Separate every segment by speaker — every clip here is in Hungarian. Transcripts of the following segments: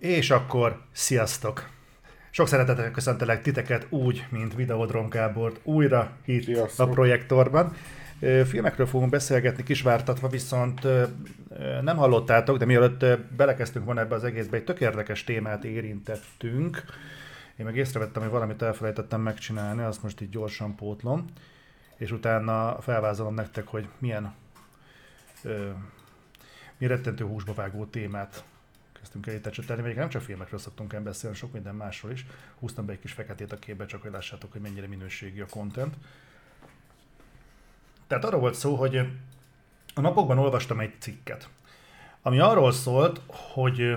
Speaker 1: És akkor sziasztok! Sok szeretettel köszöntelek titeket úgy, mint Videodrom Gábort újra itt
Speaker 2: Sziasztok.
Speaker 1: a projektorban. Filmekről fogunk beszélgetni kisvártatva, viszont nem hallottátok, de mielőtt belekezdtünk volna ebbe az egészbe, egy tök érdekes témát érintettünk. Én meg észrevettem, hogy valamit elfelejtettem megcsinálni, azt most így gyorsan pótlom, és utána felvázolom nektek, hogy milyen ö, mi rettentő húsba vágó témát kezdtünk el itt ecsetelni, még nem csak filmekről szoktunk el beszélni, sok minden másról is. Húztam be egy kis feketét a képbe, csak hogy lássátok, hogy mennyire minőségi a content. Tehát arra volt szó, hogy a napokban olvastam egy cikket, ami arról szólt, hogy,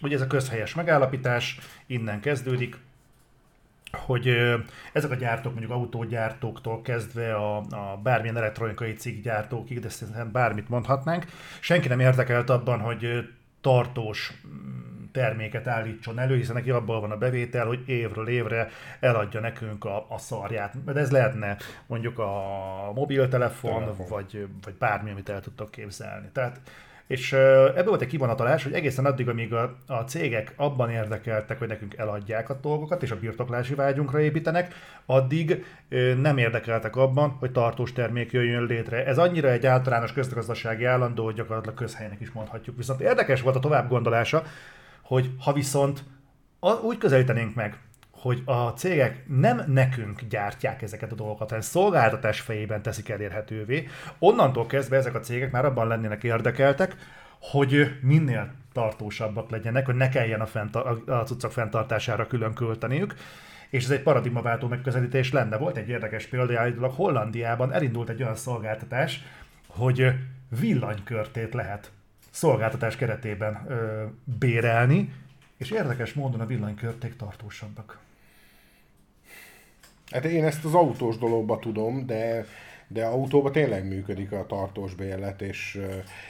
Speaker 1: hogy ez a közhelyes megállapítás innen kezdődik, hogy ezek a gyártók, mondjuk autógyártóktól kezdve a, a bármilyen elektronikai cikkgyártókig, de szerintem bármit mondhatnánk, senki nem érdekelt abban, hogy tartós mm, terméket állítson elő, hiszen neki abból van a bevétel, hogy évről évre eladja nekünk a, a szarját. De ez lehetne mondjuk a mobiltelefon,
Speaker 2: Telefon.
Speaker 1: vagy, vagy bármi, amit el tudtok képzelni. Tehát és ebből volt egy kivonatolás, hogy egészen addig, amíg a, a cégek abban érdekeltek, hogy nekünk eladják a dolgokat, és a birtoklási vágyunkra építenek, addig nem érdekeltek abban, hogy tartós termék jöjjön létre. Ez annyira egy általános közgazdasági állandó, hogy gyakorlatilag közhelynek is mondhatjuk. Viszont érdekes volt a tovább gondolása, hogy ha viszont úgy közelítenénk meg, hogy a cégek nem nekünk gyártják ezeket a dolgokat, hanem szolgáltatás fejében teszik elérhetővé. Onnantól kezdve ezek a cégek már abban lennének érdekeltek, hogy minél tartósabbak legyenek, hogy ne kelljen a, fent, a, cuccok fenntartására külön költeniük. És ez egy paradigmaváltó megközelítés lenne. Volt egy érdekes példa, állítólag Hollandiában elindult egy olyan szolgáltatás, hogy villanykörtét lehet szolgáltatás keretében ö, bérelni, és érdekes módon a villanykörték tartósabbak.
Speaker 2: Hát én ezt az autós dologba tudom, de, de autóban tényleg működik a tartós bérlet, és,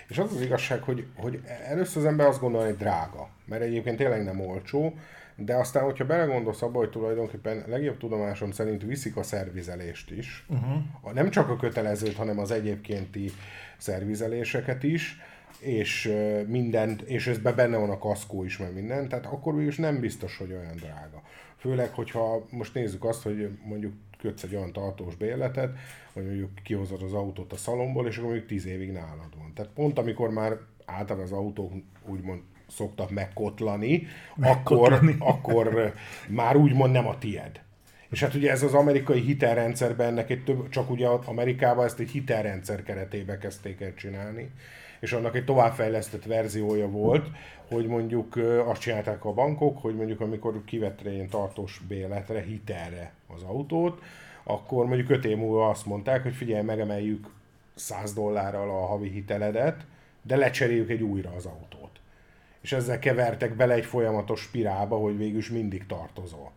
Speaker 2: és az az igazság, hogy, hogy először az ember azt gondolja, hogy drága, mert egyébként tényleg nem olcsó, de aztán, hogyha belegondolsz abba, hogy tulajdonképpen legjobb tudomásom szerint viszik a szervizelést is, uh-huh. nem csak a kötelezőt, hanem az egyébkénti szervizeléseket is, és ö, mindent, és ezben benne van a kaszkó is, meg minden, tehát akkor is nem biztos, hogy olyan drága. Főleg, hogyha most nézzük azt, hogy mondjuk kötsz egy olyan tartós bérletet, hogy mondjuk kihozod az autót a szalomból, és akkor mondjuk 10 évig nálad van. Tehát pont amikor már általában az autók úgymond szoktak megkotlani,
Speaker 1: Megkotlani.
Speaker 2: akkor, akkor már úgymond nem a tied. És hát ugye ez az amerikai hitelrendszerben ennek egy több, csak ugye Amerikában ezt egy hitelrendszer keretébe kezdték el csinálni, és annak egy továbbfejlesztett verziója volt, hogy mondjuk azt csinálták a bankok, hogy mondjuk amikor kivettre ilyen tartós bérletre, hitelre az autót, akkor mondjuk 5 év múlva azt mondták, hogy figyelj, megemeljük 100 dollárral a havi hiteledet, de lecseréljük egy újra az autót. És ezzel kevertek bele egy folyamatos spirálba, hogy végül is mindig tartozol.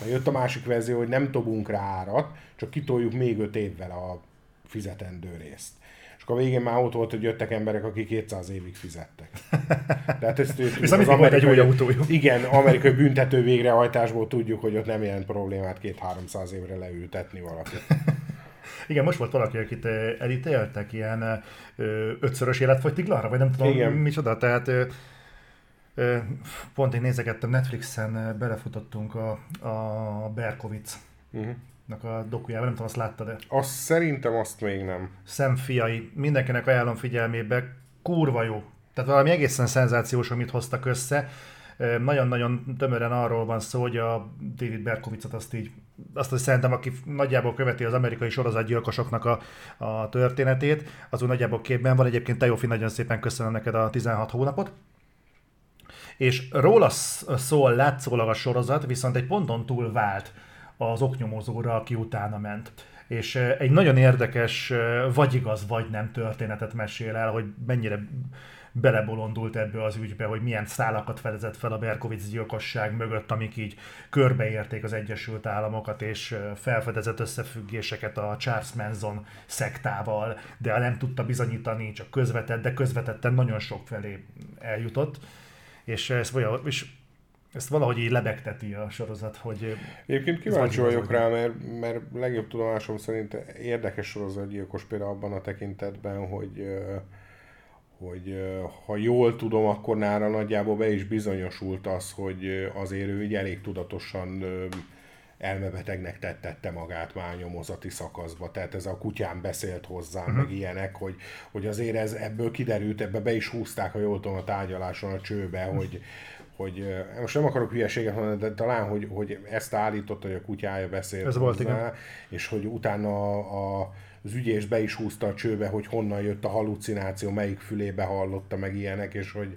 Speaker 2: Na, jött a másik verzió, hogy nem dobunk rá árat, csak kitoljuk még 5 évvel a fizetendő részt. Akkor a végén már ott volt, hogy jöttek emberek, akik 200 évig fizettek. Tehát ezt tudjuk,
Speaker 1: Viszont mindig volt egy új autójuk.
Speaker 2: Igen, amerikai büntető végrehajtásból tudjuk, hogy ott nem jelent problémát két-háromszáz évre leültetni valakit.
Speaker 1: Igen, most volt valaki, akit elítéltek ilyen ö, ötszörös életfogytiglanra, vagy nem tudom
Speaker 2: Igen.
Speaker 1: micsoda, tehát ö, ö, pont én nézegettem Netflixen, belefutottunk a, a Berkovic
Speaker 2: Uh-huh.
Speaker 1: A dokujába, nem tudom, azt láttad-e?
Speaker 2: Azt szerintem azt még nem.
Speaker 1: szemfiai, mindenkinek ajánlom figyelmébe, kurva jó. Tehát valami egészen szenzációs, amit hoztak össze. Nagyon-nagyon tömören arról van szó, hogy a David Berkovicot azt így, azt hogy szerintem, aki nagyjából követi az amerikai sorozatgyilkosoknak a, a történetét, az úgy nagyjából képben van. Egyébként Teofi, nagyon szépen köszönöm neked a 16 hónapot. És róla sz- szól látszólag a sorozat, viszont egy ponton túl vált az oknyomozóra, aki utána ment. És eh, egy nagyon érdekes, eh, vagy igaz, vagy nem történetet mesél el, hogy mennyire belebolondult ebbe az ügybe, hogy milyen szálakat fedezett fel a Berkovic gyilkosság mögött, amik így körbeérték az Egyesült Államokat, és eh, felfedezett összefüggéseket a Charles Manson szektával, de nem tudta bizonyítani, csak közvetett, de közvetetten nagyon sok felé eljutott. És ezt, valahogy- és ezt valahogy így lebegteti a sorozat, hogy
Speaker 2: Egyébként kíváncsi
Speaker 1: vagy
Speaker 2: vagyok rá, mert, mert legjobb tudomásom szerint érdekes sorozatgyilkos például abban a tekintetben, hogy, hogy ha jól tudom, akkor nála nagyjából be is bizonyosult az, hogy azért ő így elég tudatosan elmebetegnek tettette magát már nyomozati szakaszba, tehát ez a kutyám beszélt hozzá, uh-huh. meg ilyenek, hogy, hogy azért ez ebből kiderült, ebbe be is húzták, ha jól tudom, a tárgyaláson a csőbe, hogy, hogy most nem akarok hülyeséget mondani, de talán, hogy, hogy ezt állította, hogy a kutyája beszélt
Speaker 1: ez
Speaker 2: hozzá,
Speaker 1: volt, igen.
Speaker 2: és hogy utána a, a az ügyés be is húzta a csőbe, hogy honnan jött a halucináció, melyik fülébe hallotta meg ilyenek, és hogy,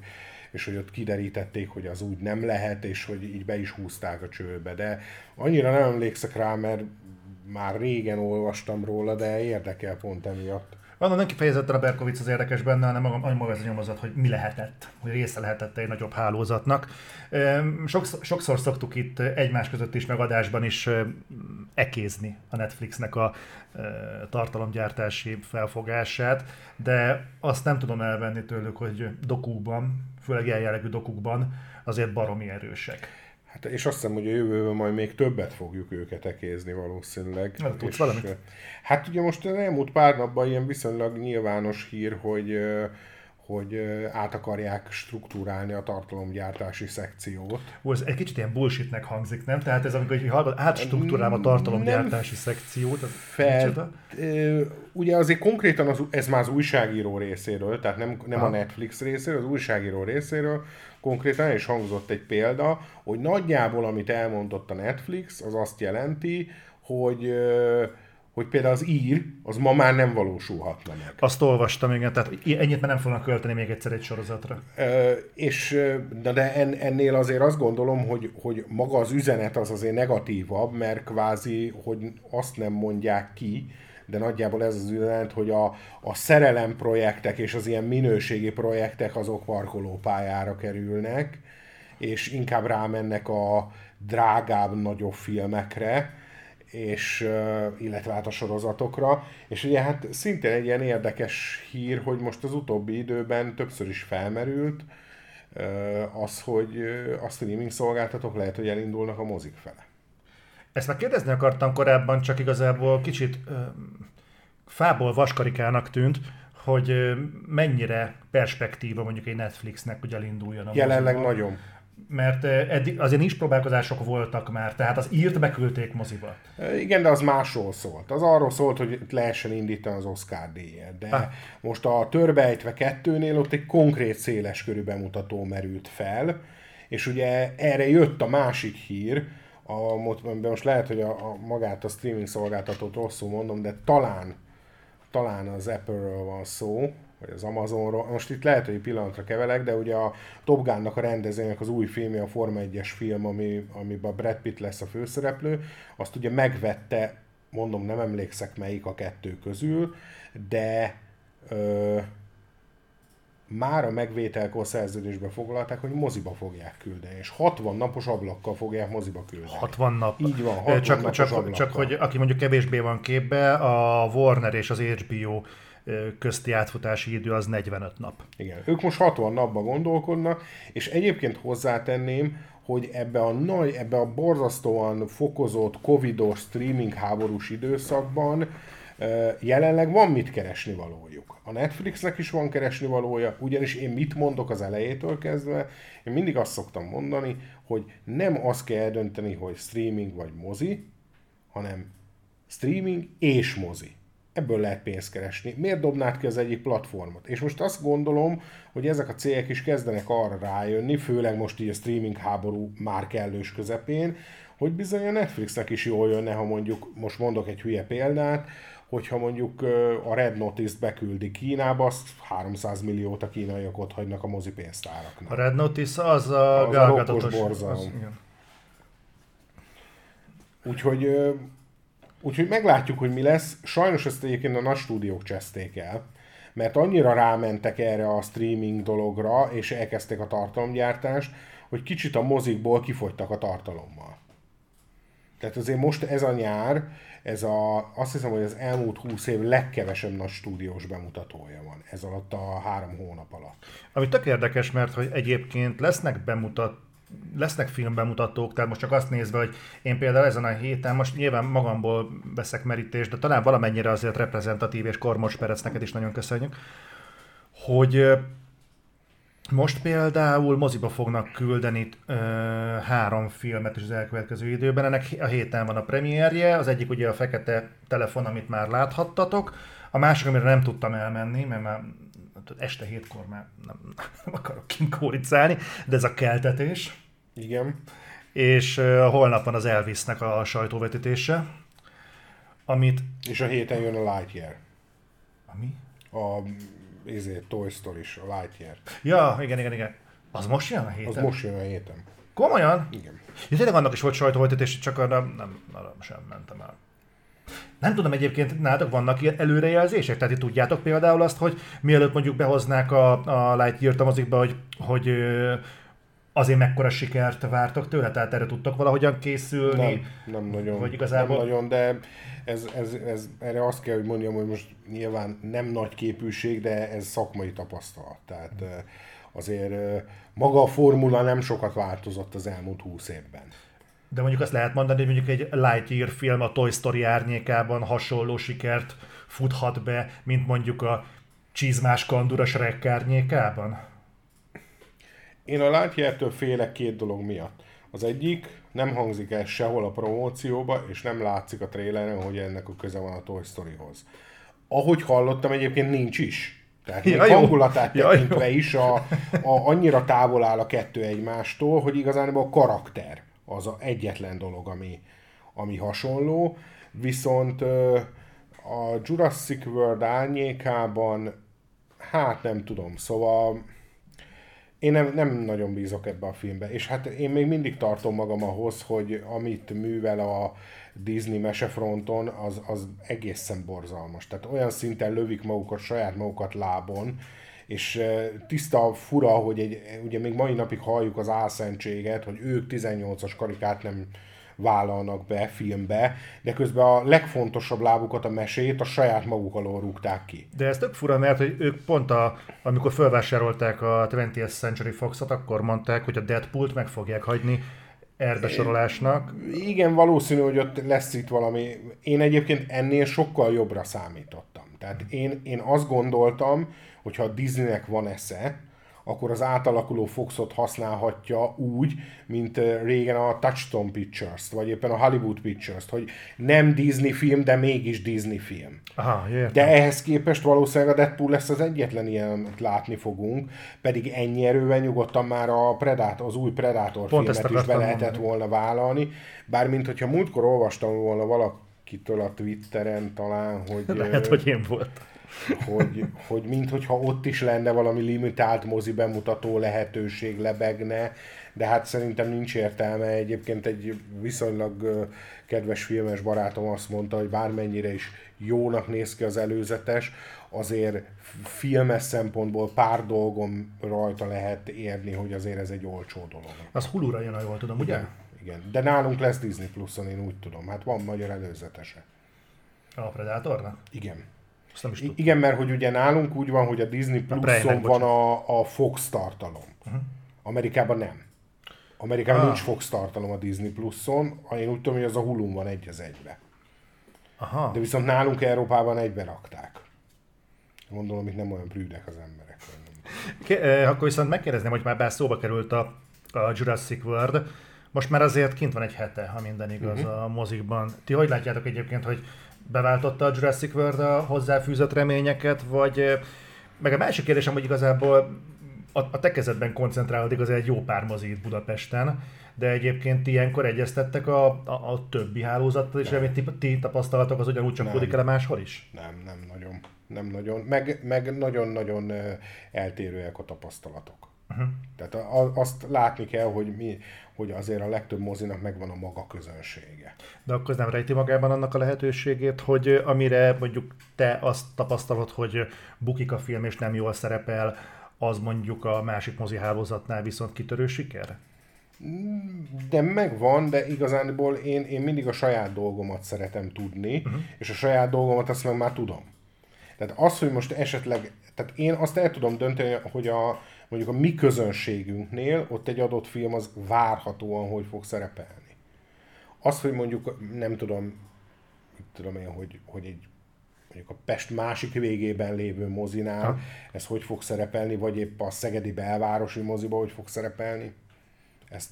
Speaker 2: és hogy ott kiderítették, hogy az úgy nem lehet, és hogy így be is húzták a csőbe. De annyira nem emlékszek rá, mert már régen olvastam róla, de érdekel pont emiatt.
Speaker 1: Van, nem kifejezetten a Berkovic az érdekes benne, hanem maga, maga ez a nyomozat, hogy mi lehetett, hogy része lehetett egy nagyobb hálózatnak. Sokszor, sokszor szoktuk itt egymás között is, megadásban is ekézni a Netflixnek a tartalomgyártási felfogását, de azt nem tudom elvenni tőlük, hogy dokukban, főleg ilyen jellegű dokukban azért baromi erősek.
Speaker 2: Hát és azt hiszem, hogy a jövőben majd még többet fogjuk őket ekézni valószínűleg.
Speaker 1: Nem tudsz valamit?
Speaker 2: Hát ugye most az elmúlt pár napban ilyen viszonylag nyilvános hír, hogy hogy át akarják struktúrálni a tartalomgyártási szekciót.
Speaker 1: Ó, ez egy kicsit ilyen bullshitnek hangzik, nem? Tehát ez amikor hallgat, átstruktúrálom a tartalomgyártási nem szekciót.
Speaker 2: Fel, ugye azért konkrétan az, ez már az újságíró részéről, tehát nem, nem a Netflix részéről, az újságíró részéről, konkrétan is hangzott egy példa, hogy nagyjából amit elmondott a Netflix, az azt jelenti, hogy hogy például az ír, az ma már nem valósulhatna meg.
Speaker 1: Azt olvastam, igen, tehát ennyit már nem fognak költeni még egyszer egy sorozatra.
Speaker 2: E, és na de en, ennél azért azt gondolom, hogy, hogy maga az üzenet az azért negatívabb, mert kvázi, hogy azt nem mondják ki, de nagyjából ez az üzenet, hogy a, a szerelem projektek és az ilyen minőségi projektek azok parkolópályára kerülnek, és inkább rámennek a drágább, nagyobb filmekre, és, illetve hát a sorozatokra, és ugye hát szintén egy ilyen érdekes hír, hogy most az utóbbi időben többször is felmerült az, hogy a streaming szolgáltatók lehet, hogy elindulnak a mozik fele.
Speaker 1: Ezt már kérdezni akartam korábban, csak igazából kicsit ö, fából vaskarikának tűnt, hogy mennyire perspektíva mondjuk egy Netflixnek, hogy elinduljon a
Speaker 2: Jelenleg moziba. nagyon
Speaker 1: mert eddig azért is próbálkozások voltak már, tehát az írt beküldték moziba.
Speaker 2: Igen, de az másról szólt. Az arról szólt, hogy lehessen indítani az Oscar díjat. De ha. most a Törbejtve kettőnél ott egy konkrét széles körű bemutató merült fel, és ugye erre jött a másik hír, a, most lehet, hogy a, a magát a streaming szolgáltatót rosszul mondom, de talán, talán az Apple-ről van szó, vagy az Amazonról. Most itt lehet, hogy pillanatra kevelek, de ugye a Top Gun-nak a rendezőnek az új filmje, a Forma 1-es film, ami, amiben Brad Pitt lesz a főszereplő, azt ugye megvette, mondom, nem emlékszek melyik a kettő közül, de ö, már a megvételkor szerződésbe foglalták, hogy moziba fogják küldeni, és 60 napos ablakkal fogják moziba küldeni.
Speaker 1: 60 nap.
Speaker 2: Így van, 60
Speaker 1: csak,
Speaker 2: napos
Speaker 1: csak, csak, hogy aki mondjuk kevésbé van képbe, a Warner és az HBO közti átfutási idő az 45 nap.
Speaker 2: Igen, ők most 60 napban gondolkodnak, és egyébként hozzátenném, hogy ebbe a nagy, ebbe a borzasztóan fokozott covidos streaming háborús időszakban jelenleg van mit keresni valójuk. A Netflixnek is van keresni valója, ugyanis én mit mondok az elejétől kezdve, én mindig azt szoktam mondani, hogy nem azt kell eldönteni, hogy streaming vagy mozi, hanem streaming és mozi ebből lehet pénzt keresni. Miért dobnád ki az egyik platformot? És most azt gondolom, hogy ezek a cégek is kezdenek arra rájönni, főleg most így a streaming háború már kellős közepén, hogy bizony a Netflixnek is jól jönne, ha mondjuk, most mondok egy hülye példát, hogyha mondjuk a Red Notice-t beküldi Kínába, azt 300 milliót a kínaiak ott hagynak a mozipénztáraknak.
Speaker 1: A Red Notice az a,
Speaker 2: az a borzalom. Úgyhogy Úgyhogy meglátjuk, hogy mi lesz. Sajnos ezt egyébként a nagy stúdiók cseszték el, mert annyira rámentek erre a streaming dologra, és elkezdték a tartalomgyártást, hogy kicsit a mozikból kifogytak a tartalommal. Tehát azért most ez a nyár, ez a, azt hiszem, hogy az elmúlt 20 év legkevesebb nagy stúdiós bemutatója van ez alatt a három hónap alatt.
Speaker 1: Ami tök érdekes, mert hogy egyébként lesznek bemutat lesznek filmbemutatók, tehát most csak azt nézve, hogy én például ezen a héten, most nyilván magamból veszek merítést, de talán valamennyire azért reprezentatív, és Kormos Perec, neked is nagyon köszönjük, hogy most például moziba fognak küldeni ö, három filmet is az elkövetkező időben. Ennek a héten van a premierje. Az egyik ugye a fekete telefon, amit már láthattatok. A másik, amire nem tudtam elmenni, mert már este hétkor már nem, nem akarok kint kóricálni, de ez a keltetés.
Speaker 2: Igen.
Speaker 1: És uh, holnap van az Elvisnek a sajtóvetítése, amit...
Speaker 2: És a héten jön a Lightyear.
Speaker 1: Ami?
Speaker 2: A ezért Toy story is, a Lightyear.
Speaker 1: Ja, igen, igen, igen. Az most jön a héten?
Speaker 2: Az most jön a héten.
Speaker 1: Komolyan?
Speaker 2: Igen.
Speaker 1: Ja, tényleg annak is volt sajtóvetítés, csak arra nem, nem, arra sem mentem el. Nem tudom egyébként, nálatok vannak ilyen előrejelzések? Tehát ti tudjátok például azt, hogy mielőtt mondjuk behoznák a, a Lightyear-t a mozikba, hogy, hogy azért mekkora sikert vártok tőle? Tehát erre tudtok valahogyan készülni?
Speaker 2: Nem, nem nagyon.
Speaker 1: Vagy igazából-
Speaker 2: Nem nagyon, de ez, ez, ez, erre azt kell, hogy mondjam, hogy most nyilván nem nagy képűség, de ez szakmai tapasztalat. Tehát azért maga a formula nem sokat változott az elmúlt húsz évben.
Speaker 1: De mondjuk azt lehet mondani, hogy mondjuk egy Lightyear film a Toy Story árnyékában hasonló sikert futhat be, mint mondjuk a csizmás kandura Shrek árnyékában?
Speaker 2: Én a Lightyear-től félek két dolog miatt. Az egyik, nem hangzik el sehol a promócióba, és nem látszik a traileren, hogy ennek a köze van a Toy Storyhoz. Ahogy hallottam, egyébként nincs is. Tehát
Speaker 1: Ja,
Speaker 2: még hangulatát
Speaker 1: Ja,
Speaker 2: tekintve
Speaker 1: jó.
Speaker 2: is a, a, annyira távol áll a kettő egymástól, hogy igazán a karakter az a egyetlen dolog, ami, ami hasonló. Viszont a Jurassic World árnyékában, hát nem tudom, szóval én nem, nem nagyon bízok ebbe a filmbe, és hát én még mindig tartom magam ahhoz, hogy amit művel a Disney mesefronton, az, az egészen borzalmas. Tehát olyan szinten lövik magukat, saját magukat lábon, és tiszta fura, hogy egy, ugye még mai napig halljuk az álszentséget, hogy ők 18-as karikát nem vállalnak be filmbe, de közben a legfontosabb lábukat, a mesét a saját maguk alól rúgták ki.
Speaker 1: De ez tök fura, mert hogy ők pont a, amikor felvásárolták a 20th Century Fox-ot, akkor mondták, hogy a Deadpool-t meg fogják hagyni erbesorolásnak.
Speaker 2: Igen, valószínű, hogy ott lesz itt valami. Én egyébként ennél sokkal jobbra számítottam. Tehát én, én azt gondoltam, hogy ha a Disneynek van esze, akkor az átalakuló Foxot használhatja úgy, mint régen a Touchstone Pictures-t, vagy éppen a Hollywood Pictures-t, hogy nem Disney film, de mégis Disney film.
Speaker 1: Aha, értem.
Speaker 2: De ehhez képest valószínűleg a Deadpool lesz az egyetlen ilyen, látni fogunk, pedig ennyi erővel nyugodtan már a Predator, az új Predator
Speaker 1: Pont
Speaker 2: filmet is be lehetett
Speaker 1: mondani.
Speaker 2: volna vállalni, bármint hogyha múltkor olvastam volna valakitől a Twitteren talán, hogy,
Speaker 1: Lehet,
Speaker 2: ö,
Speaker 1: hogy én voltam.
Speaker 2: Hogy, hogy minthogyha ott is lenne valami limitált mozi bemutató lehetőség lebegne, de hát szerintem nincs értelme. Egyébként egy viszonylag kedves filmes barátom azt mondta, hogy bármennyire is jónak néz ki az előzetes, azért filmes szempontból pár dolgom rajta lehet érni, hogy azért ez egy olcsó dolog.
Speaker 1: Az Hulu-ra jön, ha jól tudom, ugye?
Speaker 2: Igen, de nálunk lesz Disney Plus-on, én úgy tudom. Hát van magyar előzetese.
Speaker 1: A Predatornak?
Speaker 2: Igen.
Speaker 1: Azt nem is tudom.
Speaker 2: Igen, mert hogy ugye nálunk úgy van, hogy a Disney Plus-on
Speaker 1: Prime-nek,
Speaker 2: van a, a Fox tartalom. Uh-huh. Amerikában nem. Amerikában
Speaker 1: Ah.
Speaker 2: nincs Fox tartalom a Disney Plus-on, én úgy tudom, hogy az a Hulu van egy az egybe.
Speaker 1: Aha.
Speaker 2: De viszont nálunk Európában egybe rakták. Gondolom, itt nem olyan brűdek az emberek.
Speaker 1: Ké- eh, akkor viszont megkérdezném, hogy már bár szóba került a, a Jurassic World, most már azért kint van egy hete, ha minden igaz uh-huh. a mozikban. Ti hogy látjátok egyébként, hogy beváltotta a Jurassic World a hozzáfűzött reményeket, vagy meg a másik kérdésem, hogy igazából a, a te kezedben koncentrálódik az egy jó pár mozi itt Budapesten, de egyébként ilyenkor egyeztettek a, a, a többi hálózattal, és remélem ti, ti tapasztalatok az ugyanúgy csapódik el máshol is?
Speaker 2: Nem, nem nagyon. Nem nagyon. Meg, meg nagyon-nagyon eltérőek a tapasztalatok. Uh-huh. Tehát azt látni kell, hogy, mi, hogy azért a legtöbb mozinak megvan a maga közönsége.
Speaker 1: De akkor nem rejti magában annak a lehetőségét, hogy amire mondjuk te azt tapasztalod, hogy bukik a film és nem jól szerepel, az mondjuk a másik mozi hálózatnál viszont kitörő siker?
Speaker 2: De megvan, de igazából én, én mindig a saját dolgomat szeretem tudni, uh-huh. és a saját dolgomat azt meg már tudom. Tehát az, hogy most esetleg, tehát én azt el tudom dönteni, hogy a, mondjuk a mi közönségünknél ott egy adott film az várhatóan hogy fog szerepelni. Az, hogy mondjuk nem tudom, tudom én, hogy, hogy egy mondjuk a Pest másik végében lévő mozinál, ha. ez hogy fog szerepelni, vagy épp a Szegedi belvárosi moziba hogy fog szerepelni, ezt,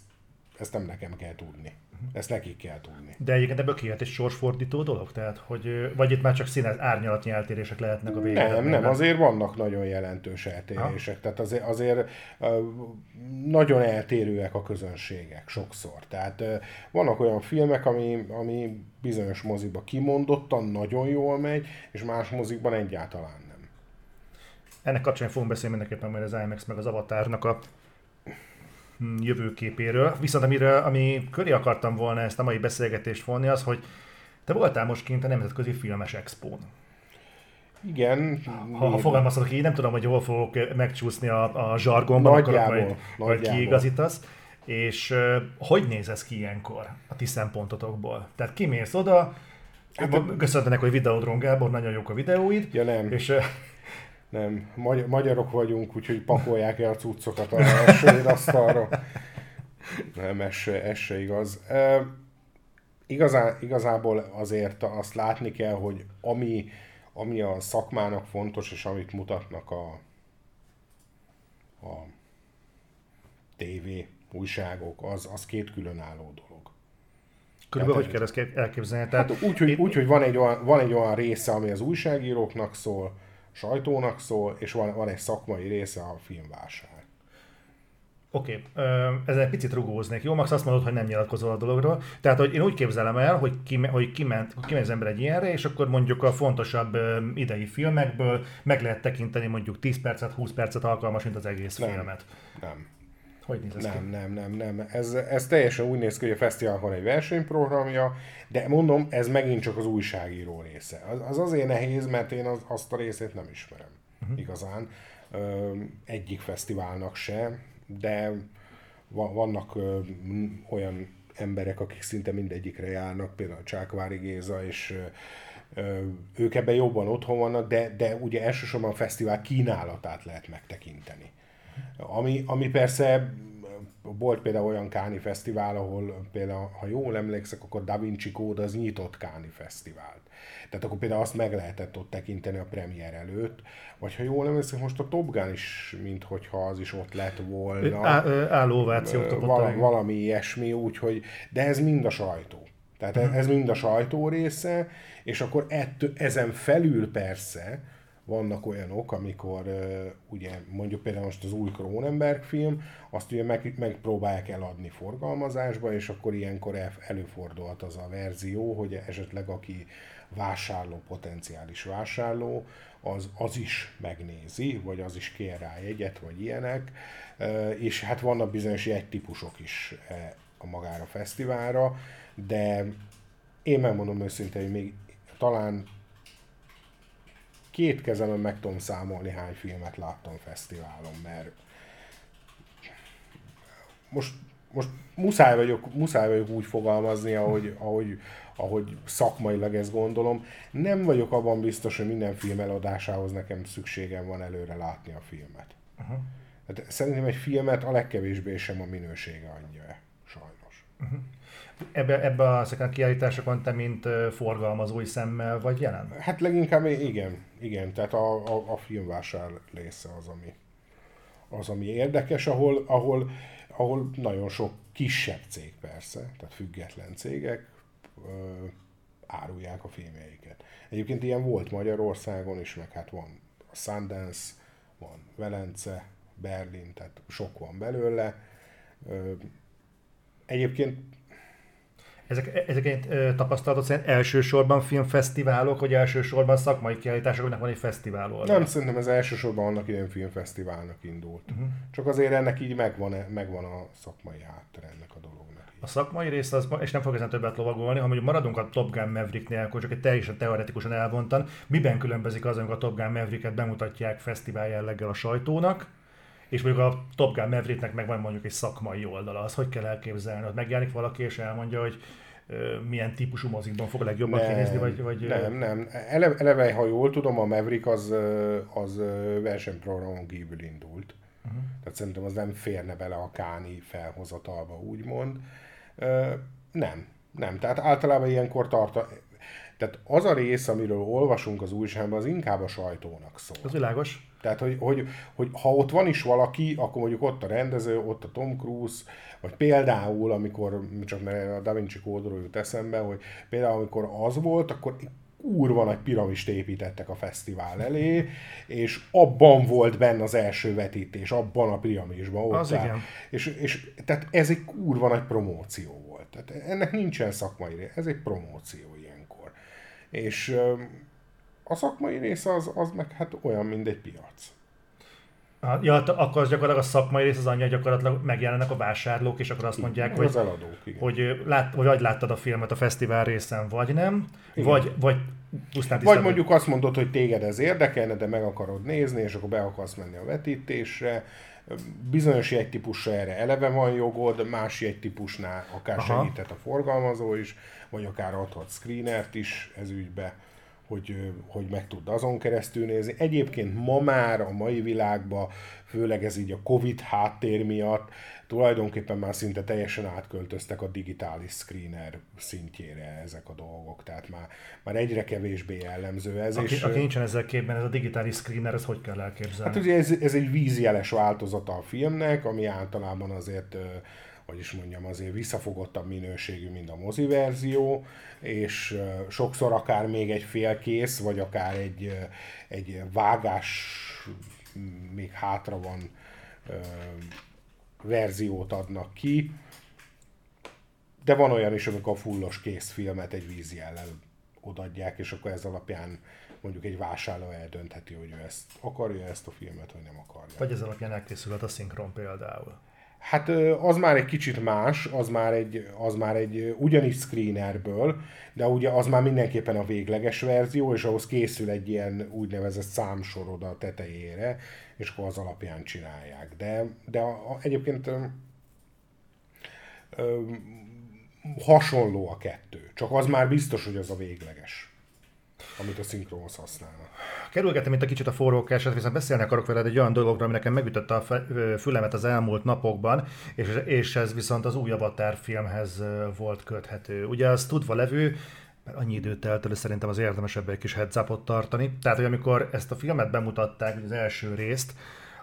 Speaker 2: ezt nem nekem kell tudni. Ezt nekik kell tudni.
Speaker 1: De egyébként ebből kijöhet egy sorsfordító dolog? Tehát, hogy, vagy itt már csak színes árnyalatnyi eltérések lehetnek a végén?
Speaker 2: Nem, nem, azért vannak nagyon jelentős eltérések. Ha? Tehát azért, azért nagyon eltérőek a közönségek sokszor. Tehát vannak olyan filmek, ami, ami bizonyos moziba kimondottan nagyon jól megy, és más mozikban egyáltalán nem.
Speaker 1: Ennek kapcsán fogunk beszélni mindenképpen majd az IMAX meg az Avatarnak a jövőképéről. Viszont amire, ami köré akartam volna ezt a mai beszélgetést vonni, az, hogy te voltál most kint a Nemzetközi Filmes Expón.
Speaker 2: Igen.
Speaker 1: Ha, ha fogalmazhatok így, nem tudom, hogy hol fogok megcsúszni a, a zsargonban,
Speaker 2: nagyjából,
Speaker 1: akkor majd, majd kiigazítasz. És hogy néz ez ki ilyenkor a ti szempontotokból? Tehát kimész oda, hát, köszöntenek, hogy videódron Gábor, nagyon jók a videóid.
Speaker 2: Ja nem.
Speaker 1: És,
Speaker 2: nem, Magy- magyarok vagyunk, úgyhogy pakolják el a cuccokat a svéd asztalra. Nem, ez se, ez se igaz. E, igazá, igazából azért azt látni kell, hogy ami, ami a szakmának fontos, és amit mutatnak a, a TV újságok, az, az két különálló dolog.
Speaker 1: Körülbelül hogy kell ezt elképzelni?
Speaker 2: Tehát, hát úgy, hogy, úgy, hogy van, egy olyan, van egy olyan része, ami az újságíróknak szól, sajtónak szól, és van, van egy szakmai része a filmvásár.
Speaker 1: Oké, okay. ezen egy picit rugóznék. Jó, Max azt mondod, hogy nem nyilatkozol a dologról. Tehát, hogy én úgy képzelem el, hogy, ki, hogy kiment, kiment az ember egy ilyenre, és akkor mondjuk a fontosabb idei filmekből meg lehet tekinteni mondjuk 10 percet, 20 percet alkalmas, mint az egész
Speaker 2: nem,
Speaker 1: filmet.
Speaker 2: Nem.
Speaker 1: Hogy néz ez
Speaker 2: nem,
Speaker 1: ki?
Speaker 2: Nem, nem, nem, Ez, ez teljesen úgy néz ki, hogy a fesztivál van egy versenyprogramja, de mondom, ez megint csak az újságíró része. Az, az azért nehéz, mert én az, azt a részét nem ismerem uh-huh. igazán. Ö, egyik fesztiválnak se, de vannak ö, olyan emberek, akik szinte mindegyikre járnak, például Csákvári Géza, és ö, ők ebben jobban otthon vannak, de, de ugye elsősorban a fesztivál kínálatát lehet megtekinteni. Ami, ami persze volt például olyan Káni Fesztivál, ahol például, ha jól emlékszek, akkor Da Vinci Code az nyitott Káni Fesztivált. Tehát akkor például azt meg lehetett ott tekinteni a premier előtt, vagy ha jól emlékszem, most a Top Gun is, minthogyha az is ott lett volna.
Speaker 1: Álló val-
Speaker 2: Valami ilyesmi, úgyhogy, de ez mind a sajtó. Tehát uh-huh. ez mind a sajtó része, és akkor ettől, ezen felül persze, vannak olyanok, amikor ugye mondjuk például most az új Cronenberg film, azt ugye meg, megpróbálják eladni forgalmazásba, és akkor ilyenkor előfordulhat az a verzió, hogy esetleg aki vásárló, potenciális vásárló, az, az is megnézi, vagy az is kér rá jegyet, vagy ilyenek, és hát vannak bizonyos jegytípusok is uh, a magára a fesztiválra, de én megmondom őszintén, hogy még talán két kezemen meg tudom számolni, hány filmet láttam fesztiválon, mert most, most muszáj, vagyok, muszáj vagyok úgy fogalmazni, ahogy, ahogy, ahogy szakmailag ezt gondolom. Nem vagyok abban biztos, hogy minden film eladásához nekem szükségem van előre látni a filmet. Uh-huh. Hát szerintem egy filmet a legkevésbé sem a minősége adja, sajnos. Uh-huh.
Speaker 1: Ebbe, ebbe a, a kiállításokon te, mint forgalmazói szemmel vagy jelen?
Speaker 2: Hát leginkább igen, igen, tehát a, a, a filmvásár része az, ami, az, ami érdekes, ahol, ahol, ahol nagyon sok kisebb cég persze, tehát független cégek ö, árulják a filmjeiket. Egyébként ilyen volt Magyarországon is, meg hát van a Sundance, van Velence, Berlin, tehát sok van belőle. Egyébként
Speaker 1: ezek, ezeket tapasztalatot szerint elsősorban filmfesztiválok, vagy elsősorban szakmai kiállításoknak van egy fesztivál oldal?
Speaker 2: Nem, szerintem ez elsősorban annak ilyen filmfesztiválnak indult. Uh-huh. Csak azért ennek így megvan, megvan a szakmai háttere ennek a dolognak.
Speaker 1: A szakmai rész, az, és nem fog ezen többet lovagolni, ha mondjuk maradunk a Top Gun Mavericknél, akkor csak egy teljesen teoretikusan elvontan, miben különbözik az, amikor a Top Gun Mavericket bemutatják fesztivál jelleggel a sajtónak, és mondjuk a Top Gun Mavericknek meg van mondjuk egy szakmai oldala, az hogy kell elképzelni? Ott megjelenik valaki és elmondja, hogy milyen típusú mozikban fog legjobban nem, kinézni, vagy, vagy...
Speaker 2: Nem, nem. Eleve, eleve, ha jól tudom, a Maverick az, az versenyprogramon kívül indult. Uh-huh. Tehát szerintem az nem férne bele a Káni felhozatalba, úgymond. Nem, nem. Tehát általában ilyenkor tart, tehát az a rész, amiről olvasunk az újságban, az inkább a sajtónak szól.
Speaker 1: Az világos.
Speaker 2: Tehát, hogy, hogy, hogy ha ott van is valaki, akkor mondjuk ott a rendező, ott a Tom Cruise, vagy például, amikor, csak mert a Da Vinci kódról jut eszembe, hogy például amikor az volt, akkor kurva nagy piramist építettek a fesztivál elé, és abban volt benne az első vetítés, abban a piramisban. Ott
Speaker 1: Az igen.
Speaker 2: És, és tehát ez egy kurva nagy promóció volt. Tehát ennek nincsen szakmai ez egy promóció ilyenkor. És a szakmai része az, az meg hát olyan, mint egy piac.
Speaker 1: Ja, hát akkor az gyakorlatilag a szakmai rész az annyi, hogy gyakorlatilag megjelennek a vásárlók, és akkor azt mondják, hogy,
Speaker 2: az eladók, igen.
Speaker 1: hogy, lát, hogy vagy láttad a filmet a fesztivál részen, vagy nem,
Speaker 2: Igen.
Speaker 1: vagy, vagy pusztán
Speaker 2: Vagy mondjuk azt mondod, hogy téged ez érdekelne, de meg akarod nézni, és akkor be akarsz menni a vetítésre. Bizonyos jegytípusra erre eleve van jogod, más jegytípusnál akár
Speaker 1: Aha.
Speaker 2: segített a forgalmazó is, vagy akár adhat screenert is ez ügybe, hogy, hogy meg tud azon keresztül nézni. Egyébként ma már a mai világban, főleg ez így a Covid háttér miatt, tulajdonképpen már szinte teljesen átköltöztek a digitális screener szintjére ezek a dolgok, tehát már, már egyre kevésbé jellemző ez.
Speaker 1: Aki,
Speaker 2: és,
Speaker 1: aki nincsen ezzel képben, ez a digitális screener, ez hogy kell elképzelni?
Speaker 2: Hát ugye ez, ez egy vízjeles változata a filmnek, ami általában azért, hogy is mondjam, azért visszafogottabb minőségű, mint a mozi verzió, és sokszor akár még egy félkész, vagy akár egy, egy vágás még hátra van verziót adnak ki. De van olyan is, amikor a fullos készfilmet egy vízjellel odaadják, és akkor ez alapján mondjuk egy vásárló eldöntheti, hogy ő ezt akarja ezt a filmet, vagy nem akarja.
Speaker 1: Vagy ez alapján elkészülhet a szinkron például.
Speaker 2: Hát az már egy kicsit más, az már egy, az már egy ugyanis screenerből, de ugye az már mindenképpen a végleges verzió, és ahhoz készül egy ilyen úgynevezett számsorod a tetejére, és akkor az alapján csinálják. De, de a, a, egyébként ö, ö, hasonló a kettő, csak az már biztos, hogy az a végleges, amit a szinkronhoz használnak.
Speaker 1: Kerülgetem itt a kicsit a forrókását, viszont beszélni akarok veled egy olyan dologról, ami nekem megütötte a fülemet az elmúlt napokban, és, és ez viszont az új Avatar filmhez volt köthető. Ugye az tudva levő, mert annyi idő telt el, szerintem az érdemes ebbe egy kis heads tartani. Tehát, hogy amikor ezt a filmet bemutatták, az első részt,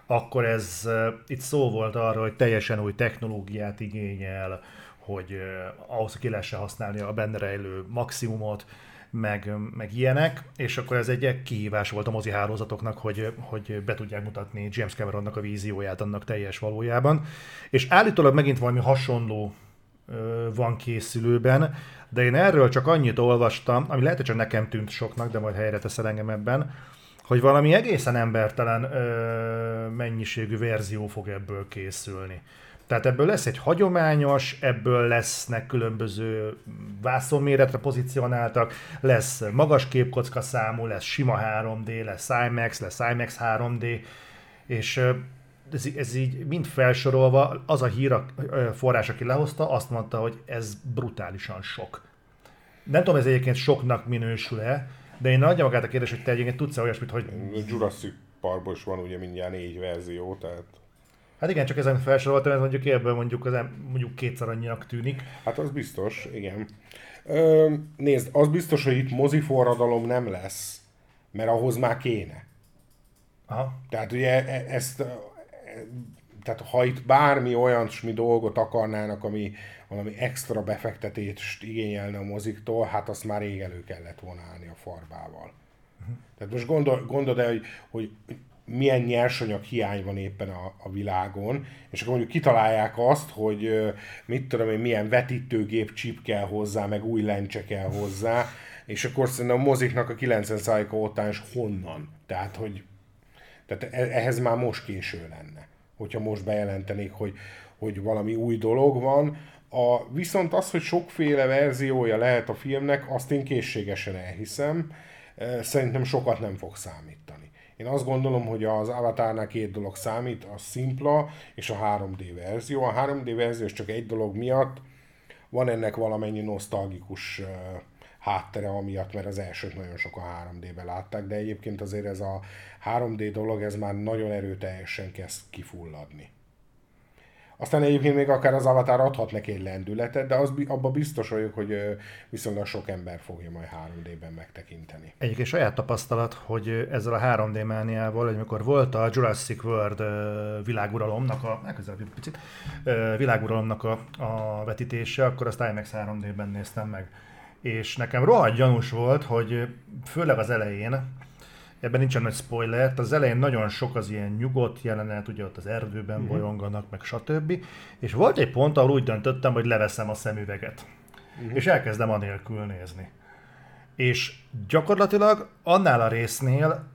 Speaker 1: akkor ez itt szó volt arról, hogy teljesen új technológiát igényel, hogy uh, ahhoz, ki lehessen használni a benne rejlő maximumot, meg, meg ilyenek, és akkor ez egy kihívás volt a mozi hálózatoknak, hogy, hogy be tudják mutatni James Cameronnak a vízióját annak teljes valójában. És állítólag megint valami hasonló van készülőben, de én erről csak annyit olvastam, ami lehet, hogy csak nekem tűnt soknak, de majd helyre teszel engem ebben, hogy valami egészen embertelen ö, mennyiségű verzió fog ebből készülni. Tehát ebből lesz egy hagyományos, ebből lesznek különböző vászonméretre pozícionáltak, lesz magas képkocka számú, lesz sima 3D, lesz IMAX, lesz IMAX 3D, és ez, ez így mind felsorolva, az a hír, forrás, aki lehozta, azt mondta, hogy ez brutálisan sok. Nem tudom, ez egyébként soknak minősül-e, de én adja magát a kérdés, hogy te egyébként tudsz-e olyasmit, hogy
Speaker 2: Jurassic Parkban is van ugye mindjárt négy verzió, tehát
Speaker 1: Hát igen, csak ezen felsoroltam, ez mondjuk ebből mondjuk, az mondjuk kétszer annyinak tűnik.
Speaker 2: Hát az biztos, igen. Ö, nézd, az biztos, hogy itt moziforradalom nem lesz, mert ahhoz már kéne.
Speaker 1: Aha.
Speaker 2: Tehát ugye e- ezt, e- tehát ha itt bármi olyasmi dolgot akarnának, ami valami extra befektetést igényelne a moziktól, hát azt már rég elő kellett vonálni a farbával. Tehát most gondol, gondold el, hogy, hogy milyen nyersanyag hiány van éppen a, a világon, és akkor mondjuk kitalálják azt, hogy mit tudom én, milyen vetítőgép chip kell hozzá, meg új lencse kell hozzá, és akkor szerintem a moziknak a 90%-a után is honnan. Tehát, hogy tehát e- ehhez már most késő lenne, hogyha most bejelentenék, hogy, hogy valami új dolog van. A, viszont az, hogy sokféle verziója lehet a filmnek, azt én készségesen elhiszem. Szerintem sokat nem fog számítani. Én azt gondolom, hogy az Avatarnál két dolog számít, a szimpla és a 3D verzió. A 3D verzió csak egy dolog miatt, van ennek valamennyi nosztalgikus háttere amiatt, mert az elsőt nagyon sokan 3D-be látták, de egyébként azért ez a 3D dolog, ez már nagyon erőteljesen kezd kifulladni. Aztán egyébként még akár az Avatar adhat neki egy lendületet, de az, abban biztos vagyok, hogy viszonylag sok ember fogja majd 3D-ben megtekinteni.
Speaker 1: Egyébként saját tapasztalat, hogy ezzel a 3D mániával, amikor volt a Jurassic World világuralomnak a, elközelebb picit, világuralomnak a, a vetítése, akkor azt IMAX 3D-ben néztem meg. És nekem rohadt gyanús volt, hogy főleg az elején, ebben nincsen nagy spoiler, az elején nagyon sok az ilyen nyugodt jelenet, ugye ott az erdőben uh-huh. bolyonganak, meg stb. És volt egy pont, ahol úgy döntöttem, hogy leveszem a szemüveget. Uh-huh. És elkezdem anélkül nézni. És gyakorlatilag annál a résznél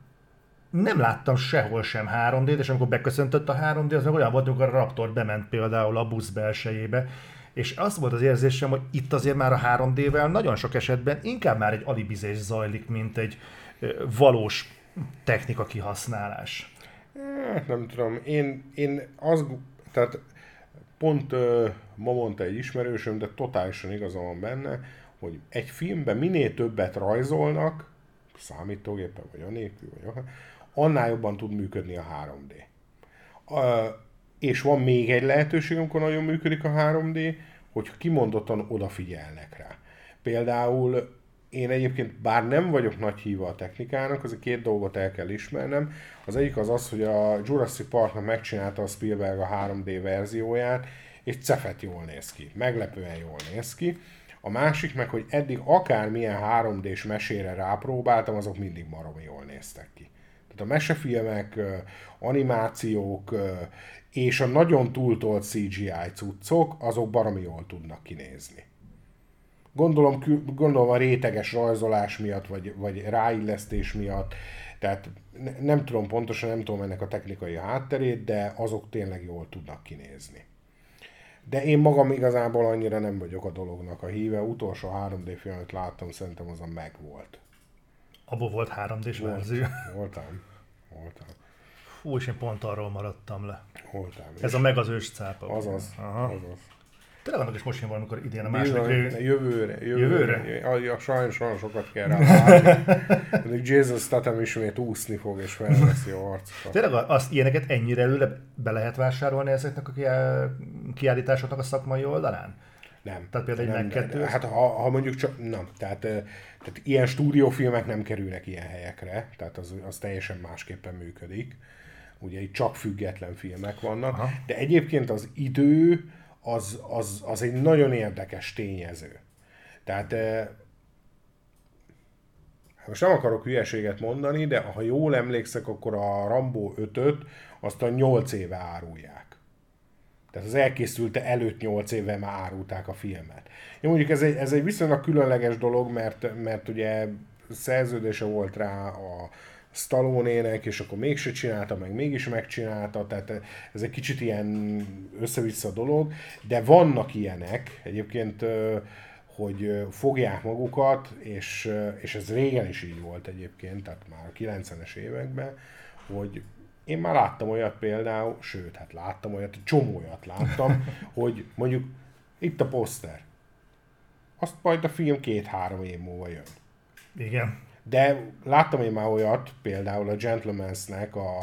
Speaker 1: nem láttam sehol sem 3D-t, és amikor beköszöntött a 3D, az meg olyan volt, amikor a Raptor bement például a busz belsejébe, és az volt az érzésem, hogy itt azért már a 3D-vel nagyon sok esetben inkább már egy alibizés zajlik, mint egy valós technika kihasználás.
Speaker 2: Hát nem tudom, én, én az, tehát pont ma mondta egy ismerősöm, de totálisan igaza van benne, hogy egy filmben minél többet rajzolnak, számítógépen, vagy anélkül, vagy annál jobban tud működni a 3D. Uh, és van még egy lehetőség, amikor nagyon működik a 3D, hogy kimondottan odafigyelnek rá. Például én egyébként bár nem vagyok nagy híva a technikának, az két dolgot el kell ismernem. Az egyik az az, hogy a Jurassic Parknak megcsinálta a Spielberg a 3D verzióját, és cefet jól néz ki, meglepően jól néz ki. A másik meg, hogy eddig akármilyen 3D-s mesére rápróbáltam, azok mindig maromi jól néztek ki. Tehát a mesefilmek, animációk és a nagyon túltolt CGI cuccok, azok baromi jól tudnak kinézni. Gondolom, gondolom a réteges rajzolás miatt, vagy, vagy ráillesztés miatt, tehát nem tudom pontosan, nem tudom ennek a technikai hátterét, de azok tényleg jól tudnak kinézni. De én magam igazából annyira nem vagyok a dolognak a híve. Utolsó 3D filmet láttam, szerintem az a meg volt.
Speaker 1: Abból volt 3D-s volt, verzió?
Speaker 2: Voltam. Voltam.
Speaker 1: Hú, és én pont arról maradtam le.
Speaker 2: Voltam.
Speaker 1: Ez a meg az ős cápa.
Speaker 2: Azaz, Aha. azaz.
Speaker 1: Tényleg annak is most jön valamikor idén a második
Speaker 2: Bizony, jövőre, jövőre.
Speaker 1: Jövőre?
Speaker 2: A, a, sajnos olyan sokat kell rá Még Jason Statham ismét úszni fog és felveszi a harcokat.
Speaker 1: Tényleg azt, ilyeneket ennyire előle be lehet vásárolni ezeknek a kiállításoknak a szakmai oldalán?
Speaker 2: Nem.
Speaker 1: Tehát például egy
Speaker 2: nem,
Speaker 1: megkettő?
Speaker 2: Hát ha, ha mondjuk csak, nem, tehát, tehát ilyen stúdiófilmek nem kerülnek ilyen helyekre, tehát az, az teljesen másképpen működik. Ugye itt csak független filmek vannak, Aha. de egyébként az idő, az, az, az egy nagyon érdekes tényező. Tehát eh, most nem akarok hülyeséget mondani, de ha jól emlékszek, akkor a Rambo 5-öt azt a 8 éve árulják. Tehát az elkészülte előtt 8 éve már árulták a filmet. Jó, mondjuk ez egy, ez egy viszonylag különleges dolog, mert, mert ugye szerződése volt rá a, Stallone-ének, és akkor mégse csinálta, meg mégis megcsinálta, tehát ez egy kicsit ilyen össze-vissza dolog, de vannak ilyenek, egyébként, hogy fogják magukat, és, és ez régen is így volt egyébként, tehát már a 90-es években, hogy én már láttam olyat például, sőt, hát láttam olyat, csomó olyat láttam, hogy mondjuk itt a poszter, azt majd a film két-három év múlva jön.
Speaker 1: Igen.
Speaker 2: De láttam én már olyat, például a Gentlemansnek a,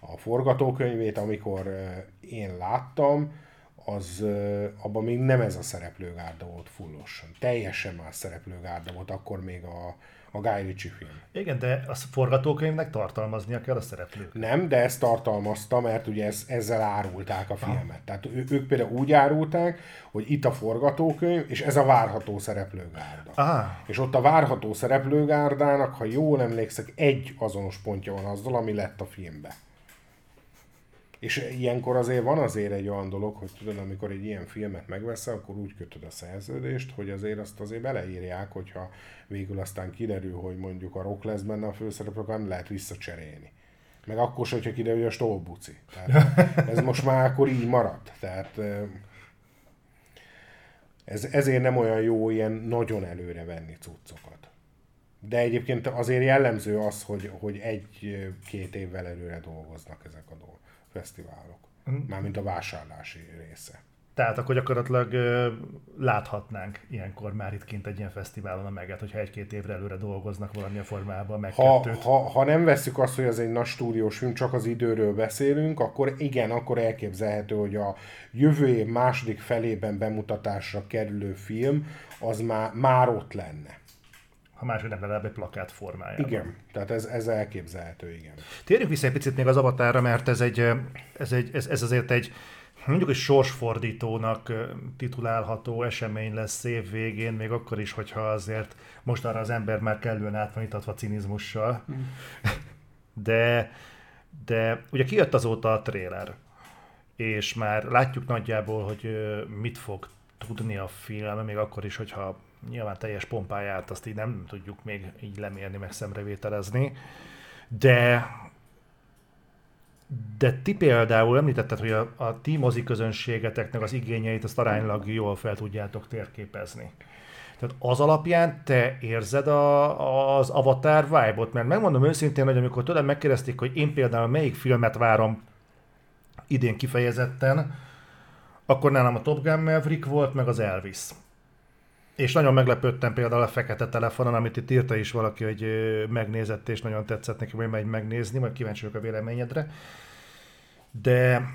Speaker 2: a forgatókönyvét, amikor én láttam, az abban még nem ez a szereplőgárda volt fullosan. Teljesen más szereplőgárda volt akkor még a, a Guy Ritchie film.
Speaker 1: Igen, de a forgatókönyvnek tartalmaznia kell a szereplők.
Speaker 2: Nem, de ezt tartalmazta, mert ugye ez, ezzel árulták a filmet. Ah. Tehát ő, ők például úgy árulták, hogy itt a forgatókönyv, és ez a várható szereplőgárda.
Speaker 1: Ah.
Speaker 2: És ott a várható szereplőgárdának, ha jól emlékszek, egy azonos pontja van azzal, ami lett a filmbe. És ilyenkor azért van azért egy olyan dolog, hogy tudod, amikor egy ilyen filmet megveszel, akkor úgy kötöd a szerződést, hogy azért azt azért beleírják, hogyha végül aztán kiderül, hogy mondjuk a rock lesz benne a főszereplő, akkor nem lehet visszacserélni. Meg akkor sem, hogyha kiderül, hogy a stolbuci. Tehát ez most már akkor így maradt. Tehát ez, ezért nem olyan jó ilyen nagyon előre venni cuccokat. De egyébként azért jellemző az, hogy, hogy egy-két évvel előre dolgoznak ezek a dolgok fesztiválok. Mm. Mármint a vásárlási része.
Speaker 1: Tehát akkor gyakorlatilag ö, láthatnánk ilyenkor már itt kint egy ilyen fesztiválon a meget, hogyha egy-két évre előre dolgoznak valamilyen formában, meg
Speaker 2: Ha,
Speaker 1: kettőt.
Speaker 2: ha, ha nem veszük azt, hogy ez egy nagy stúdiós film, csak az időről beszélünk, akkor igen, akkor elképzelhető, hogy a jövő év második felében bemutatásra kerülő film, az már, már ott lenne.
Speaker 1: Ha máshogy nem legalább egy plakát formájában.
Speaker 2: Igen, tehát ez, ez elképzelhető, igen.
Speaker 1: Térjünk vissza egy picit még az avatára, mert ez, egy, ez, egy, ez, ez azért egy mondjuk egy sorsfordítónak titulálható esemény lesz év végén, még akkor is, hogyha azért mostanra az ember már kellően át van itatva cinizmussal. De, de ugye kijött azóta a trailer, és már látjuk nagyjából, hogy mit fog tudni a film, még akkor is, hogyha nyilván teljes pompáját azt így nem tudjuk még így lemérni, meg szemrevételezni. De de ti például említetted, hogy a, a ti mozi közönségeteknek az igényeit azt aránylag jól fel tudjátok térképezni. Tehát az alapján te érzed a, az Avatar vibe-ot? Mert megmondom őszintén, hogy amikor tőlem megkérdezték, hogy én például melyik filmet várom idén kifejezetten, akkor nálam a Top Gun Maverick volt, meg az Elvis. És nagyon meglepődtem például a fekete telefonon, amit itt írta is valaki, hogy megnézett, és nagyon tetszett neki, hogy megy megnézni, majd kíváncsi vagyok a véleményedre. De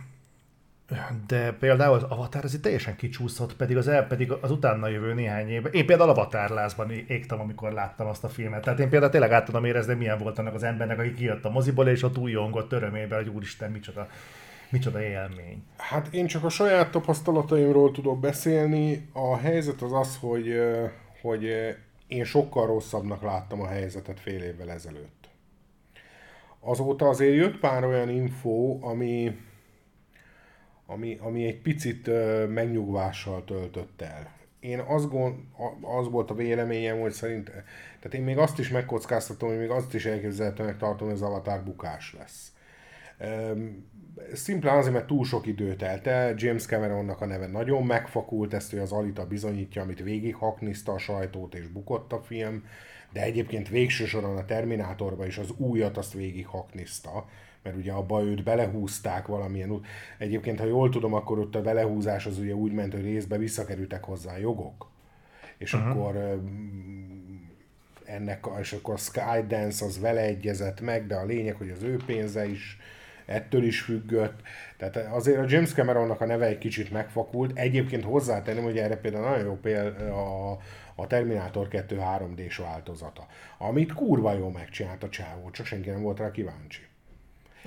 Speaker 1: de például az Avatar az itt teljesen kicsúszott, pedig az el, pedig az utána jövő néhány évben. Én például Avatar lázban égtem, amikor láttam azt a filmet. Tehát én például tényleg át tudom érezni, milyen volt annak az embernek, aki kijött a moziból, és ott újongott örömében, hogy úristen, micsoda, micsoda élmény.
Speaker 2: Hát én csak a saját tapasztalataimról tudok beszélni. A helyzet az az, hogy, hogy én sokkal rosszabbnak láttam a helyzetet fél évvel ezelőtt. Azóta azért jött pár olyan info, ami, ami, ami egy picit megnyugvással töltött el. Én azt gond, az volt a véleményem, hogy szerint, tehát én még azt is megkockáztatom, hogy még azt is elképzelhetőnek tartom, hogy az Avatar bukás lesz. Szimplán azért, mert túl sok idő telt el, James Cameronnak a neve nagyon megfakult, ezt ő az Alita bizonyítja, amit végighakniszta a sajtót és bukott a film, de egyébként végső soron a Terminátorba is az újat azt végighakniszta, mert ugye abba őt belehúzták valamilyen út. Egyébként, ha jól tudom, akkor ott a belehúzás az ugye úgy ment, hogy részbe visszakerültek hozzá jogok. És uh-huh. akkor ennek, a- és akkor a Skydance az vele egyezett meg, de a lényeg, hogy az ő pénze is ettől is függött. Tehát azért a James Cameronnak a neve egy kicsit megfakult. Egyébként hozzátenném, hogy erre például nagyon jó példa a, a Terminator 2 3D-s változata, amit kurva jól megcsinált a csávó, csak senki nem volt rá kíváncsi.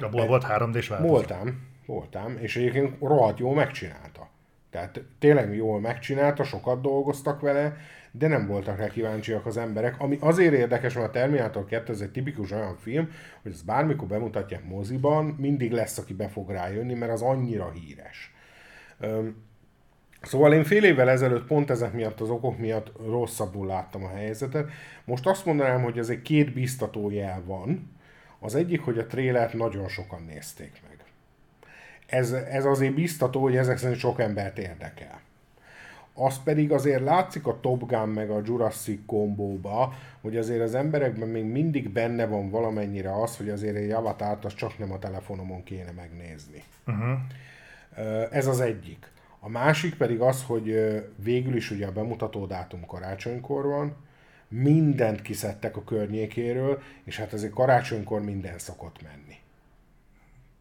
Speaker 1: Abból volt 3D-s változat.
Speaker 2: Voltam, voltam, és egyébként rohadt jól megcsinálta. Tehát tényleg jól megcsinálta, sokat dolgoztak vele, de nem voltak rá kíváncsiak az emberek. Ami azért érdekes, mert a Terminator 2 ez egy tipikus olyan film, hogy ezt bármikor bemutatják moziban, mindig lesz, aki be fog rájönni, mert az annyira híres. Szóval én fél évvel ezelőtt pont ezek miatt, az okok miatt rosszabbul láttam a helyzetet. Most azt mondanám, hogy egy két biztató jel van. Az egyik, hogy a trélert nagyon sokan nézték meg. Ez, ez azért biztató, hogy ezek szerint sok embert érdekel. Az pedig azért látszik a Top Gun meg a Jurassic kombóba, hogy azért az emberekben még mindig benne van valamennyire az, hogy azért egy avatárt az csak nem a telefonomon kéne megnézni. Uh-huh. Ez az egyik. A másik pedig az, hogy végül is ugye a bemutató dátum karácsonykor van, mindent kiszedtek a környékéről, és hát azért karácsonykor minden szokott menni.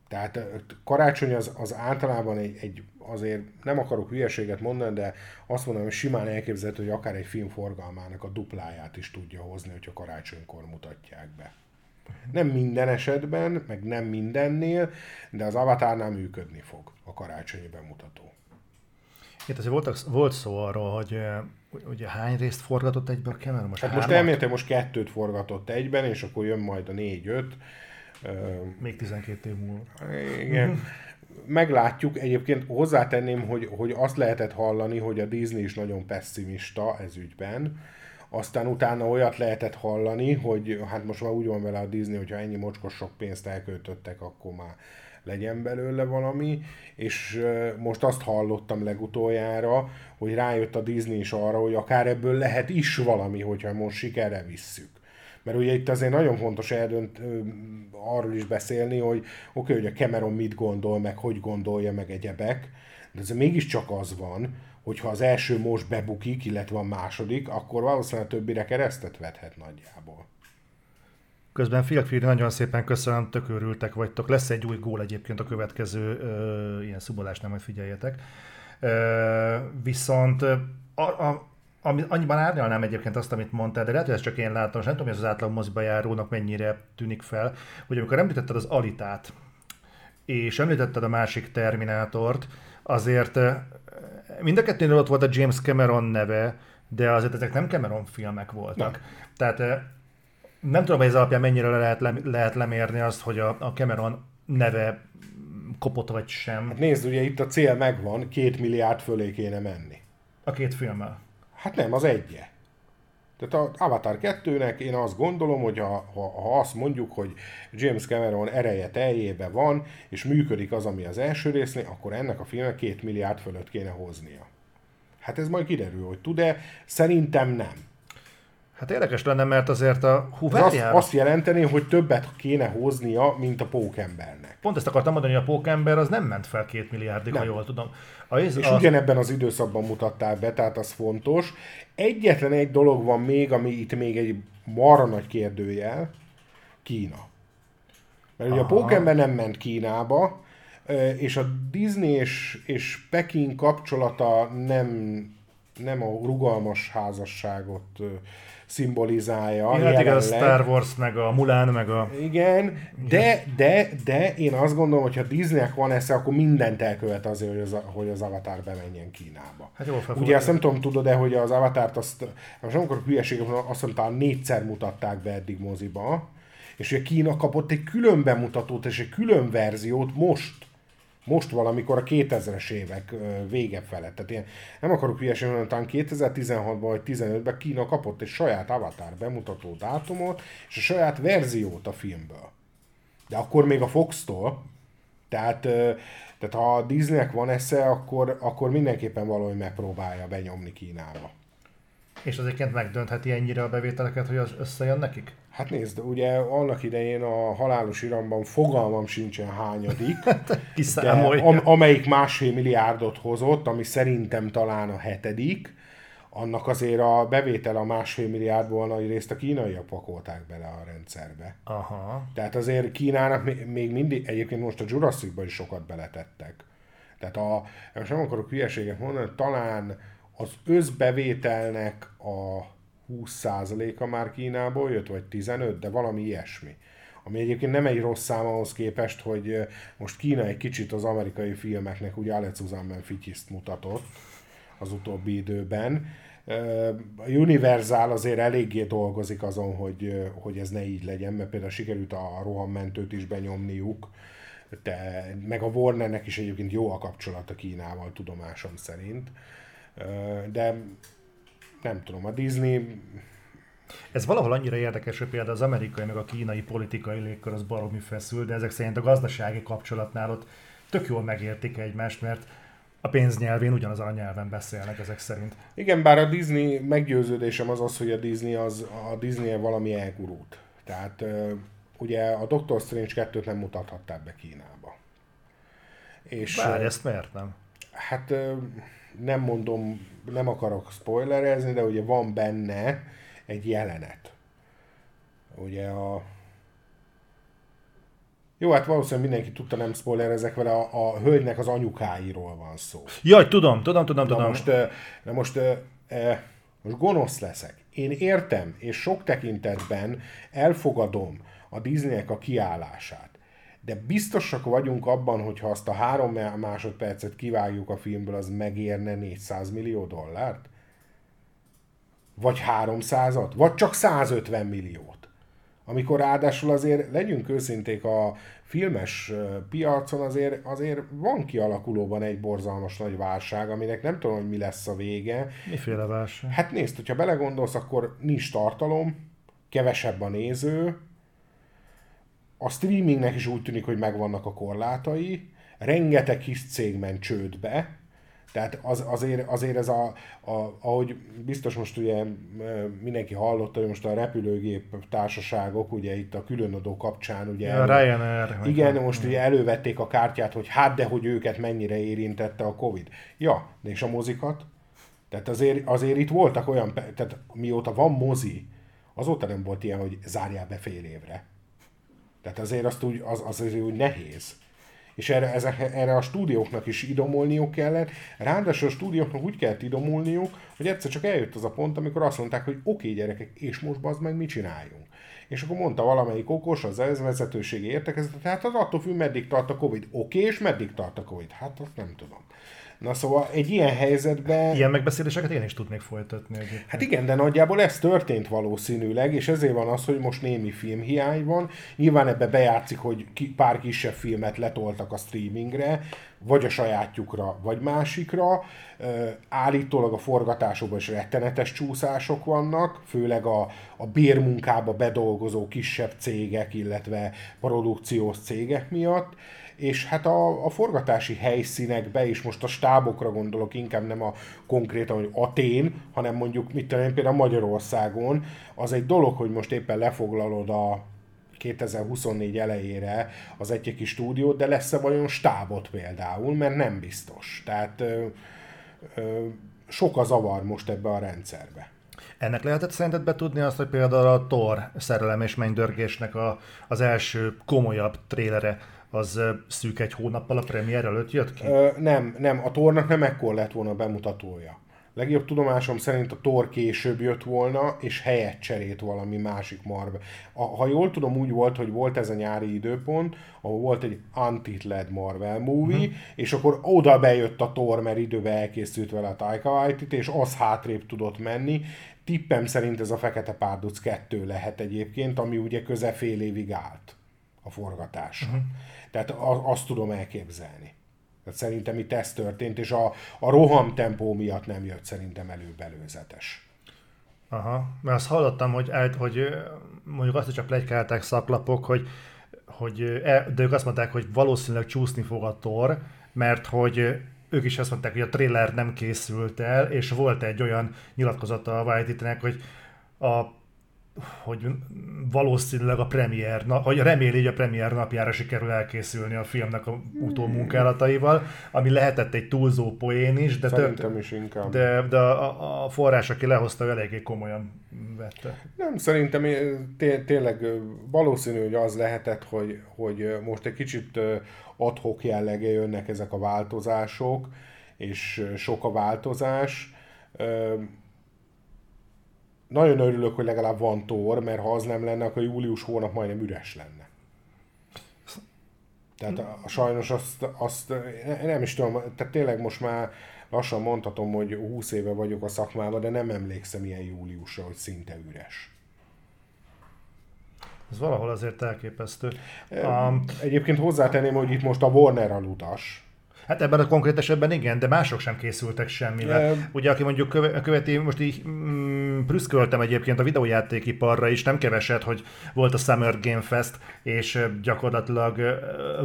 Speaker 2: Tehát karácsony az, az általában egy, egy, azért nem akarok hülyeséget mondani, de azt mondom, hogy simán elképzelhető, hogy akár egy film forgalmának a dupláját is tudja hozni, hogyha karácsonykor mutatják be. Nem minden esetben, meg nem mindennél, de az Avatárnál működni fog a karácsonyi bemutató.
Speaker 1: Itt azért voltak, volt szó arról, hogy ugye hány részt forgatott egyből Cameron? Most
Speaker 2: Hát most
Speaker 1: hármat?
Speaker 2: elméletileg most kettőt forgatott egyben, és akkor jön majd a négy-öt.
Speaker 1: Még 12 év múlva.
Speaker 2: Igen. Meglátjuk, egyébként hozzátenném, hogy, hogy azt lehetett hallani, hogy a Disney is nagyon pessimista ez ügyben. Aztán utána olyat lehetett hallani, hogy hát most már úgy van vele a Disney, hogyha ennyi mocskos sok pénzt elköltöttek, akkor már legyen belőle valami, és most azt hallottam legutoljára, hogy rájött a Disney is arra, hogy akár ebből lehet is valami, hogyha most sikerre visszük. Mert ugye itt azért nagyon fontos eldönt, arról is beszélni, hogy oké, okay, hogy a Cameron mit gondol, meg hogy gondolja, meg egyebek, De ez mégiscsak az van, hogyha az első most bebukik, illetve a második, akkor valószínűleg a többire keresztet vethet nagyjából.
Speaker 1: Közben Filkfiri, nagyon szépen köszönöm, tök örültek vagytok. Lesz egy új gól egyébként a következő ö, ilyen nem majd figyeljetek. Ö, viszont a, a, ami, annyiban árnyalnám egyébként azt, amit mondtál, de lehet, hogy ezt csak én látom, és nem tudom, hogy az átlag moziba járónak mennyire tűnik fel, hogy amikor említetted az Alitát, és említetted a másik Terminátort, azért mind a kettőnél ott volt a James Cameron neve, de azért ezek nem Cameron filmek voltak. Nem. Tehát nem tudom, hogy ez alapján mennyire lehet, le, lehet lemérni azt, hogy a, a Cameron neve kopott vagy sem.
Speaker 2: Hát nézd, ugye itt a cél megvan, két milliárd fölé kéne menni.
Speaker 1: A két filmmel?
Speaker 2: Hát nem, az egye. Tehát az Avatar 2-nek én azt gondolom, hogy ha, ha, ha azt mondjuk, hogy James Cameron ereje teljébe van, és működik az, ami az első résznél, akkor ennek a filmnek két milliárd fölött kéne hoznia. Hát ez majd kiderül, hogy tud-e. Szerintem nem.
Speaker 1: Hát érdekes lenne, mert azért a...
Speaker 2: Hú, azt, azt jelenteni, hogy többet kéne hoznia, mint a pókembernek.
Speaker 1: Pont ezt akartam mondani, hogy a pókember az nem ment fel két milliárdig, nem. ha jól tudom.
Speaker 2: A, és a... ugyanebben az időszakban mutatták be, tehát az fontos. Egyetlen egy dolog van még, ami itt még egy marra nagy kérdőjel, Kína. Mert Aha. ugye a pókember nem ment Kínába, és a Disney és, és Peking kapcsolata nem, nem a rugalmas házasságot szimbolizálja.
Speaker 1: Igen, igen, a Star Wars, meg a Mulan, meg a...
Speaker 2: Igen, de, de, de én azt gondolom, hogy ha Disneynek van esze, akkor mindent elkövet azért, hogy az, hogy az Avatar bemenjen Kínába. Hát jó, Ugye azt nem tudom, tudod-e, hogy az Avatárt azt, most nem akarok hülyeséget azt mondta, négyszer mutatták be eddig moziba, és ugye Kína kapott egy külön bemutatót és egy külön verziót most most valamikor a 2000-es évek vége felett. Tehát én nem akarok hülyeség mondani, talán 2016-ban vagy 15-ben Kína kapott egy saját avatar bemutató dátumot, és a saját verziót a filmből. De akkor még a Fox-tól, tehát, tehát ha a Disneynek van esze, akkor, akkor mindenképpen valahogy megpróbálja benyomni Kínába.
Speaker 1: És az egyébként megdöntheti ennyire a bevételeket, hogy az összejön nekik?
Speaker 2: Hát nézd, ugye annak idején a halálos iramban fogalmam sincsen hányadik, de am, amelyik másfél milliárdot hozott, ami szerintem talán a hetedik, annak azért a bevétel a másfél milliárdból nagy részt a kínaiak pakolták bele a rendszerbe. Aha. Tehát azért Kínának még mindig, egyébként most a Jurassicba is sokat beletettek. Tehát a, most nem akarok hülyeséget mondani, talán az összbevételnek a 20%-a már Kínából jött, vagy 15, de valami ilyesmi. Ami egyébként nem egy rossz szám ahhoz képest, hogy most Kína egy kicsit az amerikai filmeknek ugye Alex Uzanben fityiszt mutatott az utóbbi időben. A Universal azért eléggé dolgozik azon, hogy, hogy ez ne így legyen, mert például sikerült a rohammentőt is benyomniuk, de, meg a Warnernek is egyébként jó a kapcsolat a Kínával, tudomásom szerint. De nem tudom, a Disney...
Speaker 1: Ez valahol annyira érdekes, hogy például az amerikai meg a kínai politikai légkör az baromi feszül, de ezek szerint a gazdasági kapcsolatnál ott tök jól megértik egymást, mert a pénznyelvén ugyanaz a nyelven beszélnek ezek szerint.
Speaker 2: Igen, bár a Disney meggyőződésem az az, hogy a Disney, az, a Disney valami elgurult. Tehát ugye a Doctor Strange 2-t nem mutathatták be Kínába.
Speaker 1: És, Bár ezt miért nem?
Speaker 2: Hát nem mondom, nem akarok spoilerezni, de ugye van benne egy jelenet. Ugye a... Jó, hát valószínűleg mindenki tudta, nem spoilerezek vele, a, a hölgynek az anyukáiról van szó.
Speaker 1: Jaj, tudom, tudom, tudom, tudom. Na
Speaker 2: most, na most, most gonosz leszek. Én értem, és sok tekintetben elfogadom a Disneynek a kiállását de biztosak vagyunk abban, hogy ha azt a három másodpercet kivágjuk a filmből, az megérne 400 millió dollárt? Vagy 300-at? Vagy csak 150 milliót? Amikor ráadásul azért, legyünk őszinték, a filmes piacon azért, azért van kialakulóban egy borzalmas nagy válság, aminek nem tudom, hogy mi lesz a vége.
Speaker 1: Miféle válság?
Speaker 2: Hát nézd, hogyha belegondolsz, akkor nincs tartalom, kevesebb a néző, a streamingnek is úgy tűnik, hogy megvannak a korlátai, rengeteg kis cég ment csődbe, Tehát az, azért, azért ez a, a, ahogy biztos most ugye mindenki hallotta, hogy most a repülőgép társaságok ugye itt a különadó kapcsán ugye...
Speaker 1: Ja, elő, Ryanair.
Speaker 2: Igen, most ugye elővették a kártyát, hogy hát de hogy őket mennyire érintette a Covid. Ja, de és a mozikat? Tehát azért, azért itt voltak olyan, tehát mióta van mozi, azóta nem volt ilyen, hogy zárjál be fél évre. Tehát azért azt úgy, az, az azért úgy nehéz. És erre, ezek, erre a stúdióknak is idomolniuk kellett. Ráadásul a stúdióknak úgy kellett idomulniuk, hogy egyszer csak eljött az a pont, amikor azt mondták, hogy oké okay, gyerekek, és most bazd meg, mit csináljunk. És akkor mondta valamelyik okos, az ez vezetőségi értekezett, hát az attól függ, meddig tart a Covid. Oké, okay, és meddig tart a Covid? Hát azt nem tudom. Na szóval egy ilyen helyzetben...
Speaker 1: Ilyen megbeszéléseket én is tudnék folytatni. Egyébként.
Speaker 2: Hát igen, de nagyjából ez történt valószínűleg, és ezért van az, hogy most némi filmhiány van. Nyilván ebbe bejátszik, hogy pár kisebb filmet letoltak a streamingre, vagy a sajátjukra, vagy másikra. Állítólag a forgatásokban is rettenetes csúszások vannak, főleg a, a bérmunkába bedolgozó kisebb cégek, illetve produkciós cégek miatt és hát a, a forgatási helyszínekbe, és most a stábokra gondolok, inkább nem a konkrétan, hogy Atén, hanem mondjuk, mit tudom én, például Magyarországon, az egy dolog, hogy most éppen lefoglalod a 2024 elejére az egy stúdiót, de lesz-e vajon stábot például, mert nem biztos. Tehát ö, ö, sok a zavar most ebbe a rendszerbe.
Speaker 1: Ennek lehetett szerinted betudni azt, hogy például a Thor szerelem és mennydörgésnek a, az első komolyabb trélere az szűk egy hónappal a premier előtt jött ki?
Speaker 2: Ö, nem, nem, a tornak nem ekkor lett volna a bemutatója. Legjobb tudomásom szerint a Tor később jött volna, és helyet cserélt valami másik marbe. A, ha jól tudom, úgy volt, hogy volt ez a nyári időpont, ahol volt egy antitled Marvel movie, uh-huh. és akkor oda bejött a Thor, mert időben elkészült vele a Taika Waititi, és az hátrébb tudott menni. Tippem szerint ez a Fekete Párduc 2 lehet egyébként, ami ugye köze fél évig állt a forgatás. Uh-huh. Tehát azt tudom elképzelni. Tehát szerintem itt ez történt, és a, a roham tempó miatt nem jött szerintem előbelőzetes.
Speaker 1: Aha, mert azt hallottam, hogy, hogy mondjuk azt is csak plegykálták szaklapok, hogy, hogy e, de ők azt mondták, hogy valószínűleg csúszni fog a tor, mert hogy ők is azt mondták, hogy a trailer nem készült el, és volt egy olyan nyilatkozata a White hogy a hogy valószínűleg a premier, hogy reméli, hogy a premier napjára sikerül elkészülni a filmnek a utómunkálataival, ami lehetett egy túlzó poén is,
Speaker 2: de, tört, is inkább.
Speaker 1: de, de a, a forrás, aki lehozta, eléggé komolyan vette.
Speaker 2: Nem, szerintem té- tényleg valószínű, hogy az lehetett, hogy, hogy most egy kicsit adhok jellege jönnek ezek a változások, és sok a változás nagyon örülök, hogy legalább van tor, mert ha az nem lenne, akkor július hónap majdnem üres lenne. Tehát a, a, sajnos azt, azt nem is tudom, tehát tényleg most már lassan mondhatom, hogy 20 éve vagyok a szakmában, de nem emlékszem ilyen júliusra, hogy szinte üres.
Speaker 1: Ez valahol azért elképesztő.
Speaker 2: Egyébként hozzátenném, hogy itt most a Warner alutas,
Speaker 1: Hát ebben a konkrét esetben igen, de mások sem készültek semmivel. De... Ugye, aki mondjuk köve, követi, most így mm, prüszköltem egyébként a videójátékiparra is, nem keveset, hogy volt a Summer Game Fest, és gyakorlatilag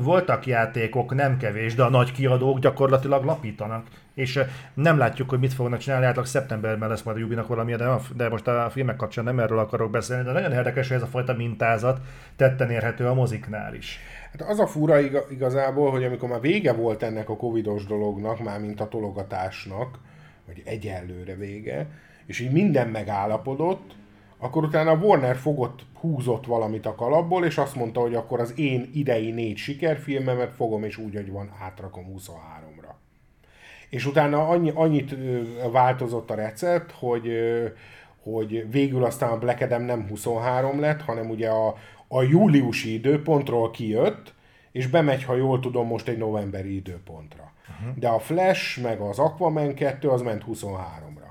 Speaker 1: voltak játékok, nem kevés, de a nagy kiadók gyakorlatilag lapítanak és nem látjuk, hogy mit fognak csinálni, átlag szeptemberben lesz majd a Jubinak valami, de, de most a filmek kapcsán nem erről akarok beszélni, de nagyon érdekes, hogy ez a fajta mintázat tetten érhető a moziknál is.
Speaker 2: Hát az a fura igazából, hogy amikor már vége volt ennek a covidos dolognak, már mint a tologatásnak, vagy egyelőre vége, és így minden megállapodott, akkor utána Warner fogott, húzott valamit a kalapból, és azt mondta, hogy akkor az én idei négy sikerfilmemet fogom, és úgy, hogy van, átrakom 23-ra. És utána annyi, annyit változott a recept, hogy, hogy végül aztán a Black Adam nem 23 lett, hanem ugye a, a júliusi időpontról kijött, és bemegy, ha jól tudom, most egy novemberi időpontra. Uh-huh. De a Flash meg az Aquaman 2 az ment 23-ra.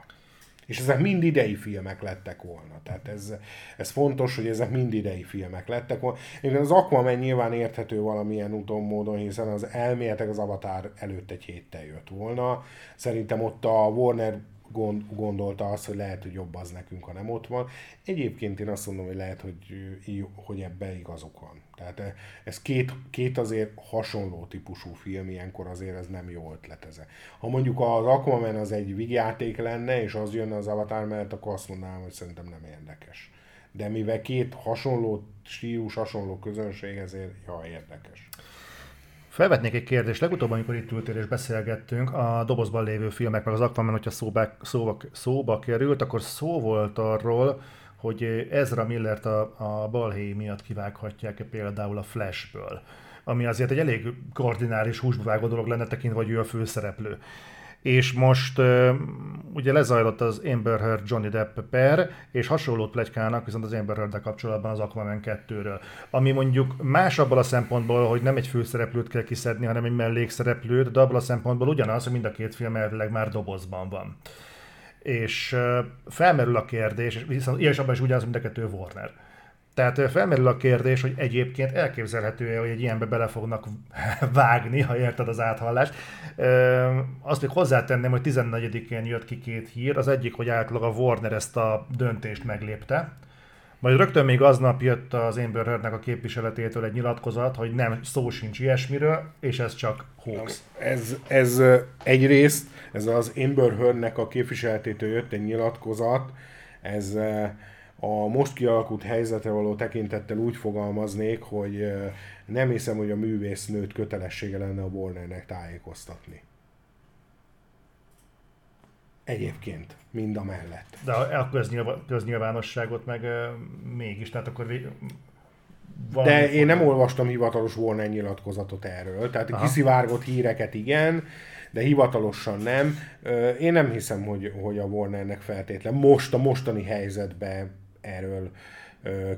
Speaker 2: És ezek mind idei filmek lettek volna. Tehát ez, ez fontos, hogy ezek mind idei filmek lettek volna. Én az Aquaman nyilván érthető valamilyen úton módon, hiszen az elméletek az Avatar előtt egy héttel jött volna. Szerintem ott a Warner gond, gondolta azt, hogy lehet, hogy jobb az nekünk, ha nem ott van. Egyébként én azt mondom, hogy lehet, hogy, hogy ebben igazuk van. Tehát ez két, két azért hasonló típusú film, ilyenkor azért ez nem jó ötlet ez. Ha mondjuk az Aquaman az egy vigyáték lenne, és az jönne az Avatar mellett, akkor azt mondanám, hogy szerintem nem érdekes. De mivel két hasonló stílus, hasonló közönség, ezért ja, érdekes.
Speaker 1: Felvetnék egy kérdést. Legutóbb, amikor itt ültél és beszélgettünk, a dobozban lévő filmek, meg az Aquaman, hogyha szóba, szóba, szóba került, akkor szó volt arról, hogy Ezra Millert a, a balhé miatt kivághatják például a Flashből ami azért egy elég kardinális húsba dolog lenne tekintve, hogy ő a főszereplő és most ugye lezajlott az Amber Heard Johnny Depp per, és hasonlót plegykálnak viszont az Amber heard kapcsolatban az Aquaman 2-ről. Ami mondjuk más abból a szempontból, hogy nem egy főszereplőt kell kiszedni, hanem egy mellékszereplőt, de abból a szempontból ugyanaz, hogy mind a két film elvileg már dobozban van. És felmerül a kérdés, és viszont ilyen is abban ugyanaz, mind a kettő Warner tehát felmerül a kérdés, hogy egyébként elképzelhető-e, hogy egy ilyenbe bele fognak vágni, ha érted az áthallást. Azt még hozzátenném, hogy 14-én jött ki két hír. Az egyik, hogy átlag a Warner ezt a döntést meglépte. Majd rögtön még aznap jött az Amber Heardnek a képviseletétől egy nyilatkozat, hogy nem szó sincs ilyesmiről, és ez csak hoax.
Speaker 2: Ez, ez egyrészt, ez az Amber Heardnek a képviseletétől jött egy nyilatkozat, ez a most kialakult helyzetre való tekintettel úgy fogalmaznék, hogy nem hiszem, hogy a művésznőt kötelessége lenne a Warnernek tájékoztatni. Egyébként, mind a mellett.
Speaker 1: De a köznyilv- köznyilvánosságot meg mégis, tehát akkor
Speaker 2: de én nem olvastam hivatalos Warner nyilatkozatot erről, tehát Aha. kiszivárgott híreket igen, de hivatalosan nem. Én nem hiszem, hogy, hogy a Warnernek feltétlen most a mostani helyzetben erről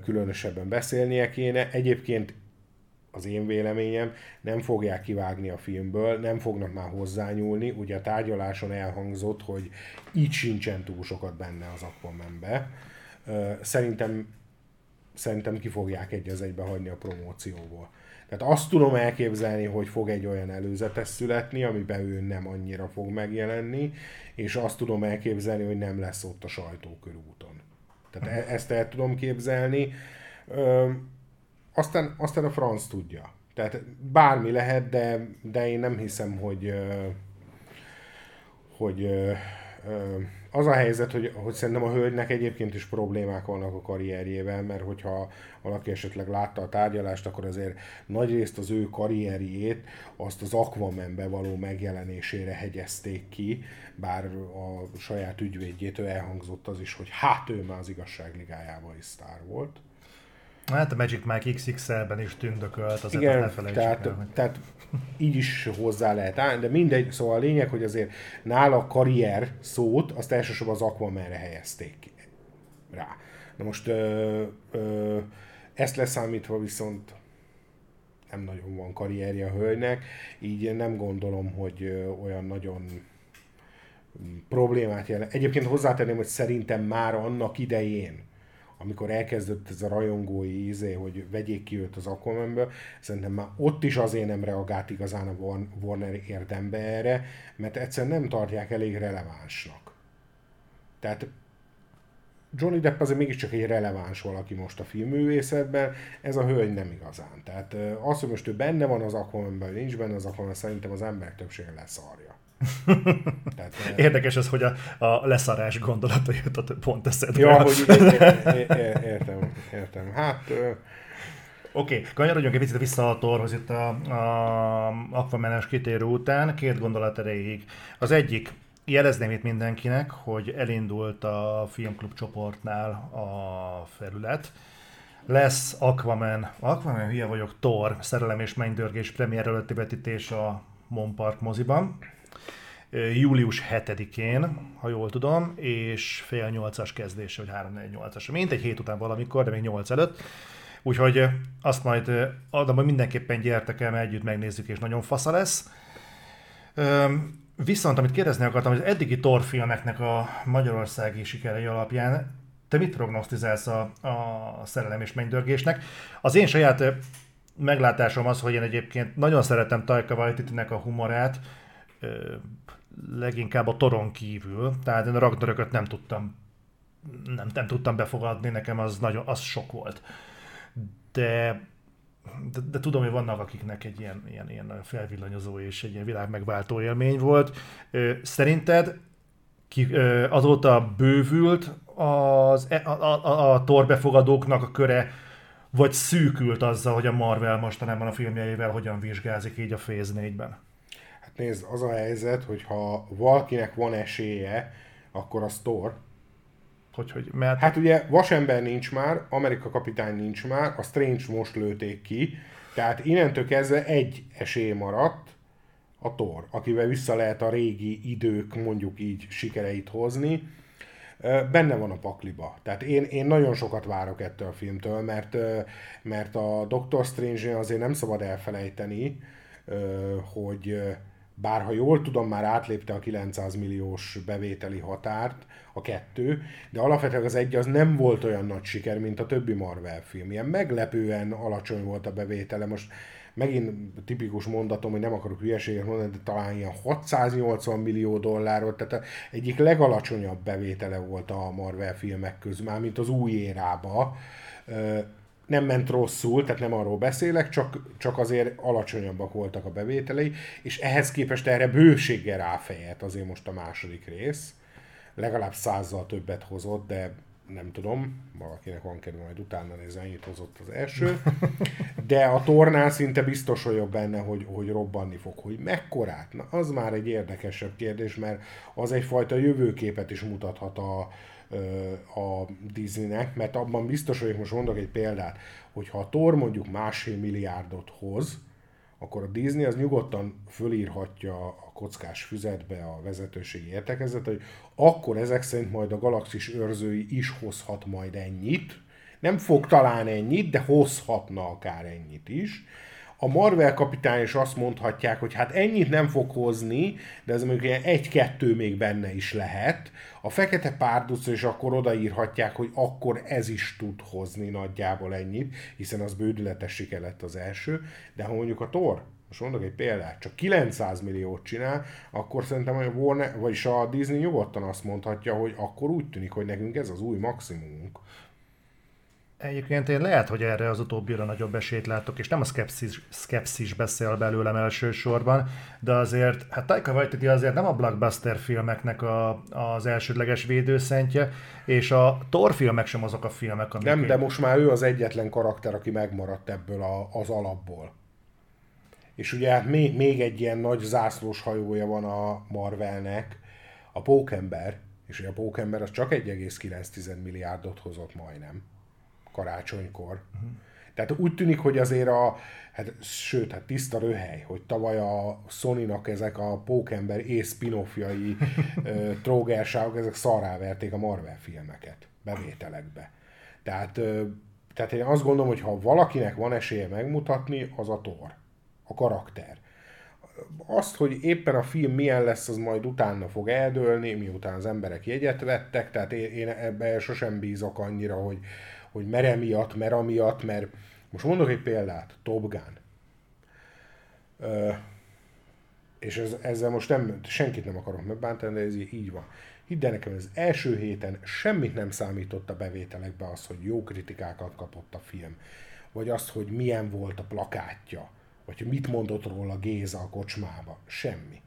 Speaker 2: különösebben beszélnie kéne. Egyébként az én véleményem, nem fogják kivágni a filmből, nem fognak már hozzányúlni. Ugye a tárgyaláson elhangzott, hogy így sincsen túl sokat benne az Aquaman-be. Szerintem, szerintem ki fogják egy az egybe hagyni a promócióból. Tehát azt tudom elképzelni, hogy fog egy olyan előzetes születni, amiben ő nem annyira fog megjelenni, és azt tudom elképzelni, hogy nem lesz ott a sajtókörúton. Tehát e- ezt el tudom képzelni. Ö, aztán, aztán a franc tudja. Tehát bármi lehet, de, de én nem hiszem, hogy, hogy az a helyzet, hogy, hogy szerintem a hölgynek egyébként is problémák vannak a karrierjével, mert hogyha valaki esetleg látta a tárgyalást, akkor azért nagyrészt az ő karrierjét azt az Aquaman-be való megjelenésére hegyezték ki, bár a saját ügyvédjétől elhangzott az is, hogy hát ő már az igazságligájában is sztár volt.
Speaker 1: Hát a Magic Mike XXL-ben is tündökölt,
Speaker 2: azért Igen, ne tehát, el, hogy... tehát így is hozzá lehet állni, de mindegy, szóval a lényeg, hogy azért nála karrier szót, azt elsősorban az Aquaman-re helyezték rá. Na most ö, ö, ezt leszámítva viszont nem nagyon van karrierje a hölgynek, így nem gondolom, hogy olyan nagyon problémát jelent. Egyébként hozzátenném, hogy szerintem már annak idején, amikor elkezdett ez a rajongói ízé, hogy vegyék ki őt az Aquamanből, szerintem már ott is azért nem reagált igazán a Warner érdembe erre, mert egyszerűen nem tartják elég relevánsnak. Tehát Johnny Depp azért mégiscsak egy releváns valaki most a filmművészetben, ez a hölgy nem igazán. Tehát az, hogy most ő benne van az Aquamanben, nincs benne az Aquaman, szerintem az emberek többsége leszarja.
Speaker 1: Tehát, Érdekes az, hogy a, a leszarás gondolata jutott pont eszedbe.
Speaker 2: Ja, hogy értem, értem. Hát...
Speaker 1: Oké, okay, kanyarodjunk egy picit vissza a torhoz itt a, a Aquamanes kitérő után, két gondolat erejéig. Az egyik, jelezném itt mindenkinek, hogy elindult a filmklub csoportnál a felület, lesz Aquaman, Aquaman hülye vagyok, Thor, szerelem és mennydörgés premier előtti vetítés a Monpark moziban július 7-én, ha jól tudom, és fél nyolcas kezdése, vagy 3 4 8 as Mint egy hét után valamikor, de még 8 előtt. Úgyhogy azt majd adom, hogy mindenképpen gyertek el, mert együtt megnézzük, és nagyon fasza lesz. Viszont, amit kérdezni akartam, az eddigi Thor filmeknek a magyarországi sikerei alapján te mit prognosztizálsz a, a szerelem és mennydörgésnek? Az én saját meglátásom az, hogy én egyébként nagyon szeretem Taika waititi a humorát, leginkább a toron kívül, tehát én a Ragnarököt nem tudtam nem, nem tudtam befogadni, nekem az nagyon, az sok volt. De, de, de tudom, hogy vannak akiknek egy ilyen, ilyen, ilyen felvillanyozó és egy ilyen világ megváltó élmény volt. Szerinted ki, azóta bővült az, e, a, a, a, a torbefogadóknak a köre, vagy szűkült azzal, hogy a Marvel mostanában a filmjeivel hogyan vizsgázik így a Phase 4-ben?
Speaker 2: Hát nézd, az a helyzet, hogy ha valakinek van esélye, akkor az Thor.
Speaker 1: Hogy, hogy, mert...
Speaker 2: Hát ugye Vasember nincs már, Amerika kapitány nincs már, a Strange most lőték ki, tehát innentől kezdve egy esély maradt, a Thor, akivel vissza lehet a régi idők, mondjuk így sikereit hozni benne van a pakliba. Tehát én, én nagyon sokat várok ettől a filmtől, mert, mert a Doctor Strange azért nem szabad elfelejteni, hogy bár ha jól tudom, már átlépte a 900 milliós bevételi határt, a kettő, de alapvetően az egy az nem volt olyan nagy siker, mint a többi Marvel film. Ilyen meglepően alacsony volt a bevétele. Most megint tipikus mondatom, hogy nem akarok hülyeséget mondani, de talán ilyen 680 millió dollárot, tehát egyik legalacsonyabb bevétele volt a Marvel filmek közül, már mint az új érába. Nem ment rosszul, tehát nem arról beszélek, csak, csak azért alacsonyabbak voltak a bevételei, és ehhez képest erre bőséggel ráfejelt azért most a második rész. Legalább százzal többet hozott, de nem tudom, valakinek van kedve majd utána nézni, ennyit hozott az első, de a tornán szinte biztos vagyok benne, hogy, hogy robbanni fog. Hogy mekkorát? Na, az már egy érdekesebb kérdés, mert az egyfajta jövőképet is mutathat a, a Disneynek, mert abban biztos vagyok, most mondok egy példát, hogy ha a tor mondjuk másfél milliárdot hoz, akkor a Disney az nyugodtan fölírhatja a kockás füzetbe a vezetőségi értekezet, hogy akkor ezek szerint majd a galaxis őrzői is hozhat majd ennyit, nem fog talán ennyit, de hozhatna akár ennyit is, a Marvel kapitány is azt mondhatják, hogy hát ennyit nem fog hozni, de ez mondjuk ilyen egy-kettő még benne is lehet. A Fekete Párduc is akkor odaírhatják, hogy akkor ez is tud hozni nagyjából ennyit, hiszen az bődületes siker lett az első, de ha mondjuk a Thor most mondok egy példát, csak 900 milliót csinál, akkor szerintem a Warner, vagyis a Disney nyugodtan azt mondhatja, hogy akkor úgy tűnik, hogy nekünk ez az új maximumunk.
Speaker 1: Egyébként én lehet, hogy erre az utóbbira nagyobb esélyt látok, és nem a szkepszis, szkepszis beszél belőlem elsősorban, de azért, hát Taika Waititi azért nem a blockbuster filmeknek a, az elsődleges védőszentje, és a Thor filmek sem azok a filmek,
Speaker 2: amik... Nem, de most már ő az egyetlen karakter, aki megmaradt ebből a, az alapból. És ugye hát még, még egy ilyen nagy zászlós hajója van a Marvelnek, a Pókember, és ugye a Pókember az csak 1,9 milliárdot hozott majdnem karácsonykor. Uh-huh. Tehát úgy tűnik, hogy azért a, hát, sőt, hát tiszta röhely, hogy tavaly a Sony-nak ezek a Pókember és spin-offjai trógerságok, ezek szarrá verték a Marvel filmeket bevételekbe. Tehát, ö, tehát én azt gondolom, hogy ha valakinek van esélye megmutatni, az a Thor, a karakter. Azt, hogy éppen a film milyen lesz, az majd utána fog eldőlni, miután az emberek jegyet vettek, tehát én, én ebben sosem bízok annyira, hogy, hogy mer emiatt, mer amiatt, mert most mondok egy példát, Top Gun. Ö, és ez, ezzel most nem, senkit nem akarok megbántani, de ez így van. Hidd el nekem, az első héten semmit nem számított a bevételekbe az, hogy jó kritikákat kapott a film, vagy azt, hogy milyen volt a plakátja, vagy hogy mit mondott róla Géza a kocsmába. Semmi.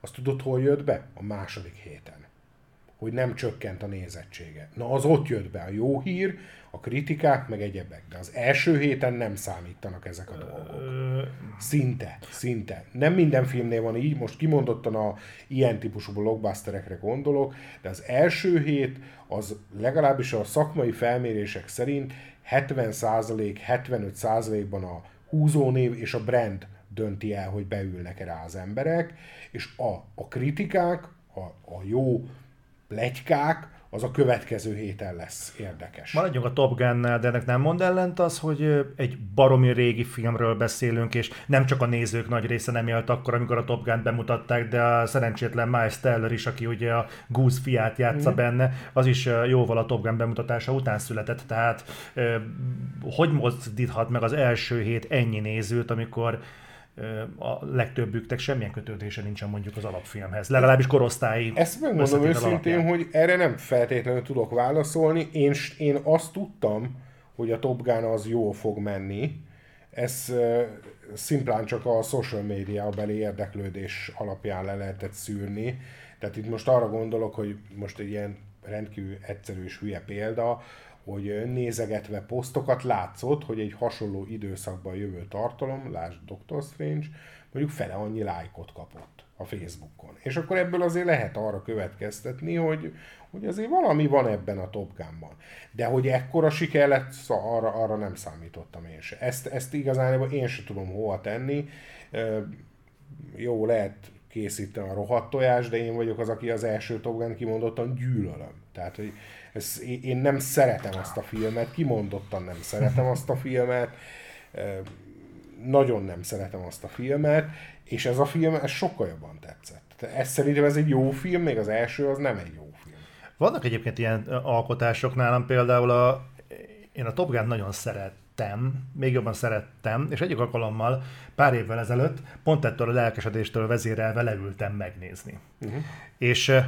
Speaker 2: Azt tudod, hol jött be? A második héten hogy nem csökkent a nézettsége. Na az ott jött be a jó hír, a kritikák, meg egyebek. De az első héten nem számítanak ezek a dolgok. Szinte, szinte. Nem minden filmnél van így, most kimondottan a ilyen típusú blockbusterekre gondolok, de az első hét az legalábbis a szakmai felmérések szerint 70%, 75%-ban a húzónév és a brand dönti el, hogy beülnek-e rá az emberek, és a, a kritikák, a, a jó plegykák, az a következő héten lesz érdekes.
Speaker 1: Maradjunk a Top gun de ennek nem mond ellent az, hogy egy baromi régi filmről beszélünk, és nem csak a nézők nagy része nem élt akkor, amikor a Top Gun bemutatták, de a szerencsétlen Miles Teller is, aki ugye a Goose fiát játsza mm. benne, az is jóval a Top Gun bemutatása után született, tehát hogy mozdíthat meg az első hét ennyi nézőt, amikor a legtöbbüknek semmilyen kötődése nincsen mondjuk az alapfilmhez. Legalábbis korosztályi
Speaker 2: Ezt megmondom őszintén, alapján. hogy erre nem feltétlenül tudok válaszolni. Én, én azt tudtam, hogy a Top Gun az jól fog menni. Ez szimplán csak a social media beli érdeklődés alapján le lehetett szűrni. Tehát itt most arra gondolok, hogy most egy ilyen rendkívül egyszerű és hülye példa, hogy nézegetve posztokat látszott, hogy egy hasonló időszakban jövő tartalom, lásd Doctor Strange, mondjuk fele annyi lájkot kapott a Facebookon. És akkor ebből azért lehet arra következtetni, hogy, hogy azért valami van ebben a Top Gun-ban. De hogy ekkora siker lett, arra, arra nem számítottam én se. Ezt, ezt igazán én se tudom hova tenni. Jó, lehet készíteni a rohadt tojás, de én vagyok az, aki az első Top Gun kimondottan gyűlölöm. Tehát, hogy ez, én nem szeretem azt a filmet, kimondottan nem szeretem azt a filmet, nagyon nem szeretem azt a filmet, és ez a film ez sokkal jobban tetszett. Ez szerintem ez egy jó film, még az első az nem egy jó film.
Speaker 1: Vannak egyébként ilyen alkotások nálam, például a, én a Top Gun nagyon szerettem, még jobban szerettem, és egyik alkalommal pár évvel ezelőtt pont ettől a lelkesedéstől vezérelve leültem megnézni. Uh-huh. És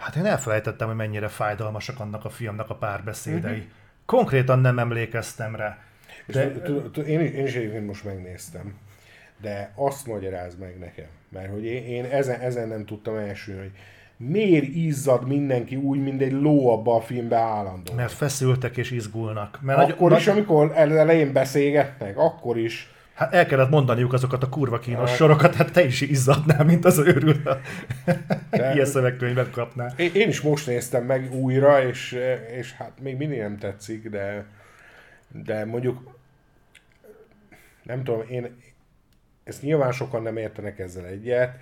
Speaker 1: Hát én elfelejtettem, hogy mennyire fájdalmasak annak a filmnek a párbeszédei. Uh-huh. Konkrétan nem emlékeztem rá.
Speaker 2: De... én, én is egyébként most megnéztem, de azt magyaráz meg nekem, mert hogy én, én ezen, ezen nem tudtam elsülni, hogy miért izzad mindenki úgy, mint egy ló abba a filmbe állandóan.
Speaker 1: Mert feszültek és izgulnak.
Speaker 2: Mert akkor nagy, is, nagy... amikor elején beszélgetnek, akkor is
Speaker 1: Hát el kellett mondaniuk azokat a kurva kínos hát. sorokat, hát te is izzadnál, mint az őrült. De... Ilyen szövegkönyvet kapnál.
Speaker 2: Én, én is most néztem meg újra, és, és hát még mindig nem tetszik, de, de mondjuk nem tudom, én ezt nyilván sokan nem értenek ezzel egyet,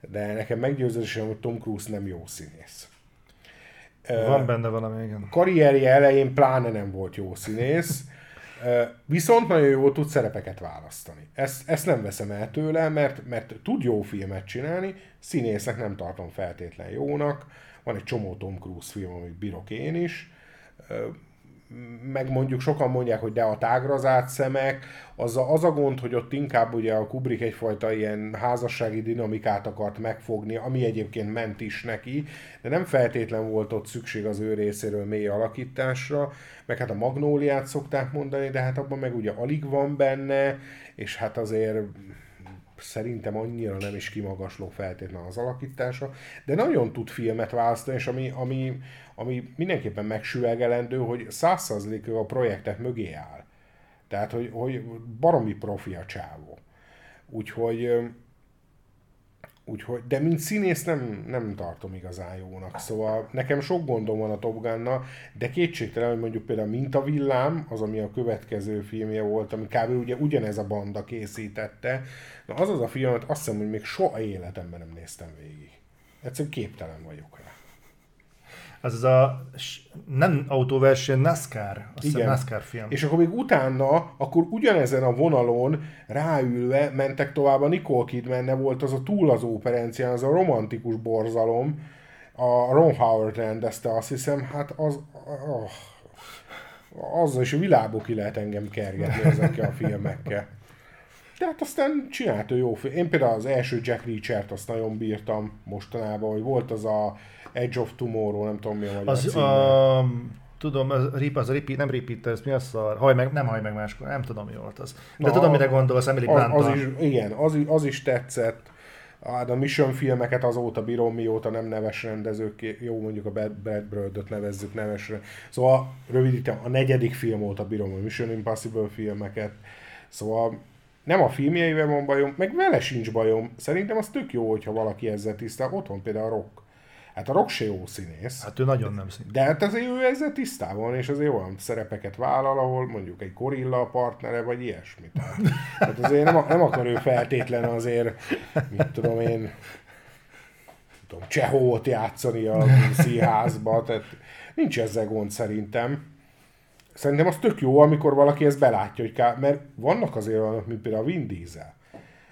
Speaker 2: de nekem meggyőződésem, hogy Tom Cruise nem jó színész.
Speaker 1: Van benne valami, igen.
Speaker 2: Karrierje elején pláne nem volt jó színész, Viszont nagyon jól tud szerepeket választani. Ezt, ezt nem veszem el tőle, mert, mert tud jó filmet csinálni, színészek nem tartom feltétlen jónak. Van egy csomó Tom Cruise film, amit bírok én is meg mondjuk sokan mondják, hogy de a tágra zárt szemek, az a, az a gond, hogy ott inkább ugye a Kubrick egyfajta ilyen házassági dinamikát akart megfogni, ami egyébként ment is neki, de nem feltétlen volt ott szükség az ő részéről mély alakításra, meg hát a magnóliát szokták mondani, de hát abban meg ugye alig van benne, és hát azért szerintem annyira nem is kimagasló feltétlenül az alakítása, de nagyon tud filmet választani, és ami, ami, ami mindenképpen megsüvegelendő, hogy százszerzékig a projektek mögé áll. Tehát, hogy, hogy baromi profi a csávó. Úgyhogy, úgyhogy, de mint színész nem, nem tartom igazán jónak. Szóval nekem sok gondom van a Top Gun-nal, de kétségtelen, hogy mondjuk például villám, az, ami a következő filmje volt, ami kb. ugye ugyanez a banda készítette, na az az a film, amit azt hiszem, hogy még soha életemben nem néztem végig. Egyszerűen képtelen vagyok rá
Speaker 1: az az a nem autóverseny, NASCAR, azt Igen. NASCAR film.
Speaker 2: És akkor még utána, akkor ugyanezen a vonalon ráülve mentek tovább a Nicole kidman volt az a túl az operencián, az a romantikus borzalom, a Ron Howard rendezte, azt hiszem, hát az, oh, azzal is a világból ki lehet engem kergetni ezekkel a filmekkel. De hát aztán csinált ő jó film. Én például az első Jack Reacher-t azt nagyon bírtam mostanában, hogy volt az a Edge of Tomorrow, nem tudom mi a magyar az,
Speaker 1: a, tudom, az, rip, az a repeat, nem repeater, ez mi az a haj meg, nem haj meg máskor, nem tudom mi volt az. De Na, tudom, mire gondolsz, Emily Blunt.
Speaker 2: Az, az is, igen, az, az is tetszett. A Mission filmeket azóta bírom, mióta nem neves rendezők, jó mondjuk a Bad, Bad Bird-öt nevezzük nevesre. Szóval rövidítem, a negyedik film óta bírom a Mission Impossible filmeket. Szóval nem a filmjeivel van bajom, meg vele sincs bajom. Szerintem az tök jó, hogyha valaki ezzel tisztál. Otthon például a Rock. Hát a Rock se jó színész.
Speaker 1: Hát ő nagyon nem színész.
Speaker 2: De hát azért ő ezzel tisztában, és azért olyan szerepeket vállal, ahol mondjuk egy gorilla partnere, vagy ilyesmit. Tehát, hát azért nem, nem akar ő feltétlen azért, mit tudom én, tudom, Csehót játszani a színházba, tehát nincs ezzel gond szerintem. Szerintem az tök jó, amikor valaki ezt belátja, hogy ká... mert vannak azért olyanok, mint például a Vin Diesel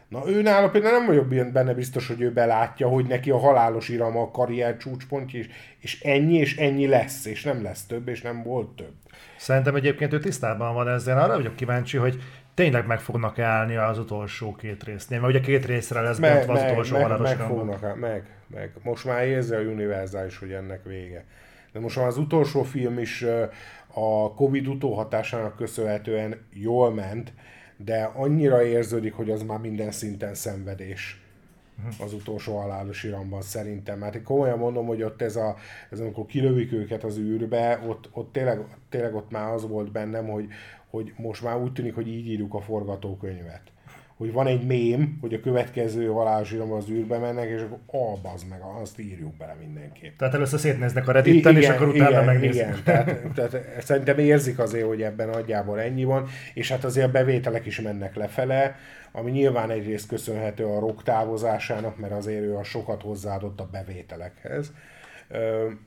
Speaker 2: Na ő nála például nem vagyok benne biztos, hogy ő belátja, hogy neki a halálos irama a karrier csúcspontja, és, és ennyi és ennyi lesz, és nem lesz több, és nem volt több.
Speaker 1: Szerintem egyébként ő tisztában van ezzel. Arra vagyok kíváncsi, hogy tényleg meg fognak állni az utolsó két résznél, mert ugye két részre lesz
Speaker 2: meg,
Speaker 1: bontva az
Speaker 2: meg,
Speaker 1: utolsó
Speaker 2: meg, meg, fognak, meg, meg. Most már érzi a univerzális, hogy ennek vége. De most már az utolsó film is a Covid utóhatásának köszönhetően jól ment, de annyira érződik, hogy az már minden szinten szenvedés az utolsó halálos iramban szerintem. Mert én komolyan mondom, hogy ott ez, a, ez amikor kilövik őket az űrbe, ott, ott tényleg, tényleg ott már az volt bennem, hogy, hogy most már úgy tűnik, hogy így írjuk a forgatókönyvet. Hogy van egy mém, hogy a következő halálos iramban az űrbe mennek, és akkor bazd meg, azt írjuk bele mindenképp.
Speaker 1: Tehát először szétnéznek a Redditen, és akkor utána
Speaker 2: igen,
Speaker 1: megnézik.
Speaker 2: Igen, tehát, tehát szerintem érzik azért, hogy ebben nagyjából ennyi van, és hát azért a bevételek is mennek lefele, ami nyilván egyrészt köszönhető a rock távozásának, mert azért ő a sokat hozzáadott a bevételekhez.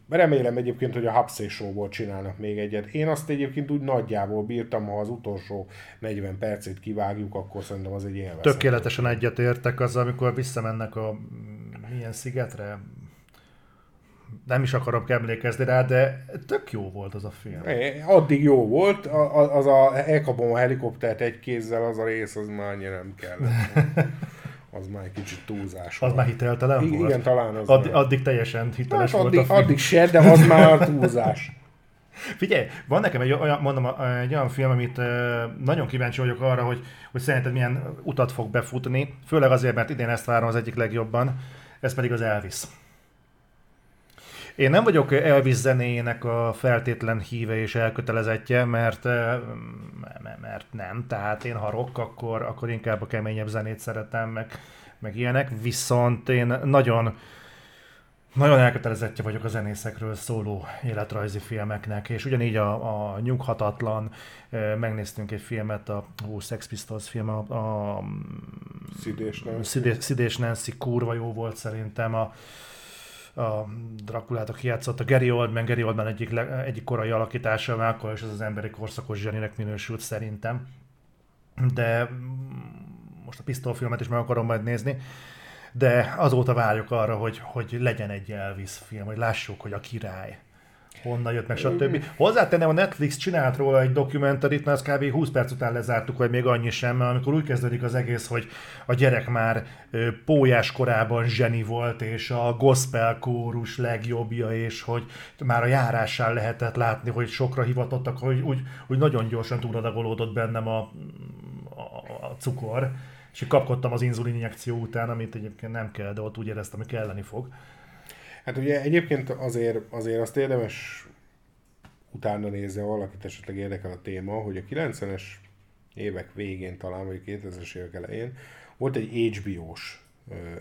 Speaker 2: Remélem egyébként, hogy a Hapszé Show-ból csinálnak még egyet. Én azt egyébként úgy nagyjából bírtam, ha az utolsó 40 percét kivágjuk, akkor szerintem az egy élvezet.
Speaker 1: Tökéletesen egyetértek az, amikor visszamennek a milyen szigetre, nem is akarok emlékezni rá, de tök jó volt az a film.
Speaker 2: É, Addig jó volt, a- a- az a elkapom a helikoptert egy kézzel, az a rész, az már annyira nem kell. Az már egy kicsit túlzás
Speaker 1: Az már hiteltelen
Speaker 2: Igen,
Speaker 1: volt?
Speaker 2: igen, talán az
Speaker 1: Addig,
Speaker 2: már.
Speaker 1: addig teljesen hiteles
Speaker 2: Hát
Speaker 1: volt
Speaker 2: addig,
Speaker 1: a film.
Speaker 2: addig se, de az már túlzás.
Speaker 1: Figyelj, van nekem egy olyan, mondom, egy olyan film, amit nagyon kíváncsi vagyok arra, hogy, hogy szerinted milyen utat fog befutni, főleg azért, mert idén ezt várom az egyik legjobban, ez pedig az Elvis. Én nem vagyok Elvis zenéjének a feltétlen híve és elkötelezettje, mert, mert nem. Tehát én ha rock, akkor, akkor inkább a keményebb zenét szeretem, meg, meg ilyenek. Viszont én nagyon nagyon elkötelezettje vagyok a zenészekről szóló életrajzi filmeknek, és ugyanígy a, a Nyughatatlan, megnéztünk egy filmet, a ó, Sex Pistols film, a, a
Speaker 2: Szidés, nem?
Speaker 1: Sid és- Sid és Nancy kurva jó volt szerintem, a, a Drakulátok játszott, a Gary Oldman, Gary Oldman egyik, egyik korai alakítása, már akkor is az az emberi korszakos zseninek minősült szerintem. De most a Pistol filmet is meg akarom majd nézni, de azóta várjuk arra, hogy, hogy legyen egy Elvis film, hogy lássuk, hogy a király honnan jött meg, stb. Hozzátenem, a Netflix csinált róla egy dokumentarít, mert azt kb. 20 perc után lezártuk, vagy még annyi sem, mert amikor úgy kezdődik az egész, hogy a gyerek már pólyás korában zseni volt, és a gospel kórus legjobbja, és hogy már a járásán lehetett látni, hogy sokra hivatottak, hogy úgy, úgy nagyon gyorsan túladagolódott bennem a, a, a cukor, és kapkodtam az inzulin injekció után, amit egyébként nem kell, de ott úgy éreztem, hogy kelleni fog.
Speaker 2: Hát ugye egyébként azért, azért azt érdemes utána ha valakit esetleg érdekel a téma, hogy a 90-es évek végén talán, vagy 2000-es évek elején volt egy HBO-s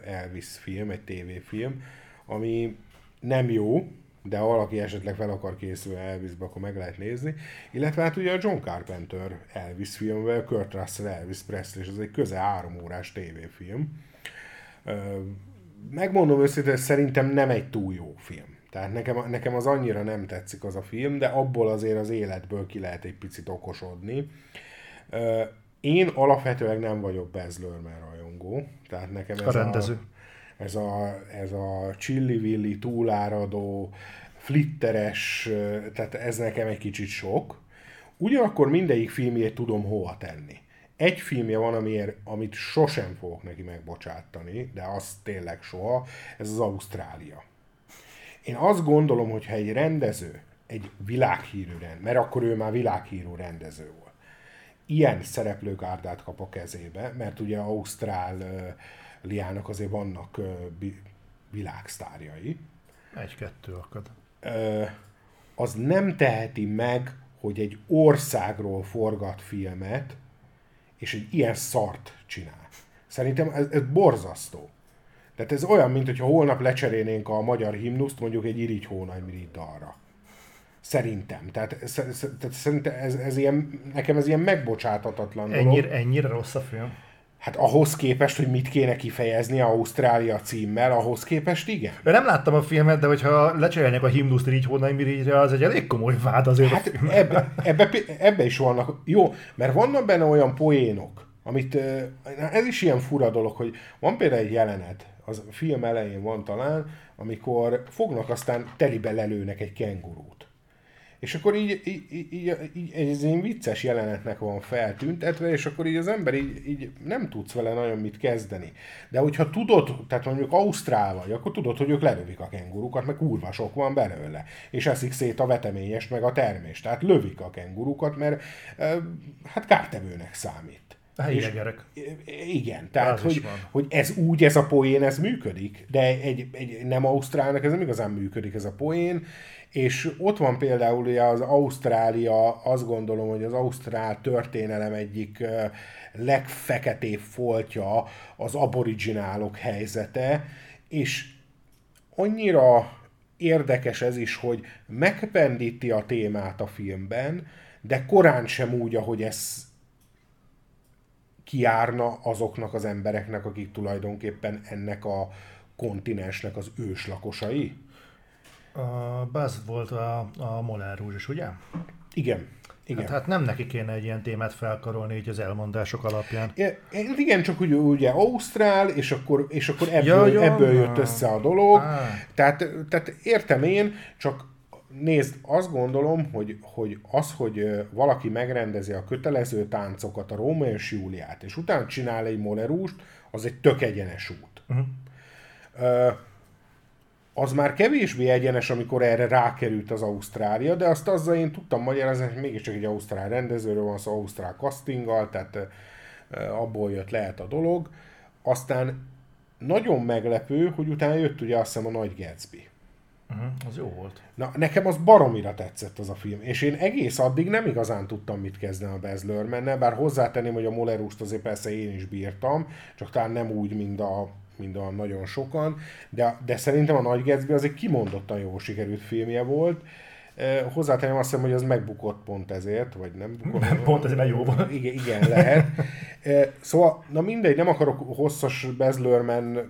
Speaker 2: Elvis film, egy tévéfilm, ami nem jó, de ha valaki esetleg fel akar készülni Elvisbe, akkor meg lehet nézni. Illetve hát ugye a John Carpenter Elvis filmvel, Kurt Russell Elvis Presley, és ez egy közel három órás tévéfilm. Megmondom őszintén, szerintem nem egy túl jó film. Tehát nekem, nekem az annyira nem tetszik az a film, de abból azért az életből ki lehet egy picit okosodni. Én alapvetően nem vagyok Baz Luhrmann rajongó, tehát nekem ez
Speaker 1: A rendező.
Speaker 2: A, ez a, ez a csillivilli, túláradó, flitteres, tehát ez nekem egy kicsit sok. Ugyanakkor mindegyik filmjét tudom hova tenni. Egy filmje van, amiért, amit sosem fogok neki megbocsátani, de az tényleg soha, ez az Ausztrália. Én azt gondolom, hogy ha egy rendező, egy világhírű rendező, mert akkor ő már világhírű rendező volt, ilyen szereplőgárdát kap a kezébe, mert ugye Ausztráliának azért vannak világsztárjai,
Speaker 1: Egy-kettő akad.
Speaker 2: az nem teheti meg, hogy egy országról forgat filmet, és egy ilyen szart csinál. Szerintem ez, ez borzasztó. Tehát ez olyan, mint hogyha holnap lecserélnénk a magyar himnuszt mondjuk egy irigy hónajmirigy dalra. Szerintem. Tehát, sz- sz- tehát szerintem ez, ez ilyen, nekem ez ilyen megbocsáthatatlan dolog.
Speaker 1: Ennyire, ennyire rossz a film?
Speaker 2: Hát ahhoz képest, hogy mit kéne kifejezni Ausztrália címmel, ahhoz képest igen.
Speaker 1: Én nem láttam a filmet, de hogyha lecserélnek a himnuszt így hónai mirigyre, az egy elég komoly vád azért.
Speaker 2: Hát
Speaker 1: a
Speaker 2: ebbe, ebbe, ebbe is vannak, jó, mert vannak benne olyan poénok, amit, ez is ilyen fura dolog, hogy van például egy jelenet, az film elején van talán, amikor fognak aztán telibe lelőnek egy kengurút. És akkor így, így, így, így, ez egy vicces jelenetnek van feltüntetve, és akkor így az ember így, így nem tudsz vele nagyon mit kezdeni. De hogyha tudod, tehát mondjuk Ausztrál vagy, akkor tudod, hogy ők lelövik a kengurukat, meg kurva sok van belőle. És eszik szét a veteményest, meg a termést. Tehát lövik a kengurukat, mert hát kártevőnek számít.
Speaker 1: Helyilegerek.
Speaker 2: Igen, tehát hogy, hogy ez úgy, ez a poén, ez működik, de egy, egy nem Ausztrálnak ez nem igazán működik ez a poén, és ott van például ugye az Ausztrália, azt gondolom, hogy az Ausztrál történelem egyik legfeketébb foltja az aboriginálok helyzete, és annyira érdekes ez is, hogy megpendíti a témát a filmben, de korán sem úgy, ahogy ez kiárna azoknak az embereknek, akik tulajdonképpen ennek a kontinensnek az őslakosai?
Speaker 1: A Buzz volt a, a Rouge is, ugye?
Speaker 2: Igen. Igen.
Speaker 1: Hát, hát nem neki kéne egy ilyen témát felkarolni így az elmondások alapján.
Speaker 2: I- igen, csak ugye, ugye Ausztrál, és akkor, és akkor ebből, ja, ebből jött össze a dolog. Ah. Tehát, tehát értem én, csak nézd, azt gondolom, hogy, hogy az, hogy valaki megrendezi a kötelező táncokat, a Róma és Júliát, és utána csinál egy molerúst, az egy tök egyenes út. Uh-huh. Az már kevésbé egyenes, amikor erre rákerült az Ausztrália, de azt azzal én tudtam magyarázni, hogy mégiscsak egy ausztrál rendezőről van szó, ausztrál castinggal, tehát abból jött lehet a dolog. Aztán nagyon meglepő, hogy utána jött ugye azt hiszem a Nagy Gatsby.
Speaker 1: Uh-huh, az jó volt.
Speaker 2: Na, nekem az baromira tetszett az a film, és én egész addig nem igazán tudtam mit kezdeni a Baz Luhrmann-nel, bár hozzátenném, hogy a Molerust azért persze én is bírtam, csak talán nem úgy, mint a, mint a nagyon sokan, de, de szerintem a Nagy Gatsby az egy kimondottan jó sikerült filmje volt, Hozzátenném azt hiszem, hogy az megbukott pont ezért, vagy nem bukott.
Speaker 1: pont ezért, mert jó volt.
Speaker 2: Igen, igen, lehet. Szóval, na mindegy, nem akarok hosszas bezlőrmen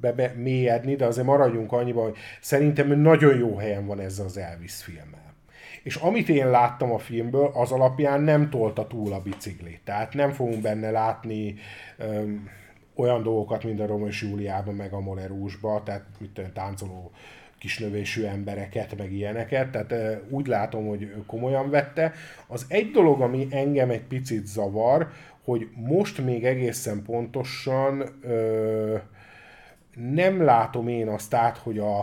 Speaker 2: be mélyedni, de azért maradjunk annyiban, hogy szerintem nagyon jó helyen van ez az Elvis filmmel. És amit én láttam a filmből, az alapján nem tolta túl a biciklit. Tehát nem fogunk benne látni öm, olyan dolgokat, mint a Romos Júliában, meg a Molerúsban, tehát mit tudom, táncoló kisnövésű embereket, meg ilyeneket, tehát úgy látom, hogy komolyan vette. Az egy dolog, ami engem egy picit zavar, hogy most még egészen pontosan ö, nem látom én azt át, hogy a,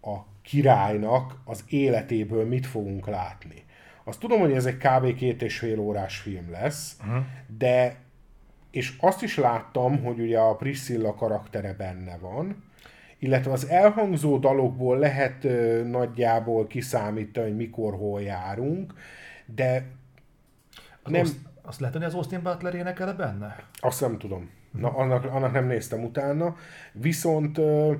Speaker 2: a királynak az életéből mit fogunk látni. Azt tudom, hogy ez egy kb. két és fél órás film lesz, uh-huh. de és azt is láttam, hogy ugye a Priscilla karaktere benne van, illetve az elhangzó dalokból lehet ö, nagyjából kiszámítani, hogy mikor, hol járunk, de
Speaker 1: az nem... Azt, azt lehet, hogy az Austin Butler énekel benne?
Speaker 2: Azt nem tudom. Na, annak, annak nem néztem utána. Viszont ö,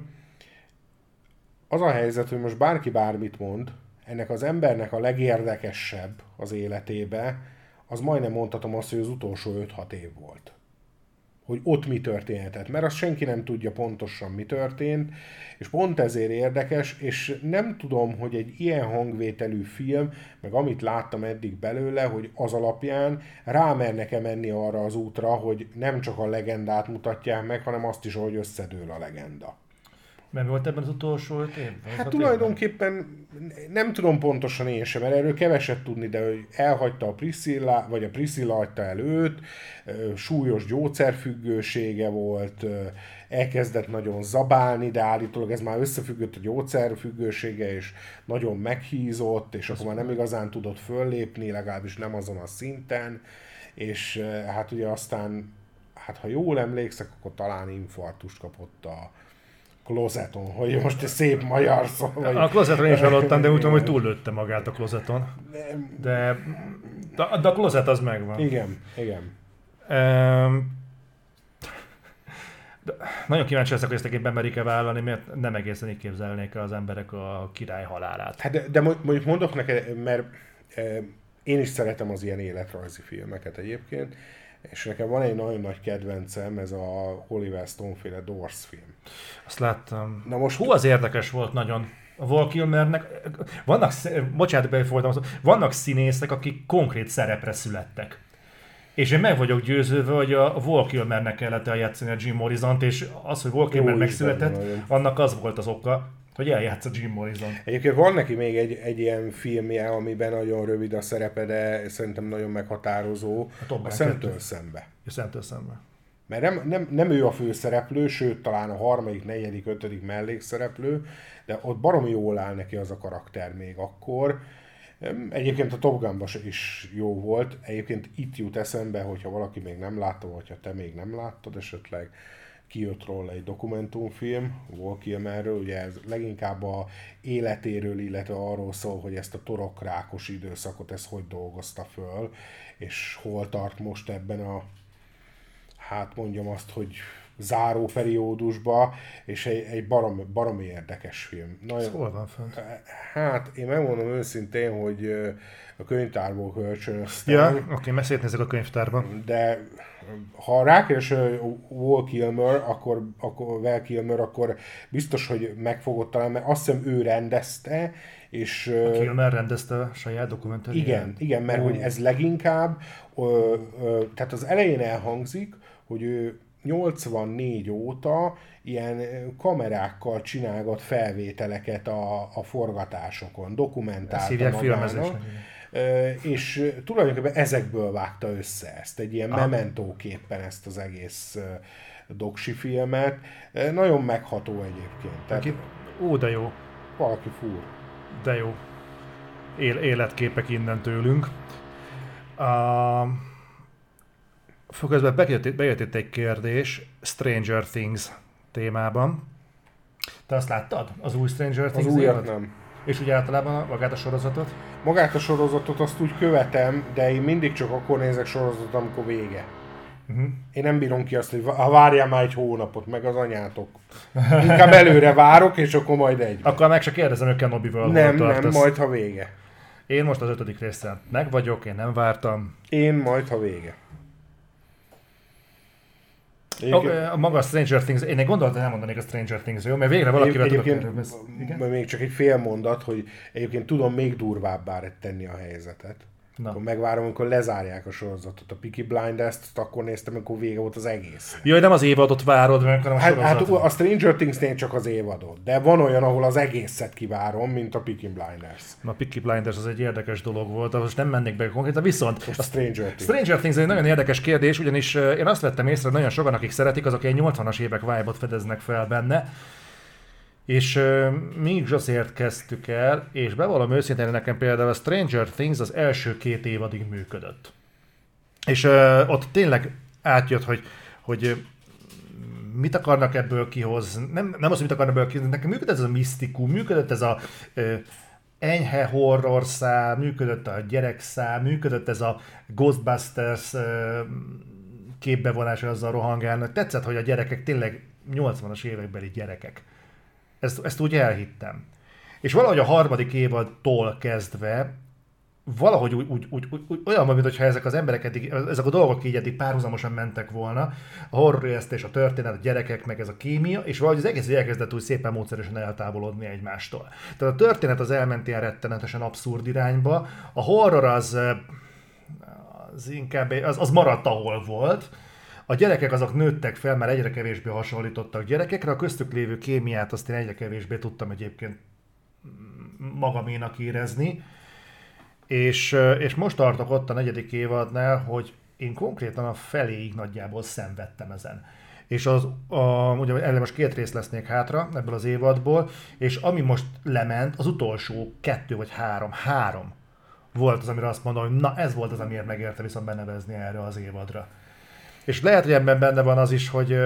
Speaker 2: az a helyzet, hogy most bárki bármit mond, ennek az embernek a legérdekesebb az életébe, az majdnem mondhatom azt, hogy az utolsó 5-6 év volt hogy ott mi történhetett, mert azt senki nem tudja pontosan mi történt, és pont ezért érdekes, és nem tudom, hogy egy ilyen hangvételű film, meg amit láttam eddig belőle, hogy az alapján rámernek-e menni arra az útra, hogy nem csak a legendát mutatják meg, hanem azt is, hogy összedől a legenda.
Speaker 1: Mert volt ebben az utolsó öt év?
Speaker 2: Hát tulajdonképpen nem tudom pontosan én sem, mert erről keveset tudni, de hogy elhagyta a Priscilla, vagy a Priscilla hagyta el őt, súlyos gyógyszerfüggősége volt, elkezdett nagyon zabálni, de állítólag ez már összefüggött a gyógyszerfüggősége, és nagyon meghízott, és akkor már nem igazán tudott föllépni, legalábbis nem azon a szinten, és hát ugye aztán, hát ha jól emlékszek, akkor talán infarktust kapott a, klozeton, hogy most egy szép magyar szó. Vagy...
Speaker 1: A klozeton is hallottam, de úgy tudom, hogy túllőtte magát a klozeton. De, de, de a klozet az megvan.
Speaker 2: Igen, igen.
Speaker 1: Um, de nagyon kíváncsi leszek, hogy ezt egy bemerik-e vállalni, mert nem egészen így képzelnék az emberek a király halálát.
Speaker 2: Hát de, de mondjuk mondok neked, mert e, én is szeretem az ilyen életrajzi filmeket egyébként, és nekem van egy nagyon nagy kedvencem, ez a Oliver Stone-féle Doors film.
Speaker 1: Azt láttam. Na most... Hú, az érdekes volt nagyon. A Val Kilmernek, vannak, bocsánat, befolytam, vannak színészek, akik konkrét szerepre születtek. És én meg vagyok győződve, hogy a Val Kilmernek kellett eljátszani a Jim Morrison-t, és az, hogy Val Kilmer megszületett, annak az volt az oka, hogy eljátsza Jim Morrison.
Speaker 2: Egyébként van neki még egy, egy ilyen filmje, amiben nagyon rövid a szerepe, de szerintem nagyon meghatározó.
Speaker 1: A
Speaker 2: A
Speaker 1: Gun
Speaker 2: Szemtől
Speaker 1: 2.
Speaker 2: szembe.
Speaker 1: És szemtől szembe.
Speaker 2: Mert nem, nem, nem ő a főszereplő, sőt talán a harmadik, negyedik, ötödik mellékszereplő, de ott baromi jól áll neki az a karakter még akkor. Egyébként a Top se is jó volt. Egyébként itt jut eszembe, hogyha valaki még nem látta, vagy ha te még nem láttad esetleg, kijött róla egy dokumentumfilm, Wall Kilmerről, ugye ez leginkább a életéről, illetve arról szól, hogy ezt a torokrákos időszakot, ezt hogy dolgozta föl, és hol tart most ebben a hát mondjam azt, hogy záró periódusba, és egy, egy barom, baromi érdekes film.
Speaker 1: Ez
Speaker 2: Nagyon,
Speaker 1: hol van fönt?
Speaker 2: hát én megmondom őszintén, hogy ö, a könyvtárból kölcsönöztem,
Speaker 1: Ja, oké, mert szétnézek a könyvtárban.
Speaker 2: de ha rákeres Wall Kilmer, akkor, akkor, Val Kilmer, akkor biztos, hogy meg fogod találni, mert azt hiszem ő rendezte, és ö,
Speaker 1: Kilmer rendezte a saját dokumentáriát.
Speaker 2: igen, igen, mert
Speaker 1: Ó.
Speaker 2: hogy ez leginkább, ö, ö, tehát az elején elhangzik, hogy ő 84 óta ilyen kamerákkal csinálgat felvételeket a, a forgatásokon,
Speaker 1: Ezt
Speaker 2: dokumentálta
Speaker 1: hívják
Speaker 2: magának.
Speaker 1: filmezésnek.
Speaker 2: És tulajdonképpen ezekből vágta össze ezt, egy ilyen mementóképpen ezt az egész doksi filmet. Nagyon megható egyébként. Tehát
Speaker 1: Aki, ó, de jó,
Speaker 2: valaki fúr.
Speaker 1: de jó. Él, életképek innen tőlünk. Uh, közben bejött, bejött itt egy kérdés Stranger Things témában. Te azt láttad? Az új Stranger
Speaker 2: Az
Speaker 1: Things
Speaker 2: újat
Speaker 1: évad?
Speaker 2: nem.
Speaker 1: És úgy általában magát a sorozatot?
Speaker 2: Magát a sorozatot azt úgy követem, de én mindig csak akkor nézek sorozatot, amikor vége.
Speaker 1: Uh-huh.
Speaker 2: Én nem bírom ki azt, hogy vá- várjál már egy hónapot, meg az anyátok. Inkább előre várok, és akkor majd egy.
Speaker 1: Akkor meg csak kérdezem, hogy Kenobi-val
Speaker 2: Nem, nem, majd ha vége.
Speaker 1: Én most az ötödik részen meg vagyok, én nem vártam.
Speaker 2: Én majd ha vége.
Speaker 1: Okay. A maga a Stranger Things, én egy gondolatot elmondanék a Stranger Things, jó? Mert végre valakivel tudok erről. Igen?
Speaker 2: még csak egy fél mondat, hogy egyébként tudom még durvábbá tenni a helyzetet.
Speaker 1: Na.
Speaker 2: Akkor megvárom, amikor lezárják a sorozatot. A Peaky Blinders-t akkor néztem, amikor vége volt az egész.
Speaker 1: Jaj, nem az évadot várod meg, hanem a
Speaker 2: Hát, hát a Stranger Things-nél csak az évadot, de van olyan, ahol az egészet kivárom, mint a Peaky Blinders.
Speaker 1: A Peaky Blinders az egy érdekes dolog volt, most nem mennék be konkrétan, viszont
Speaker 2: A Stranger Things.
Speaker 1: Stranger Things egy nagyon érdekes kérdés, ugyanis én azt vettem észre, hogy nagyon sokan, akik szeretik, azok egy 80-as évek vibe-ot fedeznek fel benne. És uh, mi is azért kezdtük el, és bevallom őszintén, nekem például a Stranger Things az első két évadig működött. És uh, ott tényleg átjött, hogy, hogy mit akarnak ebből kihozni. Nem, nem az, mit akarnak ebből kihozni, nekem működött ez a misztikum, működött ez a ö, enyhe horror szám, működött a gyerekszám, működött ez a Ghostbusters ö, képbevonása azzal rohangálnak. Tetszett, hogy a gyerekek tényleg 80-as évekbeli gyerekek. Ezt, ezt úgy elhittem. És valahogy a harmadik évadtól kezdve valahogy úgy, úgy, úgy, úgy, olyan, mintha ezek az emberek eddig, ezek a dolgok így eddig párhuzamosan mentek volna, a horrorjesztés, a történet, a gyerekek, meg ez a kémia, és valahogy az egész elkezdett úgy szépen módszeresen eltávolodni egymástól. Tehát a történet az elment ilyen rettenetesen abszurd irányba, a horror az, eh, az inkább, az, az maradt ahol volt, a gyerekek azok nőttek fel, mert egyre kevésbé hasonlítottak gyerekekre, a köztük lévő kémiát azt én egyre kevésbé tudtam egyébként magaménak érezni. És, és most tartok ott a negyedik évadnál, hogy én konkrétan a feléig nagyjából szenvedtem ezen. És az, a, ugye erre most két rész lesz még hátra ebből az évadból, és ami most lement, az utolsó kettő vagy három, három volt az, amire azt mondom, hogy na ez volt az, amiért megérte viszont benevezni erre az évadra. És lehet, hogy ebben benne van az is, hogy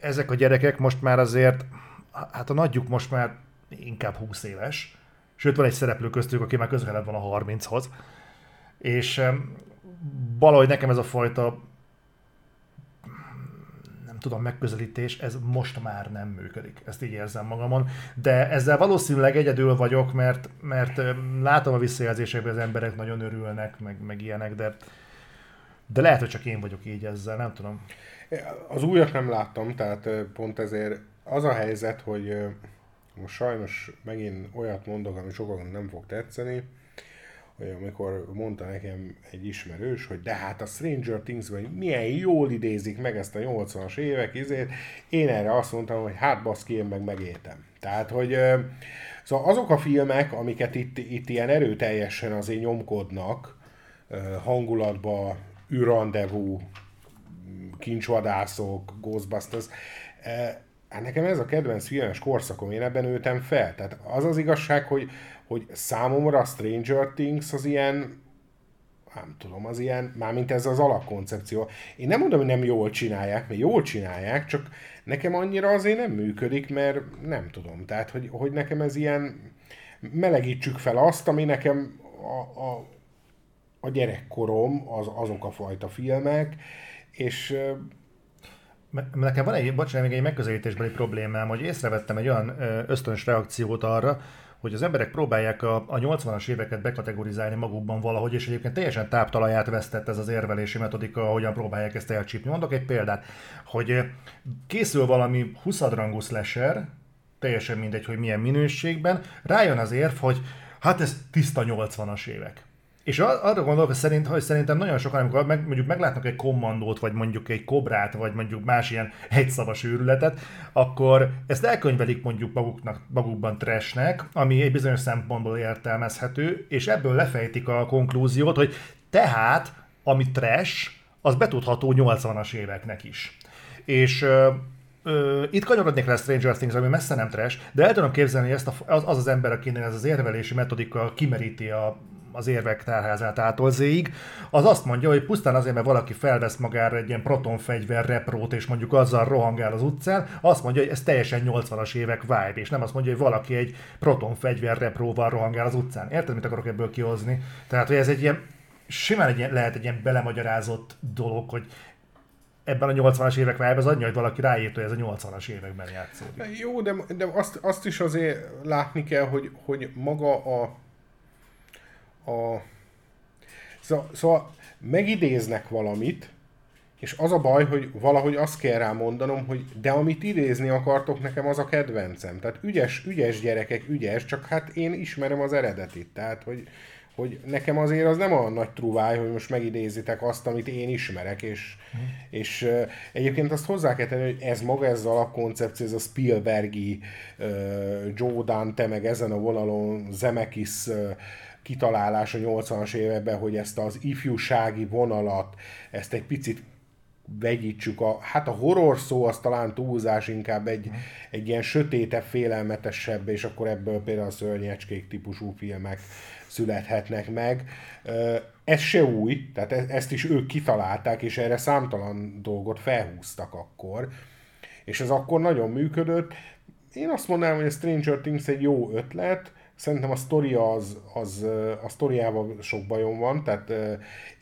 Speaker 1: ezek a gyerekek most már azért, hát a nagyjuk most már inkább 20 éves, sőt van egy szereplő köztük, aki már közelebb van a 30-hoz, és valahogy nekem ez a fajta nem tudom, megközelítés, ez most már nem működik. Ezt így érzem magamon. De ezzel valószínűleg egyedül vagyok, mert, mert látom a visszajelzésekben, az emberek nagyon örülnek, meg, meg ilyenek, de, de lehet, hogy csak én vagyok így ezzel, nem tudom.
Speaker 2: Az újat nem láttam, tehát pont ezért az a helyzet, hogy most sajnos megint olyat mondok, ami sokaknak nem fog tetszeni. hogy amikor mondta nekem egy ismerős, hogy de hát a Stranger things hogy milyen jól idézik meg ezt a 80-as évek izét, én erre azt mondtam, hogy hát baszki, én meg megéltem. Tehát, hogy szóval azok a filmek, amiket itt, itt ilyen erőteljesen azért nyomkodnak, hangulatba, űrrandevú, kincsvadászok, Ghostbusters, hát nekem ez a kedvenc filmes korszakom, én ebben nőttem fel. Tehát az az igazság, hogy, hogy számomra a Stranger Things az ilyen, nem tudom, az ilyen, mármint ez az alapkoncepció. Én nem mondom, hogy nem jól csinálják, mert jól csinálják, csak nekem annyira azért nem működik, mert nem tudom. Tehát, hogy, hogy nekem ez ilyen, melegítsük fel azt, ami nekem a, a, a gyerekkorom, az, azok a fajta filmek, és
Speaker 1: Nekem van egy, bocsánat, még egy megközelítésbeli problémám, hogy észrevettem egy olyan ösztönös reakciót arra, hogy az emberek próbálják a, a 80-as éveket bekategorizálni magukban valahogy, és egyébként teljesen táptalaját vesztett ez az érvelési metodika, hogyan próbálják ezt elcsípni. Mondok egy példát, hogy készül valami 20 rangú slasher, teljesen mindegy, hogy milyen minőségben, rájön az érv, hogy hát ez tiszta 80-as évek. És arra gondolok, hogy, szerint, hogy szerintem nagyon sokan, amikor meg, mondjuk meglátnak egy kommandót, vagy mondjuk egy kobrát, vagy mondjuk más ilyen egyszavas őrületet, akkor ezt elkönyvelik mondjuk maguknak, magukban trashnek, ami egy bizonyos szempontból értelmezhető, és ebből lefejtik a konklúziót, hogy tehát, ami trash, az betudható 80-as éveknek is. És Ö, itt kanyarodnék le Stranger Things, ami messze nem trash, de el tudom képzelni, hogy ezt a, az, az az ember, akinek ez az érvelési metodika kimeríti a az érvek tárházát átolzéig, az azt mondja, hogy pusztán azért, mert valaki felvesz magára egy ilyen protonfegyver reprót, és mondjuk azzal rohangál az utcán, azt mondja, hogy ez teljesen 80-as évek vibe, és nem azt mondja, hogy valaki egy protonfegyver repróval rohangál az utcán. Érted, mit akarok ebből kihozni? Tehát, hogy ez egy ilyen, simán egy lehet egy ilyen belemagyarázott dolog, hogy ebben a 80-as évek vibe az annyi, hogy valaki ráírt, hogy ez a 80-as években játszódik.
Speaker 2: Jó, de, de azt, azt is azért látni kell, hogy, hogy maga a a... Szóval, szóval megidéznek valamit, és az a baj, hogy valahogy azt kell rá mondanom, hogy de amit idézni akartok, nekem az a kedvencem. Tehát ügyes, ügyes gyerekek, ügyes, csak hát én ismerem az eredetit. Tehát, hogy, hogy nekem azért az nem a nagy truváj, hogy most megidézitek azt, amit én ismerek, és, mm. és uh, egyébként azt hozzá kell tenni, hogy ez maga, ez az alapkoncepció, ez a Spielbergi uh, Joe Dante, meg ezen a vonalon Zemeckis uh, kitalálás a 80-as években, hogy ezt az ifjúsági vonalat, ezt egy picit vegyítsük. A, hát a horror szó az talán túlzás, inkább egy, egy ilyen sötétebb, félelmetesebb, és akkor ebből például a szörnyecskék típusú filmek születhetnek meg. Ez se új, tehát e-, ezt is ők kitalálták, és erre számtalan dolgot felhúztak akkor, és ez akkor nagyon működött. Én azt mondanám, hogy a Stranger Things egy jó ötlet, Szerintem a sztoria az, az, a sztoriával sok bajom van, tehát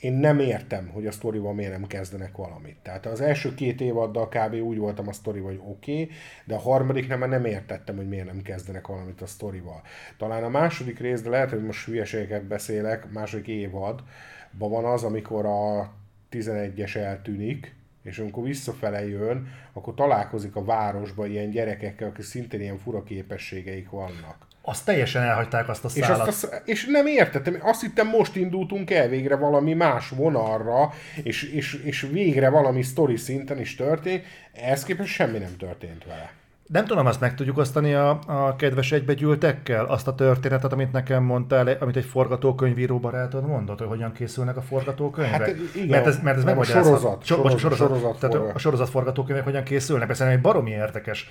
Speaker 2: én nem értem, hogy a sztorival miért nem kezdenek valamit. Tehát az első két évaddal kb. úgy voltam a sztori, hogy oké, okay, de a harmadik nem, nem értettem, hogy miért nem kezdenek valamit a sztorival. Talán a második rész, de lehet, hogy most hülyeségeket beszélek, második évadban van az, amikor a 11-es eltűnik, és amikor visszafele jön, akkor találkozik a városban ilyen gyerekekkel, akik szintén ilyen fura képességeik vannak
Speaker 1: azt teljesen elhagyták azt a szállat.
Speaker 2: És, azt, és nem értettem, azt hittem most indultunk el végre valami más vonalra, és, és, és végre valami sztori szinten is történt, ehhez képest semmi nem történt vele.
Speaker 1: Nem tudom, azt meg tudjuk osztani a, a kedves egybegyűltekkel, azt a történetet, amit nekem mondtál, amit egy forgatókönyvíró barátod mondott, hogy hogyan készülnek a forgatókönyvek? Hát igen, mert ez, mert ez nem
Speaker 2: a sorozat,
Speaker 1: so, sorozat, sorozat, sorozat, tehát a sorozat forgatókönyvek hogyan készülnek. Persze egy baromi érdekes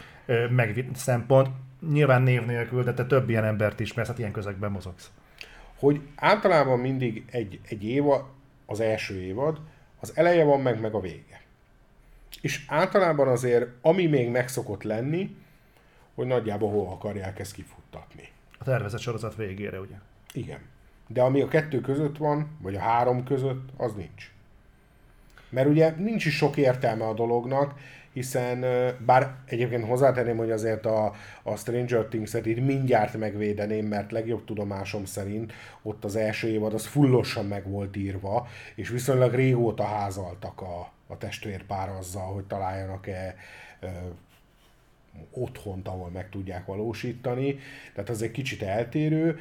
Speaker 1: meg szempont, nyilván név nélkül, de te több ilyen embert ismersz, hát ilyen közegben mozogsz.
Speaker 2: Hogy általában mindig egy, egy évad, az első évad, az eleje van meg, meg a vége. És általában azért, ami még megszokott lenni, hogy nagyjából hol akarják ezt kifuttatni.
Speaker 1: A tervezett sorozat végére, ugye?
Speaker 2: Igen. De ami a kettő között van, vagy a három között, az nincs. Mert ugye nincs is sok értelme a dolognak, hiszen bár egyébként hozzátenném, hogy azért a, a Stranger Things-et itt mindjárt megvédeném, mert legjobb tudomásom szerint ott az első évad az fullosan meg volt írva, és viszonylag régóta házaltak a, a testvérpár azzal, hogy találjanak-e otthont, ahol meg tudják valósítani, tehát az egy kicsit eltérő,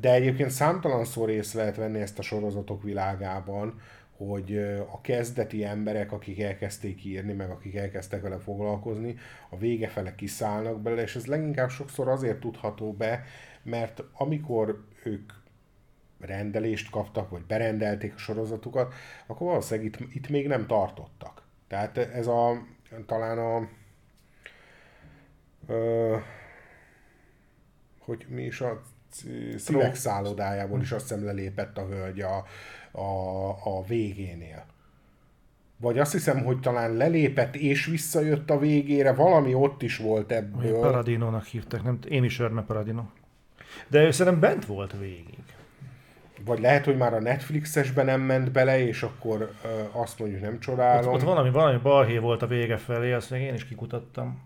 Speaker 2: de egyébként számtalanszor részt lehet venni ezt a sorozatok világában, hogy a kezdeti emberek, akik elkezdték írni, meg akik elkezdtek vele foglalkozni, a vége fele kiszállnak belőle, és ez leginkább sokszor azért tudható be, mert amikor ők rendelést kaptak, vagy berendelték a sorozatukat, akkor valószínűleg itt, itt még nem tartottak. Tehát ez a, talán a, ö, hogy mi is a szívek szállodájából is azt hiszem lelépett a hölgy a, a, a végénél. Vagy azt hiszem, hogy talán lelépett és visszajött a végére, valami ott is volt ebből.
Speaker 1: Paradinónak hívták, nem? Én is Örme Paradino. De ő szerintem bent volt végig.
Speaker 2: Vagy lehet, hogy már a Netflixesben nem ment bele, és akkor ö, azt mondjuk nem csodálom.
Speaker 1: Ott, ott valami, valami balhé volt a vége felé, azt még én is kikutattam.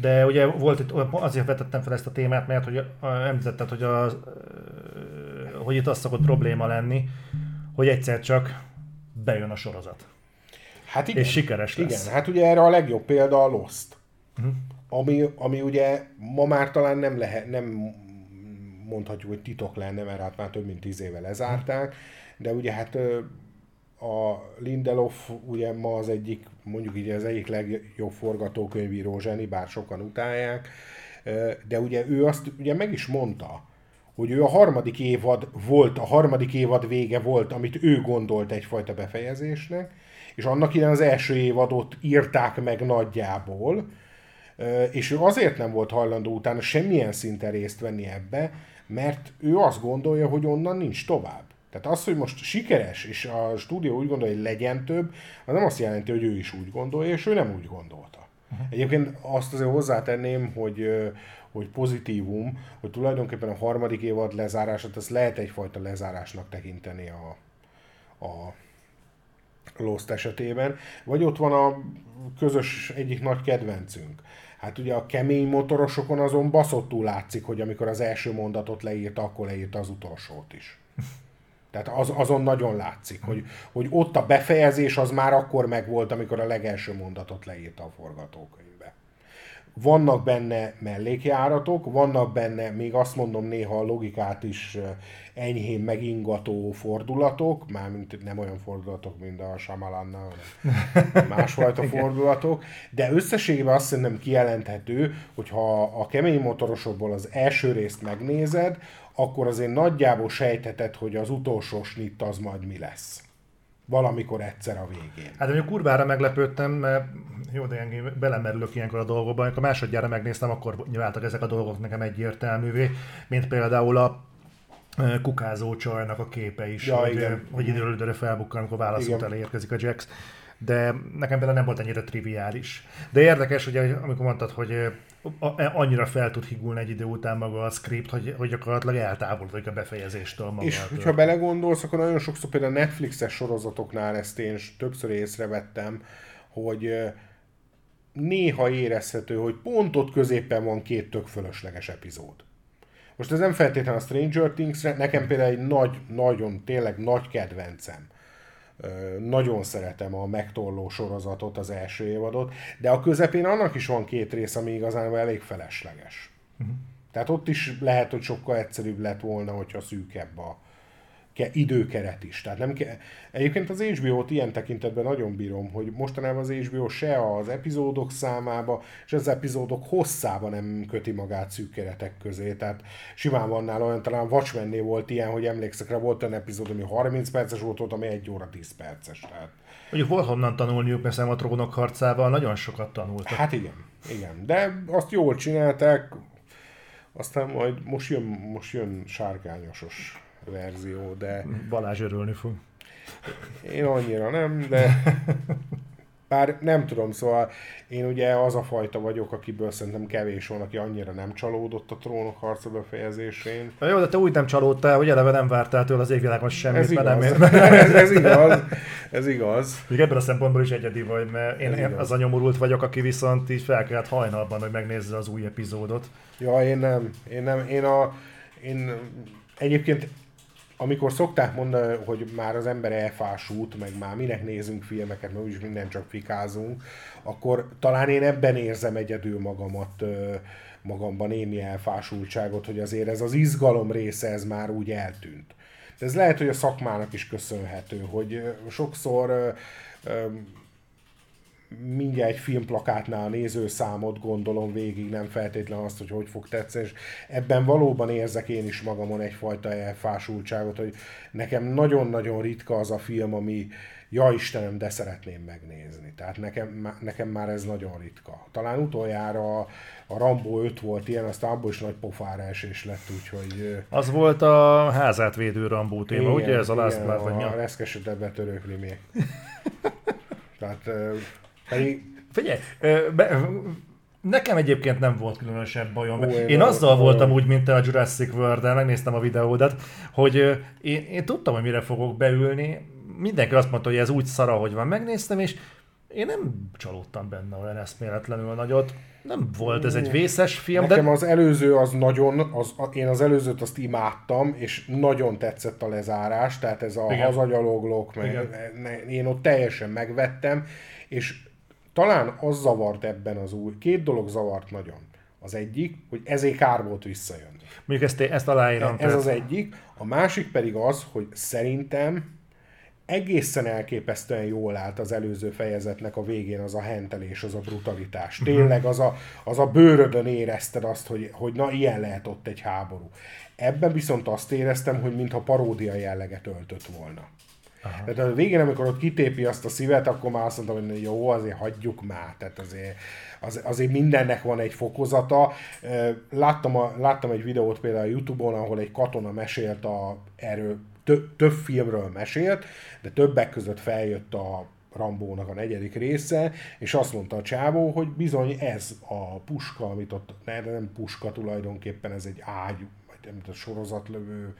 Speaker 1: De ugye volt itt, azért vetettem fel ezt a témát, mert hogy említetted, hogy, a, hogy itt az szokott probléma lenni, hogy egyszer csak bejön a sorozat.
Speaker 2: Hát igen,
Speaker 1: és sikeres lesz.
Speaker 2: Igen, hát ugye erre a legjobb példa a Lost. Uh-huh. Ami, ami ugye ma már talán nem lehet, nem mondhatjuk, hogy titok lenne, mert hát már több mint tíz éve lezárták, de ugye hát a Lindelof ugye ma az egyik, mondjuk így az egyik legjobb forgatókönyvíró zseni, bár sokan utálják, de ugye ő azt ugye meg is mondta, hogy ő a harmadik évad volt, a harmadik évad vége volt, amit ő gondolt egyfajta befejezésnek, és annak idején az első évadot írták meg nagyjából, és ő azért nem volt hajlandó utána semmilyen szinten részt venni ebbe, mert ő azt gondolja, hogy onnan nincs tovább. Tehát az, hogy most sikeres, és a stúdió úgy gondolja, hogy legyen több, az nem azt jelenti, hogy ő is úgy gondolja, és ő nem úgy gondolta. Uh-huh. Egyébként azt azért hozzátenném, hogy, hogy pozitívum, hogy tulajdonképpen a harmadik évad lezárását, ezt lehet egyfajta lezárásnak tekinteni a, a Lost esetében. Vagy ott van a közös egyik nagy kedvencünk. Hát ugye a kemény motorosokon azon baszottul látszik, hogy amikor az első mondatot leírta, akkor leírta az utolsót is. Tehát az, azon nagyon látszik, hogy, hogy ott a befejezés az már akkor megvolt, amikor a legelső mondatot leírta a forgatókönyvbe. Vannak benne mellékjáratok, vannak benne, még azt mondom néha a logikát is enyhén megingató fordulatok, mármint nem olyan fordulatok, mint a Samalannal, másfajta fordulatok, de összességében azt szerintem kijelenthető, hogy ha a kemény motorosokból az első részt megnézed, akkor azért nagyjából sejtheted, hogy az utolsó snitt az majd mi lesz. Valamikor egyszer a végén.
Speaker 1: Hát mondjuk kurvára meglepődtem, mert jó, de én belemerülök ilyenkor a dolgokba. Amikor másodjára megnéztem, akkor nyilváltak ezek a dolgok nekem egyértelművé, mint például a kukázó csajnak a képe is, ja, hogy, igen. hogy időről időre felbukkan, amikor válaszút érkezik a Jax. De nekem bele nem volt ennyire triviális. De érdekes, hogy amikor mondtad, hogy annyira fel tud higulni egy idő után maga a script, hogy, hogy gyakorlatilag eltávolodik a befejezéstől magától.
Speaker 2: És hogyha belegondolsz, akkor nagyon sokszor például a Netflixes sorozatoknál ezt én többször észrevettem, hogy néha érezhető, hogy pont ott középen van két tök fölösleges epizód. Most ez nem feltétlenül a Stranger things nekem például egy nagy, nagyon, tényleg nagy kedvencem. Nagyon szeretem a megtorló sorozatot, az első évadot, de a közepén annak is van két rész, ami igazán elég felesleges. Uh-huh. Tehát ott is lehet, hogy sokkal egyszerűbb lett volna, hogyha szűkebb a, időkeret is. Tehát nem ke- Egyébként az HBO-t ilyen tekintetben nagyon bírom, hogy mostanában az HBO se az epizódok számába, és az epizódok hosszába nem köti magát szűk keretek közé. Tehát simán van nála olyan, talán watchmen volt ilyen, hogy emlékszek rá, volt olyan epizód, ami 30 perces volt, ott, ami 1 óra 10 perces. Tehát...
Speaker 1: Mondjuk volt honnan tanulniuk, mert a trónok harcával nagyon sokat tanultak.
Speaker 2: Hát igen, igen. De azt jól csinálták, aztán majd most jön, most jön sárgányosos verzió, de...
Speaker 1: Balázs örülni fog.
Speaker 2: Én annyira nem, de... Bár nem tudom, szóval én ugye az a fajta vagyok, akiből szerintem kevés van, aki annyira nem csalódott a trónok harca befejezésén.
Speaker 1: Na jó, de te úgy nem csalódtál, hogy eleve nem vártál tőle az égvilágon semmit,
Speaker 2: ez
Speaker 1: igaz.
Speaker 2: nem ez, ez, igaz, ez igaz.
Speaker 1: Még ebből a szempontból is egyedi vagy, mert én, én az a nyomorult vagyok, aki viszont így felkelt hajnalban, hogy megnézze az új epizódot.
Speaker 2: Ja, én nem. Én nem. Én a... Én egyébként amikor szokták mondani, hogy már az ember elfásult, meg már minek nézünk filmeket, mert úgyis minden csak fikázunk, akkor talán én ebben érzem egyedül magamat, magamban némi elfásultságot, hogy azért ez az izgalom része, ez már úgy eltűnt. De ez lehet, hogy a szakmának is köszönhető, hogy sokszor mindjárt egy filmplakátnál a nézőszámot gondolom végig, nem feltétlenül azt, hogy hogy fog tetszeni, és ebben valóban érzek én is magamon egyfajta elfásultságot, hogy nekem nagyon-nagyon ritka az a film, ami ja Istenem, de szeretném megnézni. Tehát nekem, nekem már ez nagyon ritka. Talán utoljára a, a Rambo 5 volt ilyen, aztán abból is nagy pofára esés lett, úgyhogy...
Speaker 1: Az volt a házát védő Rambó téma, igen, ugye ez a Last Blood, vagy mi?
Speaker 2: A reszkesedett betörők Tehát pedig...
Speaker 1: Figyelj, be, Nekem egyébként nem volt különösebb bajom. Ó, én, én azzal a, voltam úgy, mint a Jurassic world megnéztem a videódat, hogy én, én tudtam, hogy mire fogok beülni. Mindenki azt mondta, hogy ez úgy szara, hogy van, megnéztem, és én nem csalódtam benne olyan eszméletlenül nagyot. Nem volt ez egy vészes film,
Speaker 2: Nekem de... az előző az nagyon, az, én az előzőt azt imádtam, és nagyon tetszett a lezárás, tehát ez a Igen. hazagyaloglók, meg én ott teljesen megvettem, és talán az zavart ebben az új, két dolog zavart nagyon. Az egyik, hogy ezért kár volt visszajönni.
Speaker 1: Mondjuk ezt, ezt aláírom.
Speaker 2: Ez az egyik. A másik pedig az, hogy szerintem egészen elképesztően jól állt az előző fejezetnek a végén az a hentelés, az a brutalitás. Mhm. Tényleg az a, az a bőrödön érezted azt, hogy, hogy na ilyen lehet ott egy háború. Ebben viszont azt éreztem, hogy mintha paródia jelleget öltött volna. Aha. Tehát a végén, amikor ott kitépi azt a szívet, akkor már azt mondtam, hogy jó, azért hagyjuk már. Tehát azért, az, azért mindennek van egy fokozata. Láttam, a, láttam egy videót például a Youtube-on, ahol egy katona mesélt a, erről, tö, több filmről mesélt, de többek között feljött a Rambónak a negyedik része, és azt mondta a csávó, hogy bizony ez a puska, amit ott, nem puska tulajdonképpen, ez egy ágy, vagy nem tudom, sorozatlövő,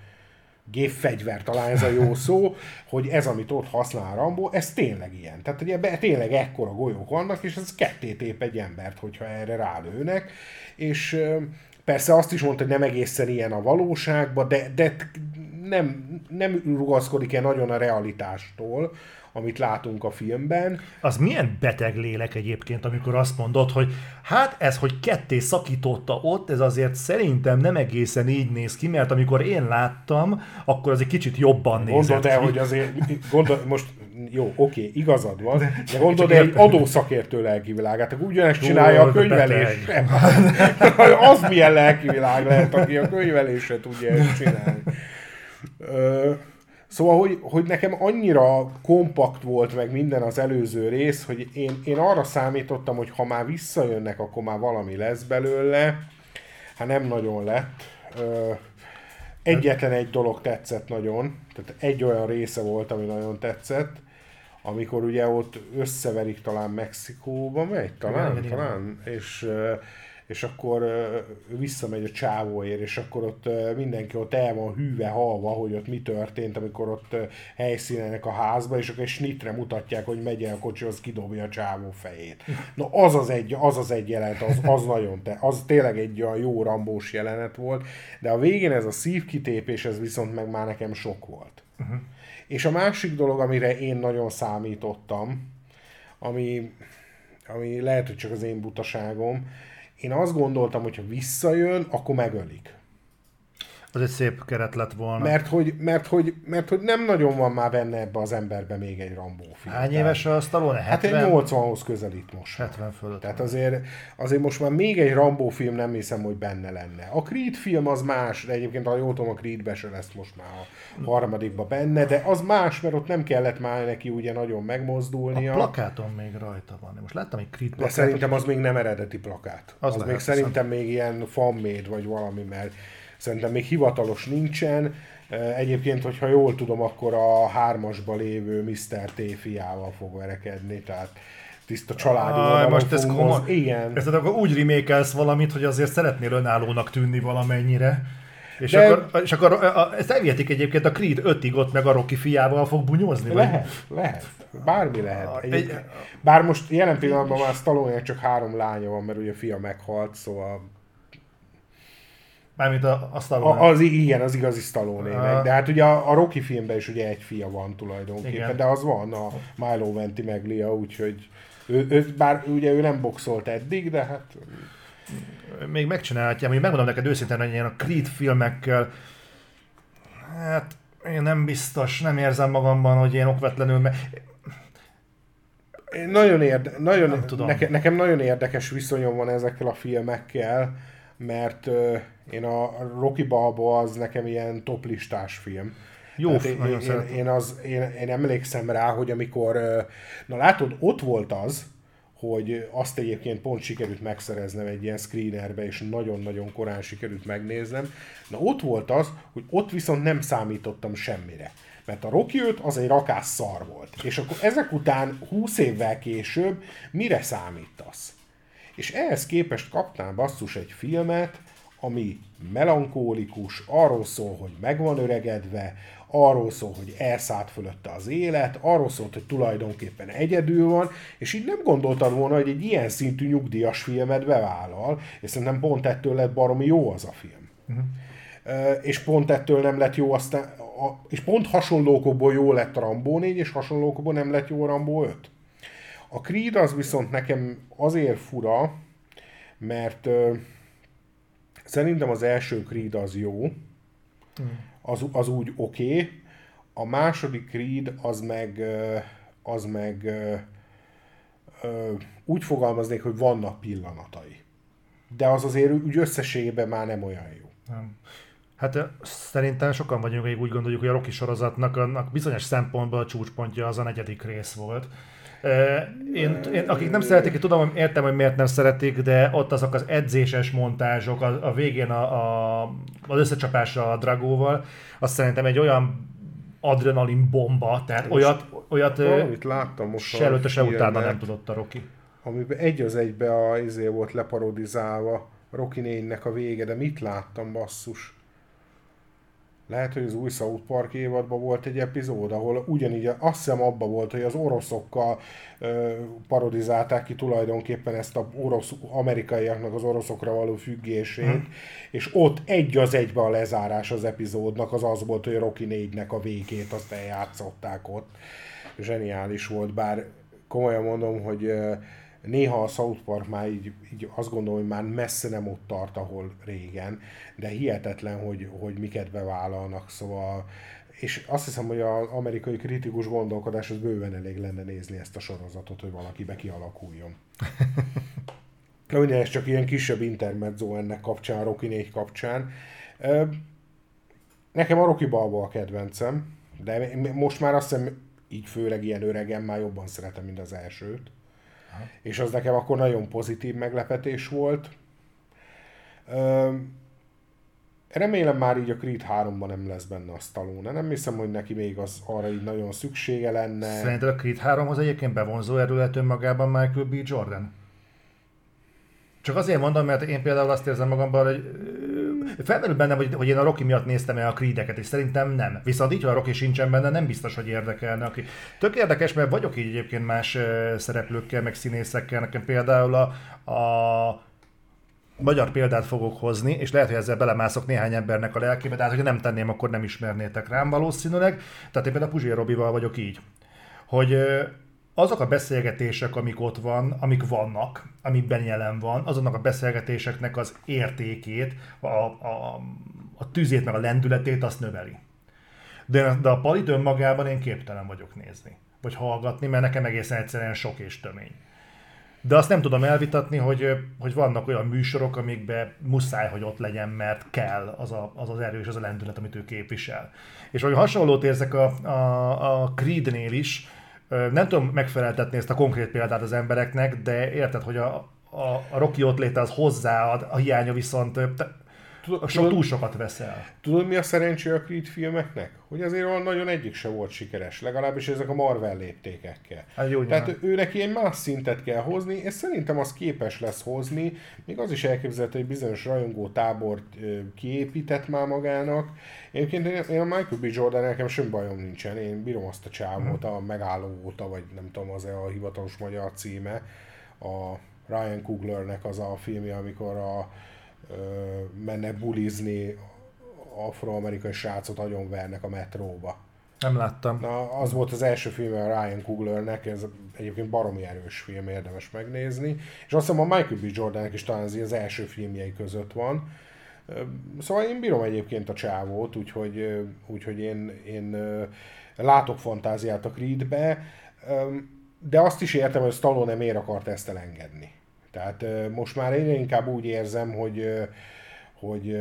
Speaker 2: gépfegyver, talán ez a jó szó, hogy ez, amit ott használ Rambó, ez tényleg ilyen. Tehát ugye be, tényleg ekkora golyók vannak, és ez ketté tép egy embert, hogyha erre rálőnek. És persze azt is mondta, hogy nem egészen ilyen a valóságban, de, de nem, nem rugaszkodik el nagyon a realitástól, amit látunk a filmben.
Speaker 1: Az milyen beteg lélek egyébként, amikor azt mondod, hogy hát ez, hogy ketté szakította ott, ez azért szerintem nem egészen így néz ki, mert amikor én láttam, akkor az egy kicsit jobban nézett
Speaker 2: Gondold el, hogy azért, gondol, most jó, oké, igazad van, de gondolod egy adószakértő lelkivilágát, akkor ugyanezt csinálja a könyvelés. az milyen lelkivilág lehet, aki a könyvelésre tudja ezt csinálni. Szóval, hogy, hogy nekem annyira kompakt volt meg minden az előző rész, hogy én, én arra számítottam, hogy ha már visszajönnek, akkor már valami lesz belőle. Hát nem nagyon lett. Egyetlen egy dolog tetszett nagyon, tehát egy olyan része volt, ami nagyon tetszett, amikor ugye ott összeverik talán Mexikóba megy, talán, talán, és és akkor visszamegy a csávóért, és akkor ott mindenki ott el van hűve halva, hogy ott mi történt, amikor ott helyszínenek a házba, és akkor egy snitre mutatják, hogy megy el a kocsi, az kidobja a csávó fejét. Na az az egy, az az egy jelenet, az, az nagyon, te, az tényleg egy olyan jó rambós jelenet volt, de a végén ez a szívkitépés, ez viszont meg már nekem sok volt. Uh-huh. És a másik dolog, amire én nagyon számítottam, ami, ami lehet, hogy csak az én butaságom, én azt gondoltam, hogy ha visszajön, akkor megölik.
Speaker 1: Az egy szép keret lett volna.
Speaker 2: Mert hogy, mert, hogy, mert hogy nem nagyon van már benne ebbe az emberbe még egy Rambó film.
Speaker 1: Hány éves a Stallone?
Speaker 2: 70? Hát egy 80-hoz közelít most.
Speaker 1: 70 fölött.
Speaker 2: Tehát azért, azért most már még egy Rambó film nem hiszem, hogy benne lenne. A Creed film az más, de egyébként a jól tudom, a Creedbe se lesz most már a harmadikba benne, de az más, mert ott nem kellett már neki ugye nagyon megmozdulnia.
Speaker 1: A plakáton még rajta van. Most láttam egy Creed
Speaker 2: plakátot. De szerintem az még nem eredeti plakát. Az, az még szerintem még ilyen fanmade vagy valami, mert Szerintem még hivatalos nincsen. Egyébként, hogyha jól tudom, akkor a hármasba lévő Mr. T fiával fog verekedni, tehát tiszta családi
Speaker 1: ah, Most ez komoly. Igen. Ez akkor úgy remékelsz valamit, hogy azért szeretnél önállónak tűnni valamennyire. És, De... akkor, és akkor a, a, ezt elvihetik egyébként a Creed 5-ig ott meg a Rocky fiával fog bunyózni?
Speaker 2: Lehet, vagy? lehet. Bármi lehet. Egy, bár most jelen pillanatban már Stallone csak három lánya van, mert ugye a fia meghalt, szóval
Speaker 1: Mármint a, a
Speaker 2: Stallone. A, az, igen, az igazi stallone De hát ugye a, a Rocky filmben is ugye egy fia van tulajdonképpen, igen. de az van a Milo Ventimiglia, úgyhogy ő, ő, bár ugye ő nem boxolt eddig, de hát...
Speaker 1: Még megcsinálhatja, hogy megmondom neked őszintén, hogy ilyen a Creed filmekkel, hát én nem biztos, nem érzem magamban, hogy én okvetlenül, mert
Speaker 2: nagyon érde, nagyon, nem tudom. Neke, nekem nagyon érdekes viszonyom van ezekkel a filmekkel, mert én a Rocky Balboa az nekem ilyen toplistás film.
Speaker 1: Jó, én,
Speaker 2: én, én, én, az, én, én emlékszem rá, hogy amikor, na látod, ott volt az, hogy azt egyébként pont sikerült megszereznem egy ilyen screenerbe, és nagyon-nagyon korán sikerült megnéznem. Na ott volt az, hogy ott viszont nem számítottam semmire. Mert a Rocky 5 az egy rakás szar volt. És akkor ezek után 20 évvel később mire számítasz? És ehhez képest kaptál basszus egy filmet, ami melankólikus, arról szól, hogy meg van öregedve, arról szól, hogy elszállt fölötte az élet, arról szólt, hogy tulajdonképpen egyedül van, és így nem gondoltad volna, hogy egy ilyen szintű nyugdíjas filmet bevállal, és szerintem pont ettől lett baromi jó az a film. Uh-huh. És pont ettől nem lett jó aztán, és pont hasonlókokból jó lett a Rambó 4, és hasonlókokból nem lett jó a Rambó 5. A Creed az viszont nekem azért fura, mert uh, szerintem az első Creed az jó, az, az úgy oké, okay. a második Creed az meg, az meg úgy fogalmaznék, hogy vannak pillanatai. De az azért úgy összességében már nem olyan jó. Nem.
Speaker 1: Hát szerintem sokan vagyunk, akik úgy gondoljuk, hogy a Rocky sorozatnak annak bizonyos szempontból a csúcspontja az a negyedik rész volt. Én, én, akik nem szeretik, én tudom, értem, hogy miért nem szeretik, de ott azok az edzéses montázsok, a, a végén a, a, az összecsapása a Dragóval, azt szerintem egy olyan adrenalin bomba, tehát most olyat, olyat
Speaker 2: valamit láttam most
Speaker 1: se előtte, se utána nem tudott a Rocky.
Speaker 2: Amiben egy az egybe a, izé volt leparodizálva, Rocky 4 a vége, de mit láttam basszus? Lehet, hogy az új South Park évadban volt egy epizód, ahol ugyanígy, azt hiszem abba volt, hogy az oroszokkal ö, parodizálták ki tulajdonképpen ezt a orosz, amerikaiaknak az oroszokra való függését, hmm. és ott egy az egybe a lezárás az epizódnak az az volt, hogy Rocky 4-nek a végét azt eljátszották ott. Zseniális volt, bár komolyan mondom, hogy ö, néha a South Park már így, így azt gondolom, hogy már messze nem ott tart, ahol régen, de hihetetlen, hogy, hogy miket bevállalnak, szóval és azt hiszem, hogy az amerikai kritikus gondolkodás az bőven elég lenne nézni ezt a sorozatot, hogy valakibe kialakuljon. De ugye ez csak ilyen kisebb intermezzo ennek kapcsán, Rocky 4 kapcsán. Nekem a Rocky Balboa a kedvencem, de most már azt hiszem, így főleg ilyen öregen már jobban szeretem, mint az elsőt. És az nekem akkor nagyon pozitív meglepetés volt. Remélem már így a Creed 3-ban nem lesz benne a Stallone. Nem hiszem, hogy neki még az arra így nagyon szüksége lenne.
Speaker 1: Szerinted a Creed 3-hoz egyébként bevonzó erőlet önmagában Michael B. Jordan? Csak azért mondom, mert én például azt érzem magamban, hogy felmerül bennem, hogy, hogy én a Rocky miatt néztem el a Creedeket, és szerintem nem. Viszont így, ha a Rocky sincsen benne, nem biztos, hogy érdekelne. Aki... Tök érdekes, mert vagyok így egyébként más szereplőkkel, meg színészekkel. Nekem például a, a magyar példát fogok hozni, és lehet, hogy ezzel belemászok néhány embernek a lelkébe, de hát, hogy nem tenném, akkor nem ismernétek rám valószínűleg. Tehát én például Puzsér Robival vagyok így, hogy azok a beszélgetések, amik ott van, amik vannak, amikben jelen van, azoknak a beszélgetéseknek az értékét, a, a, a tűzét, meg a lendületét azt növeli. De, de a palit önmagában én képtelen vagyok nézni, vagy hallgatni, mert nekem egészen egyszerűen sok és tömény. De azt nem tudom elvitatni, hogy, hogy vannak olyan műsorok, amikben muszáj, hogy ott legyen, mert kell az a, az, az erős, az a lendület, amit ő képvisel. És hogy hasonlót érzek a, a, a Creed-nél is, nem tudom megfeleltetni ezt a konkrét példát az embereknek, de érted, hogy a, a, a Rocky ott léte az hozzáad, a hiánya viszont Tudod, so, túl sokat veszel.
Speaker 2: Tudod, mi a szerencsé a Creed filmeknek? Hogy azért olyan nagyon egyik se volt sikeres, legalábbis ezek a Marvel léptékekkel. Hát jó, Tehát ő neki egy más szintet kell hozni, és szerintem az képes lesz hozni, még az is elképzelhető, hogy bizonyos rajongó tábort kiépített már magának. Egyébként én a Michael B. Jordan nekem semmi bajom nincsen, én bírom azt a csávót, hmm. a megálló óta, vagy nem tudom, az-e a hivatalos magyar címe, a Ryan Cooglernek az a filmje, amikor a mennek bulizni, afroamerikai srácot vernek a metróba.
Speaker 1: Nem láttam.
Speaker 2: Na, az volt az első film a Ryan Cooglernek, ez egyébként baromi erős film, érdemes megnézni. És azt hiszem a Michael B. Jordannek is talán az első filmjei között van. Szóval én bírom egyébként a csávót, úgyhogy, úgyhogy én, én látok fantáziát a Creedbe, de azt is értem, hogy Stallone miért akart ezt elengedni. Tehát most már egyre inkább úgy érzem, hogy, hogy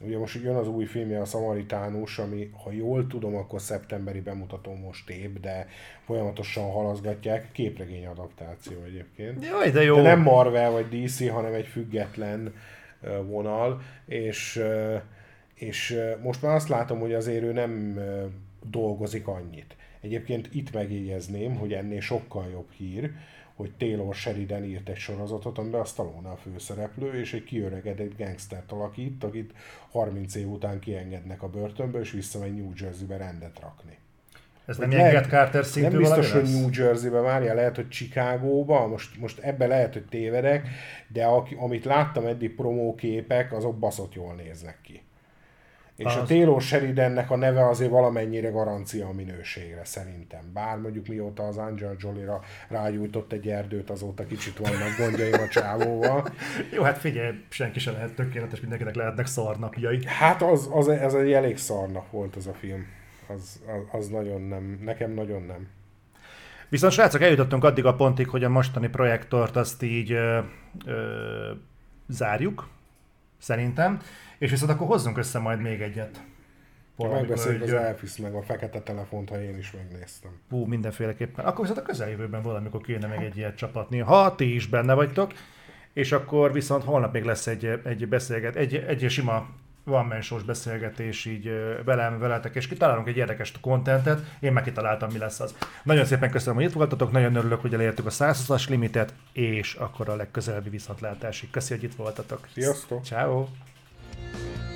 Speaker 2: ugye most jön az új filmje, a Szamaritánus, ami, ha jól tudom, akkor szeptemberi bemutató most épp, de folyamatosan halaszgatják. Képregény adaptáció egyébként.
Speaker 1: Jaj, de jó.
Speaker 2: De nem Marvel vagy DC, hanem egy független vonal, és, és most már azt látom, hogy azért ő nem dolgozik annyit. Egyébként itt megjegyezném, hogy ennél sokkal jobb hír, hogy Taylor Sheridan írt egy sorozatot, amiben a Stallone a főszereplő, és egy kiöregedett gangstert alakít, akit 30 év után kiengednek a börtönből, és visszamegy New Jersey-be rendet rakni.
Speaker 1: Ez nem ilyen Get Carter szintű
Speaker 2: Nem biztos, hogy New Jersey-be várja, lehet, hogy Chicagóba, most, most ebbe lehet, hogy tévedek, de aki, amit láttam eddig promóképek, azok baszott jól néznek ki. És az... a Taylor Sheridannek a neve azért valamennyire garancia a minőségre szerintem. Bár mondjuk mióta az Angel Jolie-ra rágyújtott egy erdőt, azóta kicsit vannak gondjaim a csávóval.
Speaker 1: Jó, hát figyelj, senki sem lehet tökéletes, mindenkinek lehetnek szarnapjai.
Speaker 2: Hát az, az, ez egy elég szarnap volt az a film. Az, az, az nagyon nem, nekem nagyon nem.
Speaker 1: Viszont srácok, eljutottunk addig a pontig, hogy a mostani projektort azt így ö, ö, zárjuk, szerintem. És viszont akkor hozzunk össze majd még egyet.
Speaker 2: Megbeszéljük az Elfis meg a fekete telefont, ha én is megnéztem.
Speaker 1: Hú, mindenféleképpen. Akkor viszont a közeljövőben valamikor kéne meg egy ilyet csapatni. Ha ti is benne vagytok, és akkor viszont holnap még lesz egy, egy beszélget, egy, egy sima van mensós beszélgetés így velem, veletek, és kitalálunk egy érdekes kontentet, én meg kitaláltam, mi lesz az. Nagyon szépen köszönöm, hogy itt voltatok, nagyon örülök, hogy elértük a 120-as limitet, és akkor a legközelebbi viszontlátásig. Köszönjük, hogy itt voltatok.
Speaker 2: Sziasztok!
Speaker 1: Ciao. Thank you.